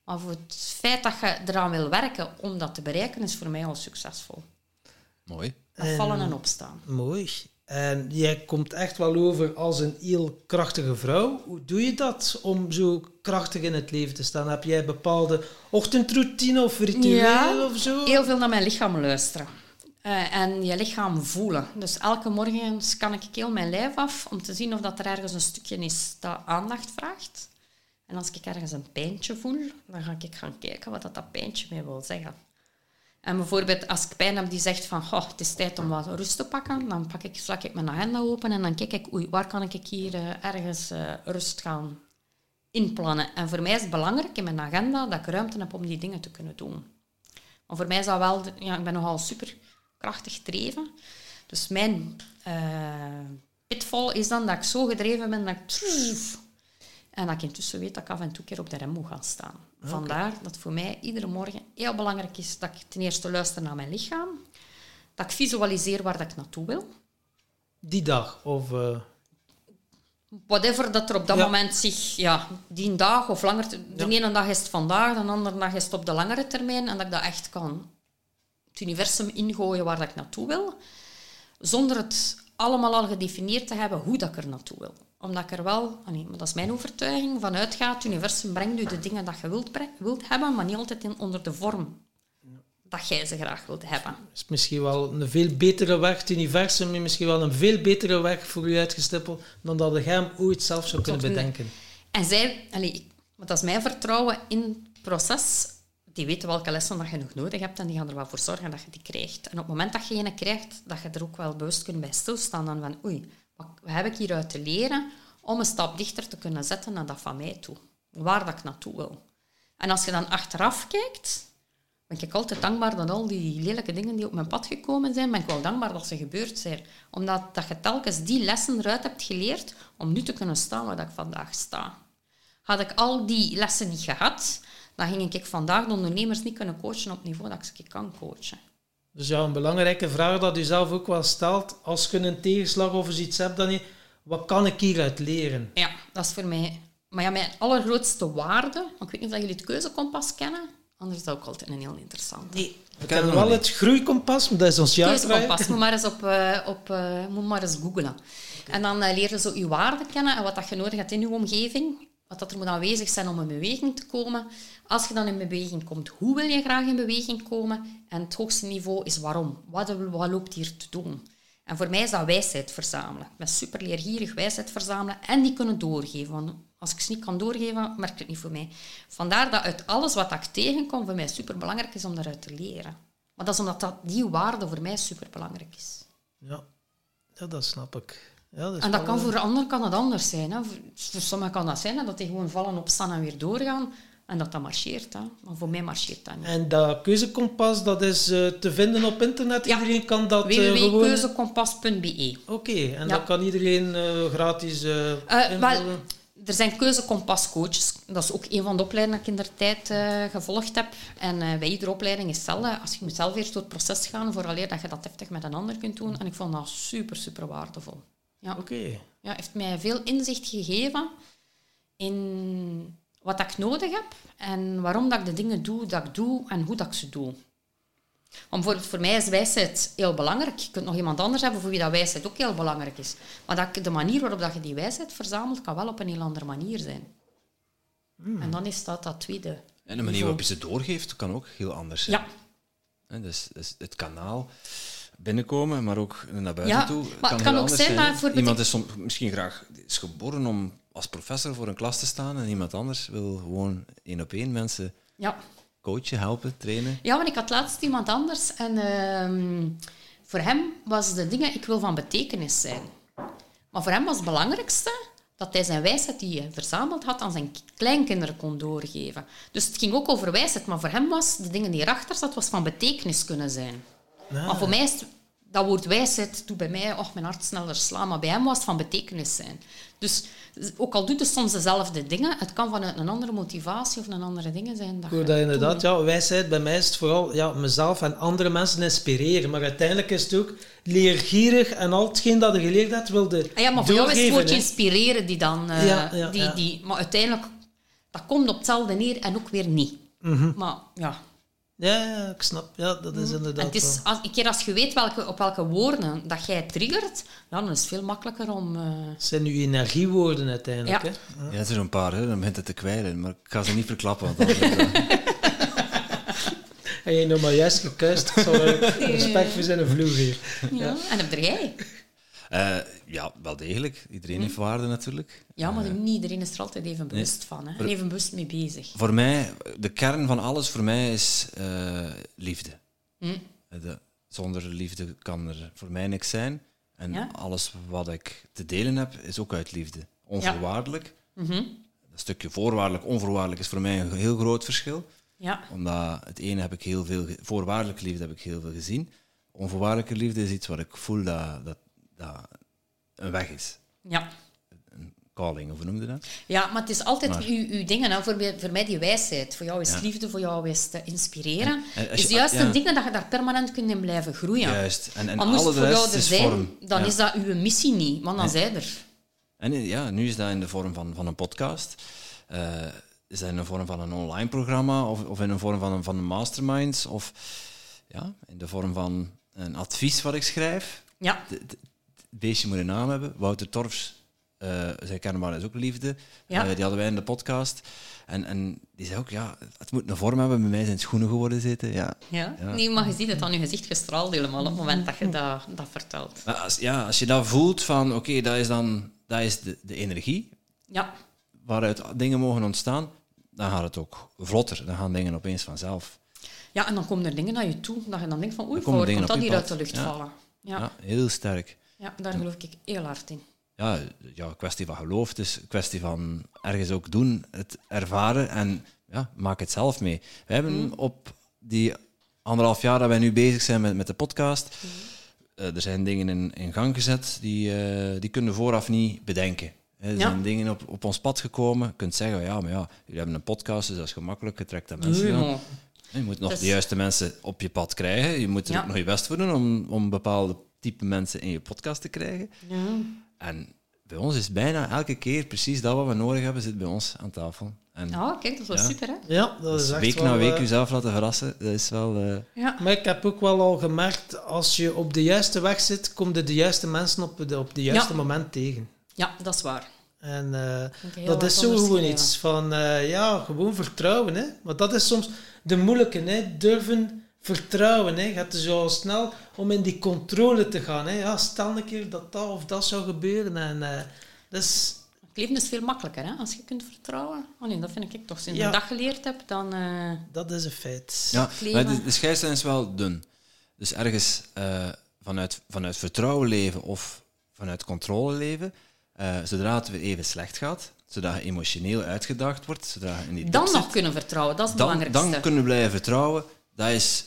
maar voor het feit dat je eraan wil werken om dat te bereiken, is voor mij al succesvol. Mooi. Dat vallen en opstaan. Mooi. En jij komt echt wel over als een heel krachtige vrouw. Hoe doe je dat om zo krachtig in het leven te staan? Heb jij bepaalde ochtendroutine of ritueel Ja, of zo? Heel veel naar mijn lichaam luisteren. Eh, en je lichaam voelen. Dus elke morgen scan ik heel mijn lijf af om te zien of dat er ergens een stukje is dat aandacht vraagt. En als ik ergens een pijntje voel, dan ga ik gaan kijken wat dat, dat pijntje mij wil zeggen. En bijvoorbeeld als ik pijn heb die zegt van "Goh, het is tijd om wat rust te pakken, dan pak ik, sla ik mijn agenda open en dan kijk ik, oei, waar kan ik hier eh, ergens eh, rust gaan inplannen. En voor mij is het belangrijk in mijn agenda dat ik ruimte heb om die dingen te kunnen doen. Maar voor mij is dat wel... Ja, ik ben nogal super krachtig gedreven. Dus mijn eh pitfall is dan dat ik zo gedreven ben dat ik... En dat ik intussen weet dat ik af en toe een keer op de rem moet gaan staan. Vandaar dat voor mij iedere morgen heel belangrijk is dat ik ten eerste luister naar mijn lichaam. Dat ik visualiseer waar dat ik naartoe wil. Die dag? Of, eh, whatever dat er op dat Ja. moment zich, ja, die dag of langer, de Ja. ene dag is het vandaag, de andere dag is het op de langere termijn en dat ik dat echt kan het universum ingooien waar dat ik naartoe wil, zonder het allemaal al gedefinieerd te hebben hoe dat ik er naartoe wil. Omdat ik er wel, nee, maar dat is mijn overtuiging, vanuit ga, het universum brengt u de dingen dat je wilt, wilt hebben, maar niet altijd in, onder de vorm dat jij ze graag wilt hebben. is misschien wel een veel betere weg. Het universum heeft misschien wel een veel betere weg voor u uitgestippeld dan dat jij hem ooit zelf zou kunnen bedenken. En zij, allee, want dat is mijn vertrouwen in het proces. Die weten welke lessen dat je nog nodig hebt en die gaan er wel voor zorgen dat je die krijgt. En op het moment dat je een krijgt, dat je er ook wel bewust kunt bij stilstaan. Dan van, oei, wat, heb ik hieruit te leren om een stap dichter te kunnen zetten naar dat van mij toe. Waar dat ik naartoe wil. En als je dan achteraf kijkt, ben ik altijd dankbaar dat al die lelijke dingen die op mijn pad gekomen zijn, ben ik wel dankbaar dat ze gebeurd zijn. Omdat dat je telkens die lessen eruit hebt geleerd om nu te kunnen staan waar ik vandaag sta. Had ik al die lessen niet gehad, dan ging ik vandaag de ondernemers niet kunnen coachen op het niveau dat ik ze kan coachen. Dus ja, een belangrijke vraag dat u zelf ook wel stelt, als je een tegenslag of iets hebt, dan niet, wat kan ik hieruit leren? Ja, dat is voor mij... Maar ja, mijn allergrootste waarde... want Ik weet niet of jullie het keuzekompas kennen. Anders is dat ook altijd een heel interessant. Nee. We ken hebben hem wel het groeikompas, maar dat is ons jaartraject. Keuzekompas. Moet maar eens, op, eh, op, eh, moet maar eens googlen. En dan uh, leer je zo je waarden kennen en wat dat je nodig hebt in je omgeving. Dat er moet aanwezig zijn om in beweging te komen. Als je dan in beweging komt, hoe wil je graag in beweging komen? En het hoogste niveau is waarom. Wat, wat loopt hier te doen? En voor mij is dat wijsheid verzamelen. Ik ben super leergierig wijsheid verzamelen en die kunnen doorgeven. Want als ik ze niet kan doorgeven, werkt het niet voor mij. Vandaar dat uit alles wat ik tegenkom, voor mij super belangrijk is om daaruit te leren. Maar dat is omdat dat, die waarde voor mij super belangrijk is. Ja, ja dat snap ik. Ja, dat en dat kan voor anderen kan het anders zijn. Hè. Voor, voor sommigen kan dat zijn hè, dat die gewoon vallen, opstaan en weer doorgaan. En dat dat marcheert. Hè. Maar voor mij marcheert dat niet. En dat keuzekompas, dat is eh, te vinden op internet. Ja. Iedereen kan dat eh, gewoon... www.keuzekompas.be Oké, en Ja. dat kan iedereen eh, gratis eh Eh, wel, er zijn keuzekompascoaches. Dat is ook een van de opleidingen dat ik in der tijd eh, gevolgd heb. En eh, bij iedere opleiding is hetzelfde. Als je moet zelf eerst door het proces gaan, vooraleer dat je dat heftig met een ander kunt doen. En ik vond dat super, super waardevol. Ja, Oké. ja heeft mij veel inzicht gegeven in wat ik nodig heb en waarom dat ik de dingen doe dat ik doe en hoe dat ik ze doe. Want bijvoorbeeld voor mij is wijsheid heel belangrijk. Je kunt nog iemand anders hebben voor wie dat wijsheid ook heel belangrijk is. Maar dat, de manier waarop dat je die wijsheid verzamelt, kan wel op een heel andere manier zijn. En dan is dat dat tweede. En de manier waarop je ze doorgeeft kan ook heel anders zijn. Ja, Hè, Dus, dus het kanaal binnenkomen, maar ook naar buiten Ja, toe. maar het kan ook zijn dat bijvoorbeeld Iemand is misschien graag is geboren om als professor voor een klas te staan en iemand anders wil gewoon één op één mensen ja. coachen, helpen, trainen. Ja, want ik had laatst iemand anders en ehm, voor hem was de dingen, ik wil van betekenis zijn. Maar voor hem was het belangrijkste dat hij zijn wijsheid die hij verzameld had aan zijn kleinkinderen kon doorgeven. Dus het ging ook over wijsheid, maar voor hem was de dingen die erachter zat, was van betekenis kunnen zijn. Ah. Maar voor mij is het- dat woord wijsheid, doet bij mij oh, mijn hart sneller slaan, maar bij hem was het van betekenis zijn. Dus ook al doet het soms dezelfde dingen, het kan vanuit een andere motivatie of een andere dingen zijn. Dat je dat inderdaad, ja, wijsheid bij mij is het vooral ja, mezelf en andere mensen inspireren. Maar uiteindelijk is het ook leergierig en al hetgeen dat je geleerd hebt, wilde Ah ja, maar voor jou is het woordje inspireren die dan... eh, Ja, ja, die, ja. Die, maar uiteindelijk, dat komt op hetzelfde neer en ook weer niet. Mhm. Maar ja, Ja, ja, ik snap. Ja, dat is en inderdaad het is, als, een keer als je weet welke, op welke woorden dat jij triggert, ja, dan is het veel makkelijker om... eh, Het zijn uw energiewoorden uiteindelijk. Ja. Hè? Ja, er zijn een paar, hè, dan begint het te kwijlen, maar ik ga ze niet verklappen. Want anders, eh, En je nog maar juist gekuist. Ik zal er respect voor zijn vloer hier. ja. En heb jij? Eh, ja, wel degelijk. Iedereen heeft waarde natuurlijk. Ja, maar niet iedereen is er altijd even bewust van. Hè? En even bewust mee bezig. Voor mij, de kern van alles voor mij is eh, liefde. Hm. De- zonder liefde kan er voor mij niks zijn. En Ja. alles wat ik te delen heb, is ook uit liefde. Onvoorwaardelijk. Mhm. Een stukje voorwaardelijk, onvoorwaardelijk is voor mij een heel groot verschil. Ja, Omdat het ene heb ik heel veel... Voorwaardelijke liefde heb ik heel veel gezien. Onvoorwaardelijke liefde is iets wat ik voel dat, dat, dat een weg is. ja. Een calling, of hoe noemde dat? Ja, maar het is altijd Maar- uw, uw dingen. Hè. Voor, mij, voor mij die wijsheid. Voor jou is Ja. liefde, voor jou is te inspireren. En als is je- juist ja. de dingen dat je daar permanent kunt in blijven groeien. Juist. En, en Maar moest alle het voor jou er zijn, vorm. dan Ja. is dat uw missie niet. Want dan zij er. En ja, nu is dat in de vorm van, van een podcast. Eh, is dat in de vorm van een online programma of, of in de vorm van een, van een masterminds of ja, in de vorm van een advies wat ik schrijf. Ja, De- de- Het beestje moet een naam hebben. Wouter Torfs, eh zij kennen maar is ook liefde. Ja. Eh, die hadden wij in de podcast. En, en die zei ook, ja, het moet een vorm hebben. Bij mij zijn schoenen geworden zitten. Ja. ja. Ja. Nee, maar je ziet het aan je gezicht gestraald helemaal op het moment dat je dat, dat vertelt. Maar als, ja, als je dat voelt van, oké, dat is dan dat is de, de energie. Ja, waaruit dingen mogen ontstaan, dan gaat het ook vlotter. Dan gaan dingen opeens vanzelf. ja, en dan komen er dingen naar je toe dat je dan denkt van oei, voor komt dat hier uit de lucht Ja. vallen. Ja, Ja, heel sterk. Ja, daar geloof ik heel hard in. Ja, ja, kwestie van geloof, het is een kwestie van ergens ook doen, het ervaren en ja, maak het zelf mee. We hebben op die anderhalf jaar dat wij nu bezig zijn met, met de podcast, eh, er zijn dingen in, in gang gezet die, eh, die kunnen vooraf niet bedenken. Er Ja. zijn dingen op, op ons pad gekomen. Je kunt zeggen, ja, maar ja, jullie hebben een podcast, dus dat is gemakkelijk, je trekt aan mensen aan. Je moet nog Dus- de juiste mensen op je pad krijgen. Je moet er Ja. ook nog je best voor doen om, om bepaalde type mensen in je podcast te krijgen. Ja. En bij ons is bijna elke keer precies dat wat we nodig hebben, zit bij ons aan tafel. En Ah, kijk, dat is wel Ja. super, hè? Ja, dat dus is echt week wel, na week eh, jezelf laten verrassen, dat is wel... eh, Ja. Maar ik heb ook wel al gemerkt, als je op de juiste weg zit, kom je de juiste mensen op de, op de juiste Ja. moment tegen. ja, dat is waar. En eh, dat is zo gewoon iets van, eh, ja, gewoon vertrouwen. Hè? Maar dat is soms de moeilijke, hè? durven vertrouwen. Hè? Je hebt dus al snel om in die controle te gaan. Hè? Ja, stel een keer dat dat of dat zou gebeuren. En eh, dat is, Het leven is veel makkelijker hè, als je kunt vertrouwen. Oh nee, dat vind ik toch. Sinds Ja. ik dat geleerd heb, dan... eh, dat is een feit. Ja, maar de, de scheidslijn is wel dun. Dus ergens eh, vanuit, vanuit vertrouwen leven of vanuit controle leven, eh, zodra het weer even slecht gaat, zodra je emotioneel uitgedaagd wordt, zodra je in die dan zit, nog kunnen vertrouwen, dat is het dan, belangrijkste. dan kunnen we blijven vertrouwen. Dat is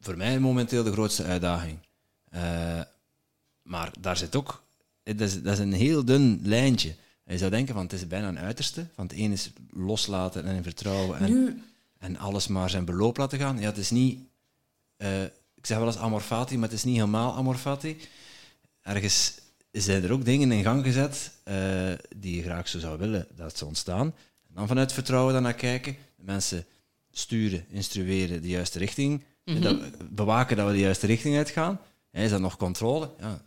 voor mij momenteel de grootste uitdaging. Eh, maar daar zit ook... Dat is, dat is een heel dun lijntje. Je zou denken van het is bijna een uiterste. Van het een is loslaten en in vertrouwen en, Nu, en alles maar zijn beloop laten gaan. Ja, het is niet... eh, ik zeg wel eens amor fati, maar het is niet helemaal amor fati. Ergens zijn er ook dingen in gang gezet eh, die je graag zo zou willen dat ze ontstaan. En dan vanuit vertrouwen daarnaar kijken. De mensen sturen, instrueren de juiste richting. dat, bewaken dat we de juiste richting uitgaan. Is dat nog controle? Ja.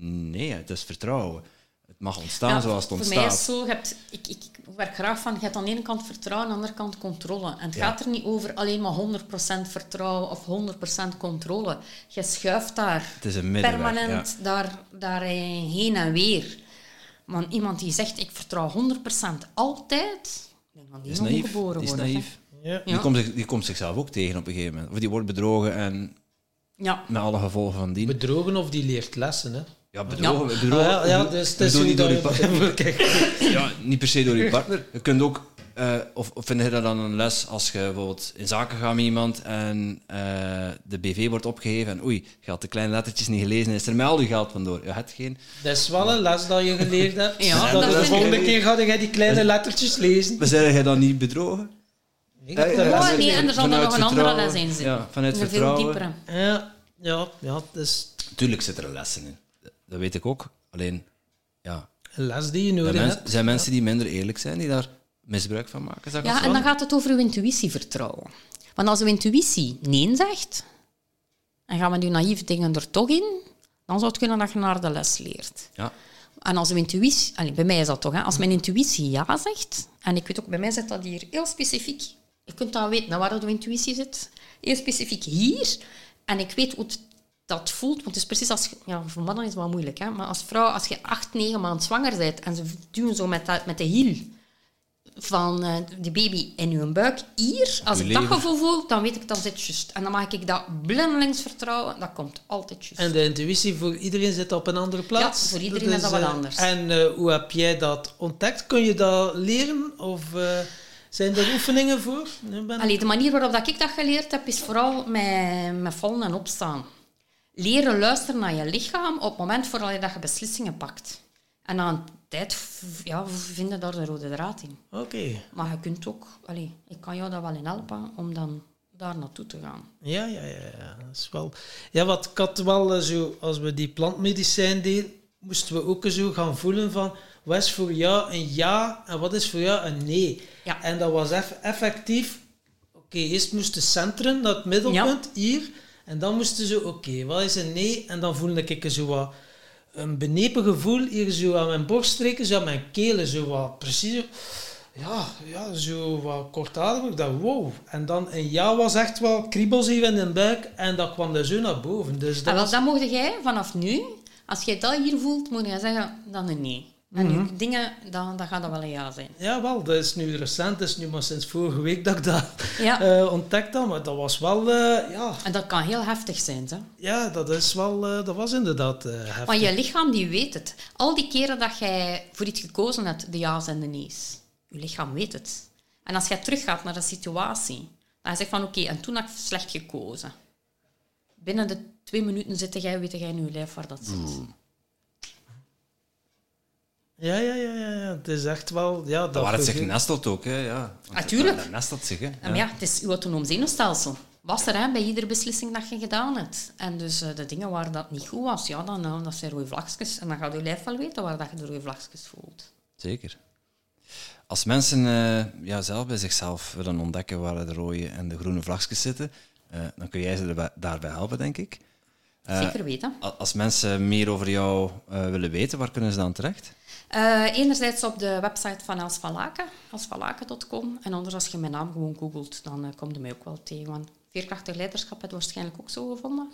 Nee, het is vertrouwen. Het mag ontstaan ja, zoals het Voor ontstaat. mij is zo, je hebt, ik, ik werk graag van, je hebt aan de ene kant vertrouwen, aan de andere kant controle. En het Ja. gaat er niet over alleen maar 100% vertrouwen of 100% controle. Je schuift daar Het is een middenweg. permanent daar, daar heen en weer. Maar iemand die zegt, ik vertrouw 100% altijd, dat die is naïef. geboren is worden. hè. naïef. Ja. Die, komt zich, die komt zichzelf ook tegen op een gegeven moment. Of die wordt bedrogen en Ja. met alle gevolgen van dien. Bedrogen of die leert lessen. Hè? Ja, bedrogen. Ah, bedrogen ja, ja, dus het is niet door je partner. Ja, niet per se door je partner. Je kunt ook, eh, of, of vind je dat dan een les als je bijvoorbeeld in zaken gaat met iemand en eh, de BV wordt opgegeven en oei, je had de kleine lettertjes niet gelezen, is er met al je geld vandoor. Je hebt geen. Dat is wel een les dat je geleerd hebt. Ja, dat dat de volgende keer ga jij die kleine lettertjes lezen. Maar zijn jij dan niet bedrogen? Ik heb Eh, Oh, nee, en er zal er Vanuit nog een andere vertrouwen. les in zitten. Ja, vanuit een veel vertrouwen. diepere. Ja, ja, ja, dus Tuurlijk zitten er lessen in. Dat weet ik ook. Alleen, ja, een les die je nodig zijn, hebt. mensen, zijn mensen die minder eerlijk zijn, die daar misbruik van maken. Zeg Ja, en dan gaat het over uw intuïtie vertrouwen. Want als uw intuïtie nee zegt, en gaan we die naïeve dingen er toch in, dan zou het kunnen dat je naar de les leert. Ja. En als uw intuïtie... allee, bij mij is dat toch, hè, als mijn intuïtie ja zegt, en ik weet ook, bij mij zit dat hier heel specifiek, je kunt dat weten, waar dat uw intuïtie zit, heel specifiek hier, en ik weet hoe het dat voelt, want het is precies als... Ja, voor mannen is het wel moeilijk, hè, maar als vrouw, als je acht, negen maanden zwanger bent, en ze duwen zo met, dat, met de hiel van eh, de baby in uw buik hier, als uw ik dat gevoel voel, dan weet ik dat zit juist. En dan mag ik dat blindelings vertrouwen, dat komt altijd juist. En de intuïtie voor iedereen zit op een andere plaats. Ja, voor iedereen is dat wat eh, anders. En eh, hoe heb jij dat ontdekt? Kun je dat leren? Of eh, zijn er oefeningen voor? Ben Allee, de manier waarop dat ik dat geleerd heb, is vooral met, met vallen en opstaan. Leren luisteren naar je lichaam op het moment voordat je beslissingen pakt. En een tijd ja, vinden daar de rode draad in. Oké. Maar je kunt ook... Allee, ik kan jou daar wel in helpen om dan daar naartoe te gaan. Ja, ja, ja, ja. Dat is wel... Ja, wat ik had wel eh, zo... Als we die plantmedicijn deden, moesten we ook zo gaan voelen van... Wat is voor jou een ja en wat is voor jou een nee? Ja. En dat was eff- effectief... Oké, eerst moesten centren, dat middelpunt, hier. En dan moesten ze... Oké, wat is een nee? En dan voelde ik zo wat... Een benepen gevoel hier zo aan mijn borststreken, zo aan mijn kelen, zo wat precies... ja, ja, zo wat kortademig. Dacht, wow. En dan een ja was echt wel kriebels hier in de buik. En dat kwam er zo naar boven. Dus dat En was... dan mocht jij vanaf nu, als jij dat hier voelt, moet je zeggen dan een nee. En nu dingen, dan, dan gaat dat wel een ja zijn. Ja, wel. Dat is nu recent. Dat is nu maar sinds vorige week dat ik dat Ja. eh, ontdekt had. Maar dat was wel... eh, ja, En dat kan heel heftig zijn. Hè? ja, dat is wel... eh, dat was inderdaad eh heftig. Maar je lichaam die weet het. Al die keren dat jij voor iets gekozen hebt, de ja's en de nee's. Je lichaam weet het. En als jij teruggaat naar de situatie, dan je zegt van oké, en toen heb ik slecht gekozen. Binnen de twee minuten zit jij, weet jij in je lijf waar dat zit. Ja, ja, ja, ja, ja. Het is echt wel... Ja, dat Waar het zich nestelt ook, hè. Ja. Natuurlijk. Daar nestelt zich, hè. En ja, het is uw autonoom zenuwstelsel. Was er hè, bij iedere beslissing dat je gedaan hebt. En dus eh, de dingen waar dat niet goed was, ja, dan uh, dat zijn rode vlagjes. En dan gaat je lijf wel weten waar dat je de rode vlagjes voelt. Zeker. Als mensen eh, ja, zelf bij zichzelf willen ontdekken waar de rode en de groene vlagjes zitten, eh, dan kun jij ze daarbij helpen, denk ik. Eh, Zeker weten. Als mensen meer over jou eh, willen weten, waar kunnen ze dan terecht? Eh, enerzijds op de website van Els van Laken, elsvanlaken.com. En anders als je mijn naam gewoon googelt, dan eh, kom je mij ook wel tegen. Want veerkrachtig leiderschap heb je waarschijnlijk ook zo gevonden.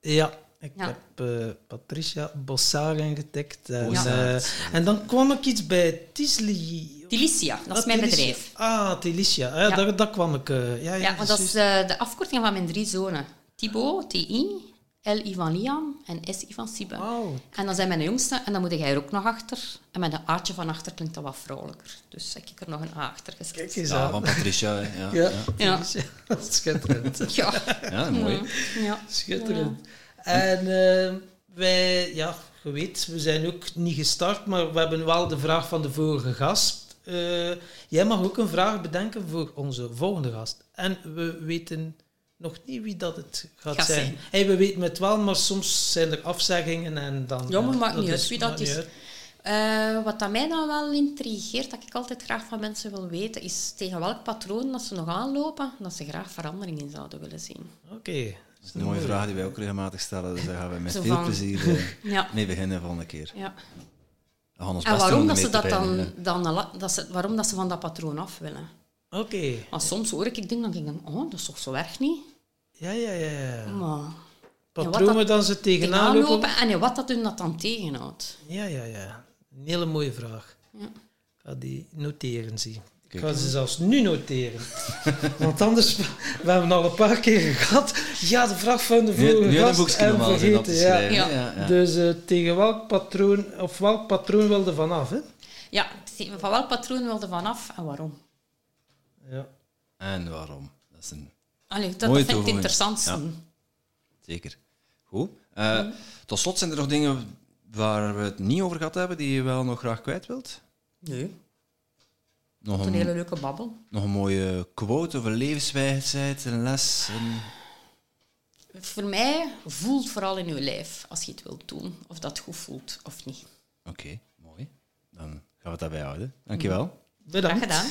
Ja, ik Ja. heb Patricia Bossard ingetikt. En, eh, en dan kwam ik iets bij Tisli. Tilicia, dat is Ah, mijn Tilicia. bedrijf. Ah, Tilicia. Ja, Ja. Daar, daar kwam ik. eh, ja, ja, Ja, want dat is eh, de afkorting van mijn drie zonen. Thibaut, TI, L-I van Liam en S-I van. Wauw. En dan zijn mijn jongste, en dan moet jij er ook nog achter. En met een A'tje van achter klinkt dat wat vrouwelijker. Dus heb ik er nog een A achter gezet. Kijk eens Ja, aan. van Patricia. Ja, Ja, ja. Schitterend. Ja. Ja, mooi. ja. Schitterend. En eh, wij, ja, je weet, we zijn ook niet gestart, maar we hebben wel de vraag van de vorige gast. Eh, jij mag ook een vraag bedenken voor onze volgende gast. En we weten nog niet wie dat het gaat Gaat zijn. zijn. Hey, we weten het wel, maar soms zijn er afzeggingen en dan... Ja, maar maakt niet uit wie dat is. Eh, wat dat mij dan wel intrigeert, dat ik altijd graag van mensen wil weten, is tegen welk patroon dat ze nog aanlopen, dat ze graag verandering in zouden willen zien. Oké. Dat is een mooie vraag die wij ook regelmatig stellen. Dus daar gaan we met veel van- plezier eh, Ja. mee beginnen volgende keer. ja. We gaan ons En waarom dat, ze dat dan, dan dat ze, waarom dat ze van dat patroon af willen. Oké. Maar soms hoor ik dingen, dan denk ik, oh, dat is toch zo erg niet? Ja, ja, ja. ja. Maar Patronen dat- dan ze tegenaan lopen. lopen en wat dat hun dat dan tegenhoudt. Ja, ja, ja. Een hele mooie vraag. Ja. Ik ga die noteren, zie. Ik ga ze zelfs nu noteren. Want anders, we hebben al een paar keer gehad. Ja, de vraag van de vorige nu gast en vergeten. Ja. schrijven. Ja. Ja. Ja, Dus eh, tegen welk patroon, of welk patroon wilde vanaf, hè? Ja, van welk patroon wilde vanaf en waarom? Ja. En waarom? Dat is een... Allee, dat, vind ik het interessantste. Zeker. Goed. Eh, Tot slot zijn er nog dingen waar we het niet over gehad hebben, die je wel nog graag kwijt wilt? Nee, Nog een een, hele leuke babbel. nog een mooie quote of een levenswijsheid, een les? Een... Voor mij voelt vooral in je lijf als je het wilt doen. Of dat goed voelt of niet. Oké, mooi. Dan gaan we het daarbij houden. Dankjewel. Graag Bedankt. gedaan.